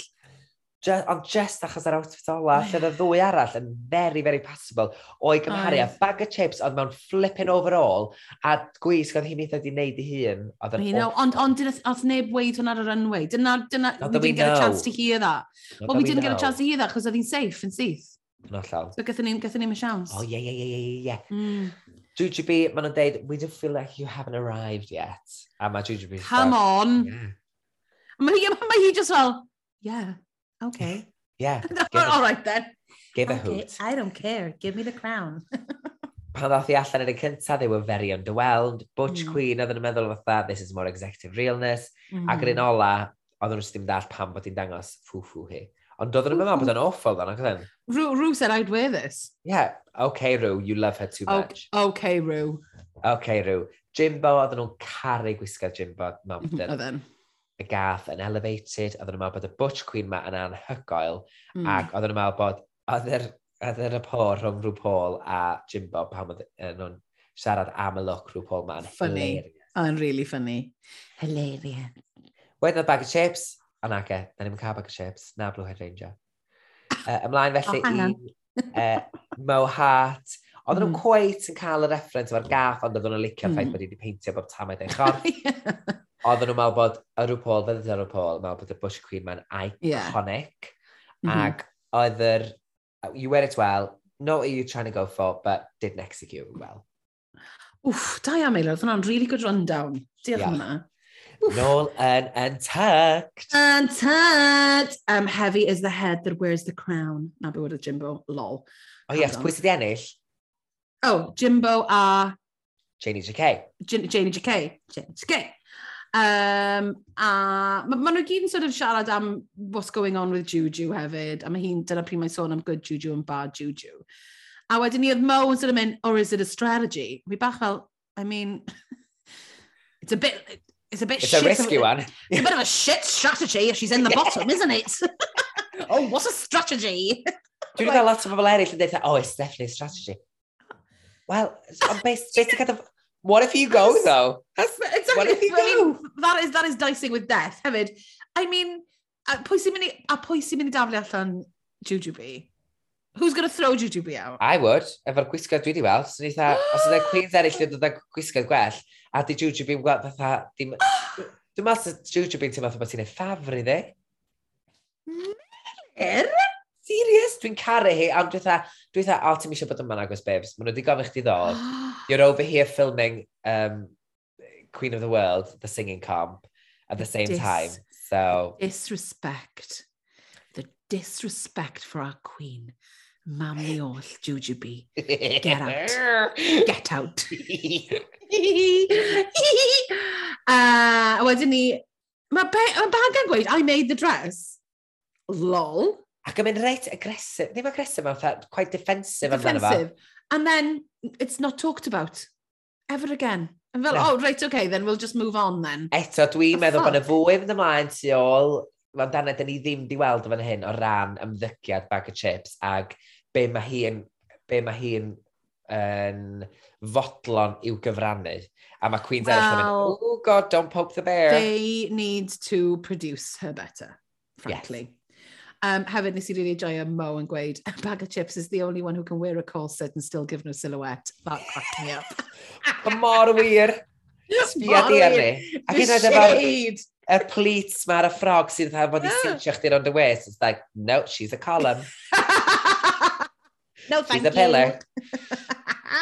A: Just, ond just achos yr outfit ola, lle oedd y ddwy arall yn very, very passable, o'i gymharu a bag of chips oedd mewn flipping overall, a gwisg oedd hi'n eitha di wneud i hun.
B: Ond on, oedd neb weid hwnna ar y runway. Dyna, dyna,
A: no,
B: we didn't get a chance to hear that. Well, we didn't get a chance to hear that, achos oedd hi'n safe yn syth.
A: No llaw.
B: So gathen ni'n gathen ni'n siawns.
A: Oh, yeah, yeah, yeah, yeah. ie,
B: ie.
A: GGB, maen nhw'n deud, we don't feel like you haven't arrived yet. A mae GGB...
B: Come on!
A: Yeah.
B: Mae hi, ma hi just fel, yeah, Okay. <laughs>
A: Yeah. <laughs>
B: All right then.
A: Give
B: okay, a
A: hoot.
B: I don't care. Give me the crown. <laughs>
A: pan ddoth i allan yn y cyntaf, they were very underwhelmed. Butch
B: mm.
A: Queen oedd yn meddwl fatha, this is more executive realness.
B: Mm.
A: Ac yr un ola, oedden nhw'n ddim dall pam bod hi'n dangos ffw-ffw hi. Ond oedden nhw'n meddwl bod yn awful then, ac oedden?
B: Rue, Rue said I'd wear this.
A: Yeah, okay Rue, you love her too much.
B: O okay Rue.
A: Okay Rue. Jimbo, oedden nhw'n caru gwisgo Jimbo Mampton.
B: Oedden
A: y gath yn elevated, oedden nhw'n meddwl bod y butch queen ma yn anhygoel,
B: mm.
A: ac oedden nhw'n meddwl bod, oedd yr y por rhwng rhyw Paul a Jimbo pan oedd nhw'n siarad am y look rhyw Paul ma'n
B: funny.
A: hilarious.
B: Oh, yn really funny. Hilarious.
A: Wedyn oedd bag of chips, a na ge, na ni'n cael bag of chips, na Blue Head Ranger. Uh, ymlaen <laughs> felly
B: oh,
A: i uh, Mo Hart, Oedden nhw'n
B: mm.
A: cweit yn cael y reference o'r gath, ond oedden nhw'n licio'r mm. ffaith
B: hmm.
A: bod wedi peintio bob tam oedd e'n chorff. <laughs> Oedden nhw'n meddwl bod y rhyw Paul, fyddet ar rhyw Paul, meddwl bod y Bush Queen ma'n iconic.
B: Yeah. Mm -hmm.
A: Ac oedd yr, uh, you wear it well, not what you're trying to go for, but didn't execute well.
B: Wff, da iawn, Meilir, oedd hwnna'n really good rundown. Diolch
A: yeah.
B: hwnna.
A: Nôl yn Untucked.
B: Untucked! Um, heavy is the head that wears the crown. Na be wedi Jimbo, lol.
A: O oh, yes, pwy sydd i ennill?
B: Oh, Jimbo a...
A: Janie JK.
B: J Janie JK. Janie JK. Um, a maen ma nhw gyd yn sort of siarad am what's going on with Juju hefyd, a mae hi'n, dyna pryd mae'n sôn am good Juju and bad Juju. A wedyn ni oedd Mo yn sort of mynd, or is it a strategy? Mi bach fel, I mean, <laughs> it's a bit, it's a bit
A: it's
B: shit.
A: a risky one.
B: It's a bit of a shit strategy if she's in the bottom, isn't it? <laughs> oh, what's a strategy?
A: Dwi'n like, cael lot o bobl eraill yn dweud, oh, it's definitely a strategy. Well, on beth kind of, What if you go, that's, though? That's,
B: exactly.
A: What if you go?
B: that, is, that is dicing with death, hefyd. I mean, a pwy sy'n mynd i, a pwy sy'n mynd i daflu allan Jujubee? Who's going to throw Jujubee out?
A: I would. Efo'r gwisgoedd dwi wedi weld. So, eitha, os yna Queen's eraill yn dod â gwisgoedd gwell, a di Jujubee'n gweld fatha... <gasps> Dwi'n meddwl Jujubee'n teimlo fatha bod ti'n ei ffafr iddi.
B: Myr?
A: serious? Dwi'n caru hi, ond dwi'n dweud, dwi'n dweud, o, ti'n eisiau bod yma'n agos, babes. Maen nhw wedi gofyn chdi ddod. <gasps> You're over here filming um, Queen of the World, the singing comp, at the same
B: Dis
A: time. So...
B: Disrespect. The disrespect for our queen. Mam ni oll, Jujubee.
A: Get
B: out. Get out. <laughs> <laughs> uh, a wedyn ni, mae ma Bagan gweud, I made the dress. Lol.
A: Ac yn mynd reit agresif, ddim agresif, mae'n fatha, quite defensive amdano
B: fa. And then, it's not talked about. Ever again. And fel,
A: no.
B: oh, right, okay, then we'll just move on then.
A: Eto, dwi'n meddwl bod y fwy fynd ymlaen tu ôl, mae'n dan ydyn ni ddim di weld fan hyn o ran ymddygiad bag o chips ag be mae hi yn, be mae hi yn yn fodlon i'w gyfrannu. A mae Queen's well, Ellis yn mynd, oh god, don't poke the bear.
B: They need to produce her better, frankly. Yes. Um, hefyd, nes i really enjoy Mo yn gweud, a bag of chips is the only one who can wear a corset and still give no silhouette. That cracked me up.
A: mor wir. <laughs> Sbia di arni. Ac yn
B: edrych
A: y pleats ma ar y ffrog sydd dda fod i sinsio chdi rond y wes. It's like, no, she's a column. <laughs>
B: no, thank
A: she's
B: you.
A: She's a pillar.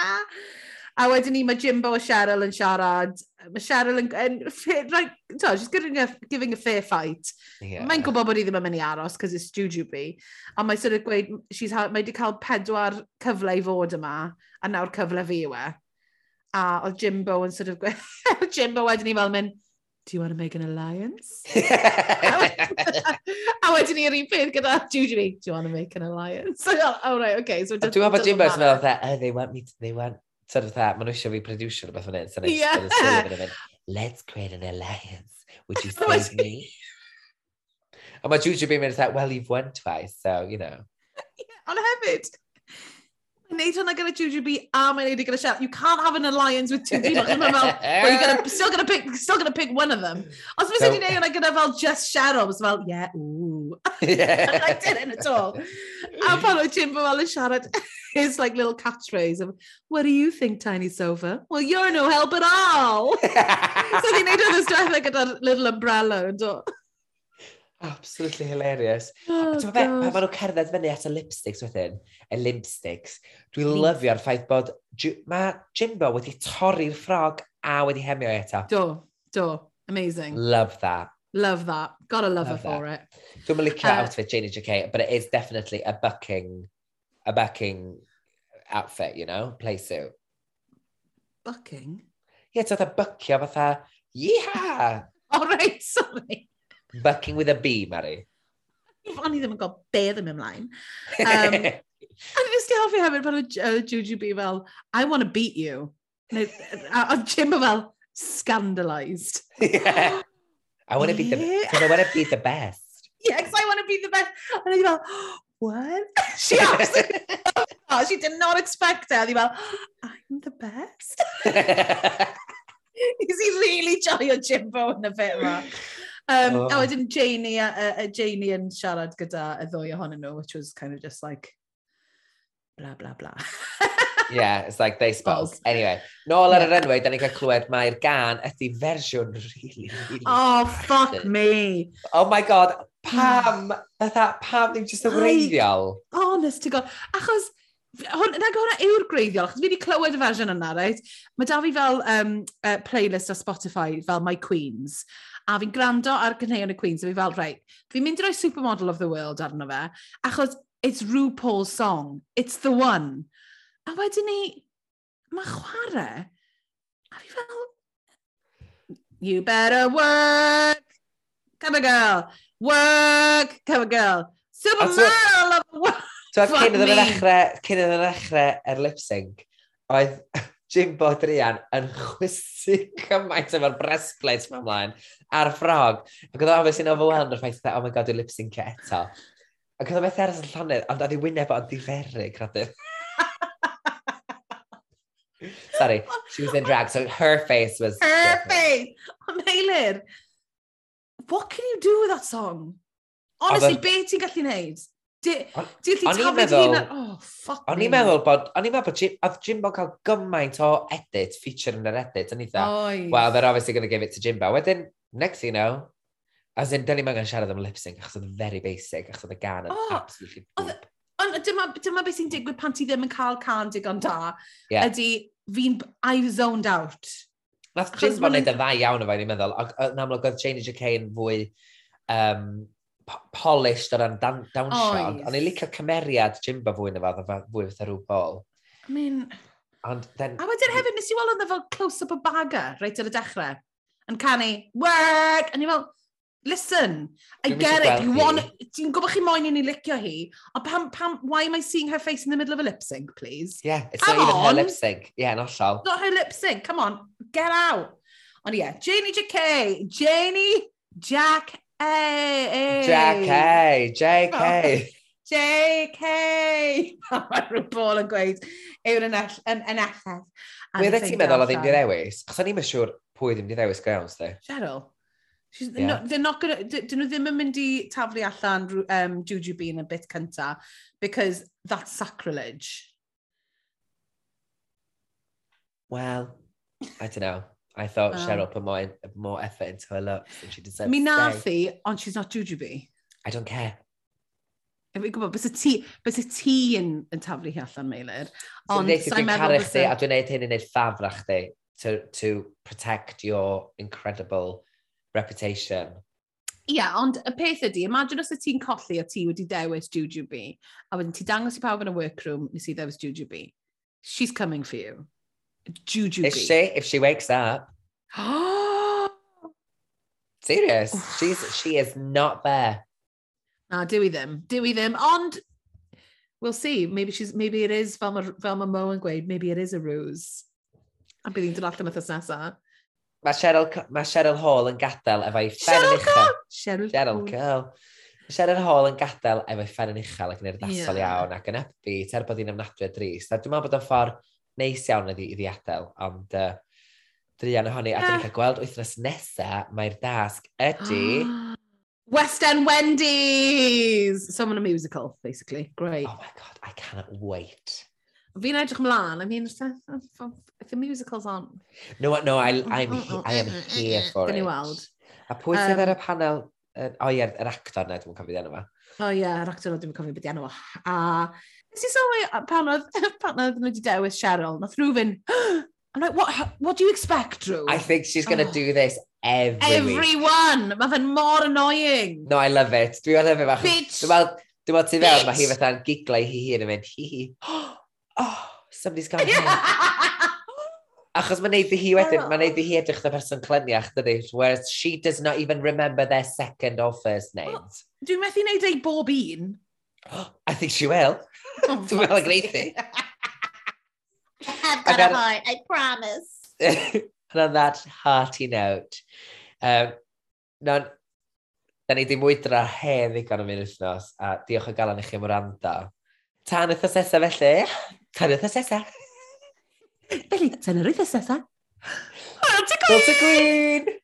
A: <laughs>
B: a wedyn ni, mae Jimbo a Cheryl yn siarad mae Cheryl yn, yn, yn right, to, she's giving a, giving a fair fight.
A: Yeah.
B: Mae'n gwybod bod i ddim yn mynd i aros, cos it's Jujubee. A mae sort of gweud, she's, mae wedi cael pedwar cyfle i fod yma, a nawr cyfle fi yw e. A oedd Jimbo yn sort of gweud, <laughs> Jimbo wedyn ni fel mynd, do you want to make an alliance? <laughs> a wedyn ni'r un peth gyda Jujubee, do you want to make an alliance? <laughs> So, oh, right, okay. So
A: Dwi'n meddwl bod Jimbo's meddwl that, oh, they want me to, they want sort of that, maen nhw eisiau fi producer rhywbeth fan hyn. So next,
B: Yeah.
A: yeah. Let's create an alliance. Would you <laughs> save me? A mae Juju being mynd, well, you've won twice, so, you know.
B: Ond hefyd, mae'n neud hwnna gyda Jujubee a mae'n neud i gyda Cheryl. You can't have an alliance with two people. Mae'n fel, well, you're gonna, <laughs> still gonna pick, still gonna pick one of them. Os
A: So-
B: wedi neud hwnna gyda fel just Cheryl, it's fel, yeah, ooh. <laughs> And I didn't at all. A pan oedd Jimbo fel yn siarad, his like little catchphrase of, what do you think, tiny sofa? Well, you're no help at all. <laughs> so ni'n neud oedd stuff like gyda'r little umbrella and do.
A: Absolutely hilarious.
B: Oh,
A: Ti'n fe, pan maen nhw'n cerdded fyny at y lipsticks wedyn, y lipsticks, dwi'n lyfio'r ffaith bod mae Jimbo wedi torri'r ffrog a wedi hemio e eto.
B: Do, do. Amazing.
A: Love that.
B: Love that. Gotta love, love her
A: that.
B: for it.
A: Dwi'n mynd licio
B: uh,
A: outfit Janie JK, but it is definitely a bucking a bucking outfit, you know, playsuit.
B: Bucking?
A: Ie, yeah, fatha bucio fatha, yeah!
B: O, oh, right, sorry.
A: Bucking with a B, Mary.
B: O'n i ddim yn gwybod be ddim ymlaen. <laughs> Um, a fi wnes di hoffi hefyd pan oedd Juju B fel, I want to beat you. A oedd Jim fel, scandalised. <laughs>
A: Yeah. I want to be the, I want to be the best. <laughs>
B: Yeah, because I want to be the best. And I fel, what? <laughs> She absolutely oh, She did not expect it. Oedd fel, ah, I'm the best. <laughs> Is he really joio Jimbo yn y bit yma? Um,
A: oh.
B: A wedyn Janie, a, a Janie yn siarad gyda y ddwy ohonyn nhw, which was kind of just like, bla bla bla. <laughs>
A: yeah, it's like they spoke.
B: Balls.
A: Anyway, nôl ar yr enwau, da ni'n cael clywed mae'r gan ydy fersiwn really, really...
B: Oh, fuck me!
A: Oh my god, pam, hmm. fatha, pam ddim jyst yn wreiddiol?
B: Honest, to God. Achos, hwn, nag hwnna yw'r gwreiddiol, achos fi wedi clywed y fersiwn yna, right? Mae da fi fel um, uh, playlist ar Spotify, fel My Queens, a fi'n gwrando ar gynheuon y Queens, a fi fel, right, fi'n mynd i roi Supermodel of the World arno fe, achos it's RuPaul's song, it's the one. A wedyn ni, mae chwarae, a fi fel, you better work, come on, girl work, come on girl. Super girl of work.
A: So, cyn iddyn
B: nhw'n
A: ddechrau, cyn iddyn nhw'n ddechrau er lip sync, oedd <laughs> Jimbo Drian yn chwysu cymaint efo'r breastplate yma ymlaen a'r ffrog. Ac oedd ofyn sy'n overwhelmed o'r ffaith, oh my god, dwi'n lip sync eto. Ac oedd o beth aros yn llonydd, ond oedd i wyneb o'n diferu, rhaid Sorry, she was in drag, so her face was... Her different.
B: face! Ond meilir! what can you do with that song? Honestly, be ti'n gallu neud? Ti'n gallu tafod hyn? Oh, fuck
A: O'n
B: me.
A: i'n meddwl bod, o'n i'n meddwl bod Jim, oedd Jimbo cael gymaint o edit, feature yn yr edit, o'n i
B: dda,
A: well, they're obviously going to give it to Jimbo. Wedyn, next thing you know, as in, dyn ni'n angen siarad am lip sync, achos oedd very basic, achos oedd y gan yn
B: oh,
A: absolutely poop.
B: Ond dyma, dyma beth sy'n digwydd pan ti ddim yn cael can digon da,
A: yeah.
B: ydy fi'n, I've zoned out.
A: Nath Jim
B: fan
A: wneud yn dda iawn o fe, ni'n meddwl, ac yn amlwg oedd Jane J.K. yn fwy um, po polished o ran dawnsio, ond o'n i'n licio cymeriad Jimbo fwy na fath, fwy fatha rhyw bol.
B: I mean...
A: And then...
B: A wedyn hefyd, nes i weld yn fel close-up o baga, reit ar y dechrau, yn canu, work! A ni fel, Listen, I get it. You want... Ti'n gwybod chi moyn i ni licio hi, a pam, pam, why am I seeing her face in the middle of a lip sync, please?
A: Yeah, it's
B: come
A: not even
B: on.
A: her lip sync. Yeah, not all.
B: Not her lip sync. Come on, get out. Ond ie, yeah, Janie JK, Janie Jack A.
A: JK, JK. <laughs>
B: JK! Mae rhywbeth yn gweud yw'r enell, yn
A: enelleth. Wedde ti'n e meddwl o ddim di ddewis? Chos o'n i'n siŵr pwy ddim di ddewis grounds, di?
B: Cheryl.
A: Yeah.
B: No, they're not gonna, dyn nhw ddim yn mynd i taflu allan um, Juju Bean y bit cynta, because that's sacrilege.
A: Well, I don't know. I thought
B: um,
A: Cheryl put more, more effort into her looks than she deserves
B: Mi nath i, ond she's not Juju B.
A: I don't care.
B: Fi'n gwybod, bys y ti, bys y ti yn, yn taflu hi allan, Meilir. Ond, so,
A: dwi'n caru chdi, a dwi'n neud hyn i wneud ffafra chdi, to, to protect your incredible reputation.
B: Ie, yeah, ond y peth ydy, imagine os y ti'n colli a ti wedi dewis Jujubee, a wedyn ti dangos i pawb yn y workroom nes i ddewis Jujubee. She's coming for you. Jujubee.
A: Is she? If she wakes up. <gasps> Serious. She's, she is not there.
B: Na, dyw i ddim. Dyw i ddim. Ond, we'll see. Maybe, she's, maybe it is, fel mae ma Mo yn gweud, maybe it is a ruse. A bydd hi'n dod allan y thys nesaf.
A: Mae Cheryl, ma Cheryl Hall yn gadael
B: efo'i
A: fferen uchel.
B: Cheryl,
A: Cheryl
B: Cole.
A: Cheryl Hall yn gadael efo'i fferen uchel ac yn urdasol
B: yeah.
A: iawn ac yn upbeat er bod hi'n ymnadwy drist. A dwi'n meddwl bod o'n ffordd neis iawn iddi, iddi adael, ond uh, drian ohoni, a dwi'n cael gweld wythnos nesaf mae'r dasg ydy... <gasps>
B: West End Wendy's! Someone a musical, basically. Great.
A: Oh my god, I cannot wait.
B: Fi'n edrych mlaen, I mean, if the musicals aren't...
A: No, no, I, I'm, mm, mm, mm, I am here for it.
B: Ni weld.
A: A pwy sydd
B: um,
A: ar y um, panel? O ie, yr actor na, dwi'n cofio ddi enw fa.
B: O ie, yr actor na, dwi'n cofio beth enw fa. A nes i sylwi pan oedd <laughs> pan oedd nhw wedi dewis Cheryl, nath rhyw fynd, <gasps> I'm like, what, what do you expect, Drew?
A: I think she's going to
B: oh.
A: do this every
B: Everyone! Mae fe'n mor annoying.
A: No, I love it. Dwi'n meddwl fe.
B: Bitch!
A: Dwi'n meddwl dwi'n meddwl ti fewn, mae hi fatha'n giglau hi hun yn mynd, hi hi. <gasps> <gasps> oh, somebody's gone here. Achos mae'n neud hi wedyn, oh. mae'n neud hi edrych na person clyniach, dydy, whereas she does not even remember their second or first names.
B: Well, Dwi'n methu neud ei bob un. <gasps>
A: I think she will. Oh, <laughs> dwi'n meddwl y gwneud i. I
C: got a heart, I promise. <laughs>
A: and on that hearty note, um, no, da ni di mwydra hen ddigon am un wythnos, a diolch o galan i chi am wrando. Tan wythnos nesaf felly. Cariwch y sesa.
B: Felly, tynnu'r wyth y sesa.
A: Wel, ti gwyn! Wel, ti gwyn!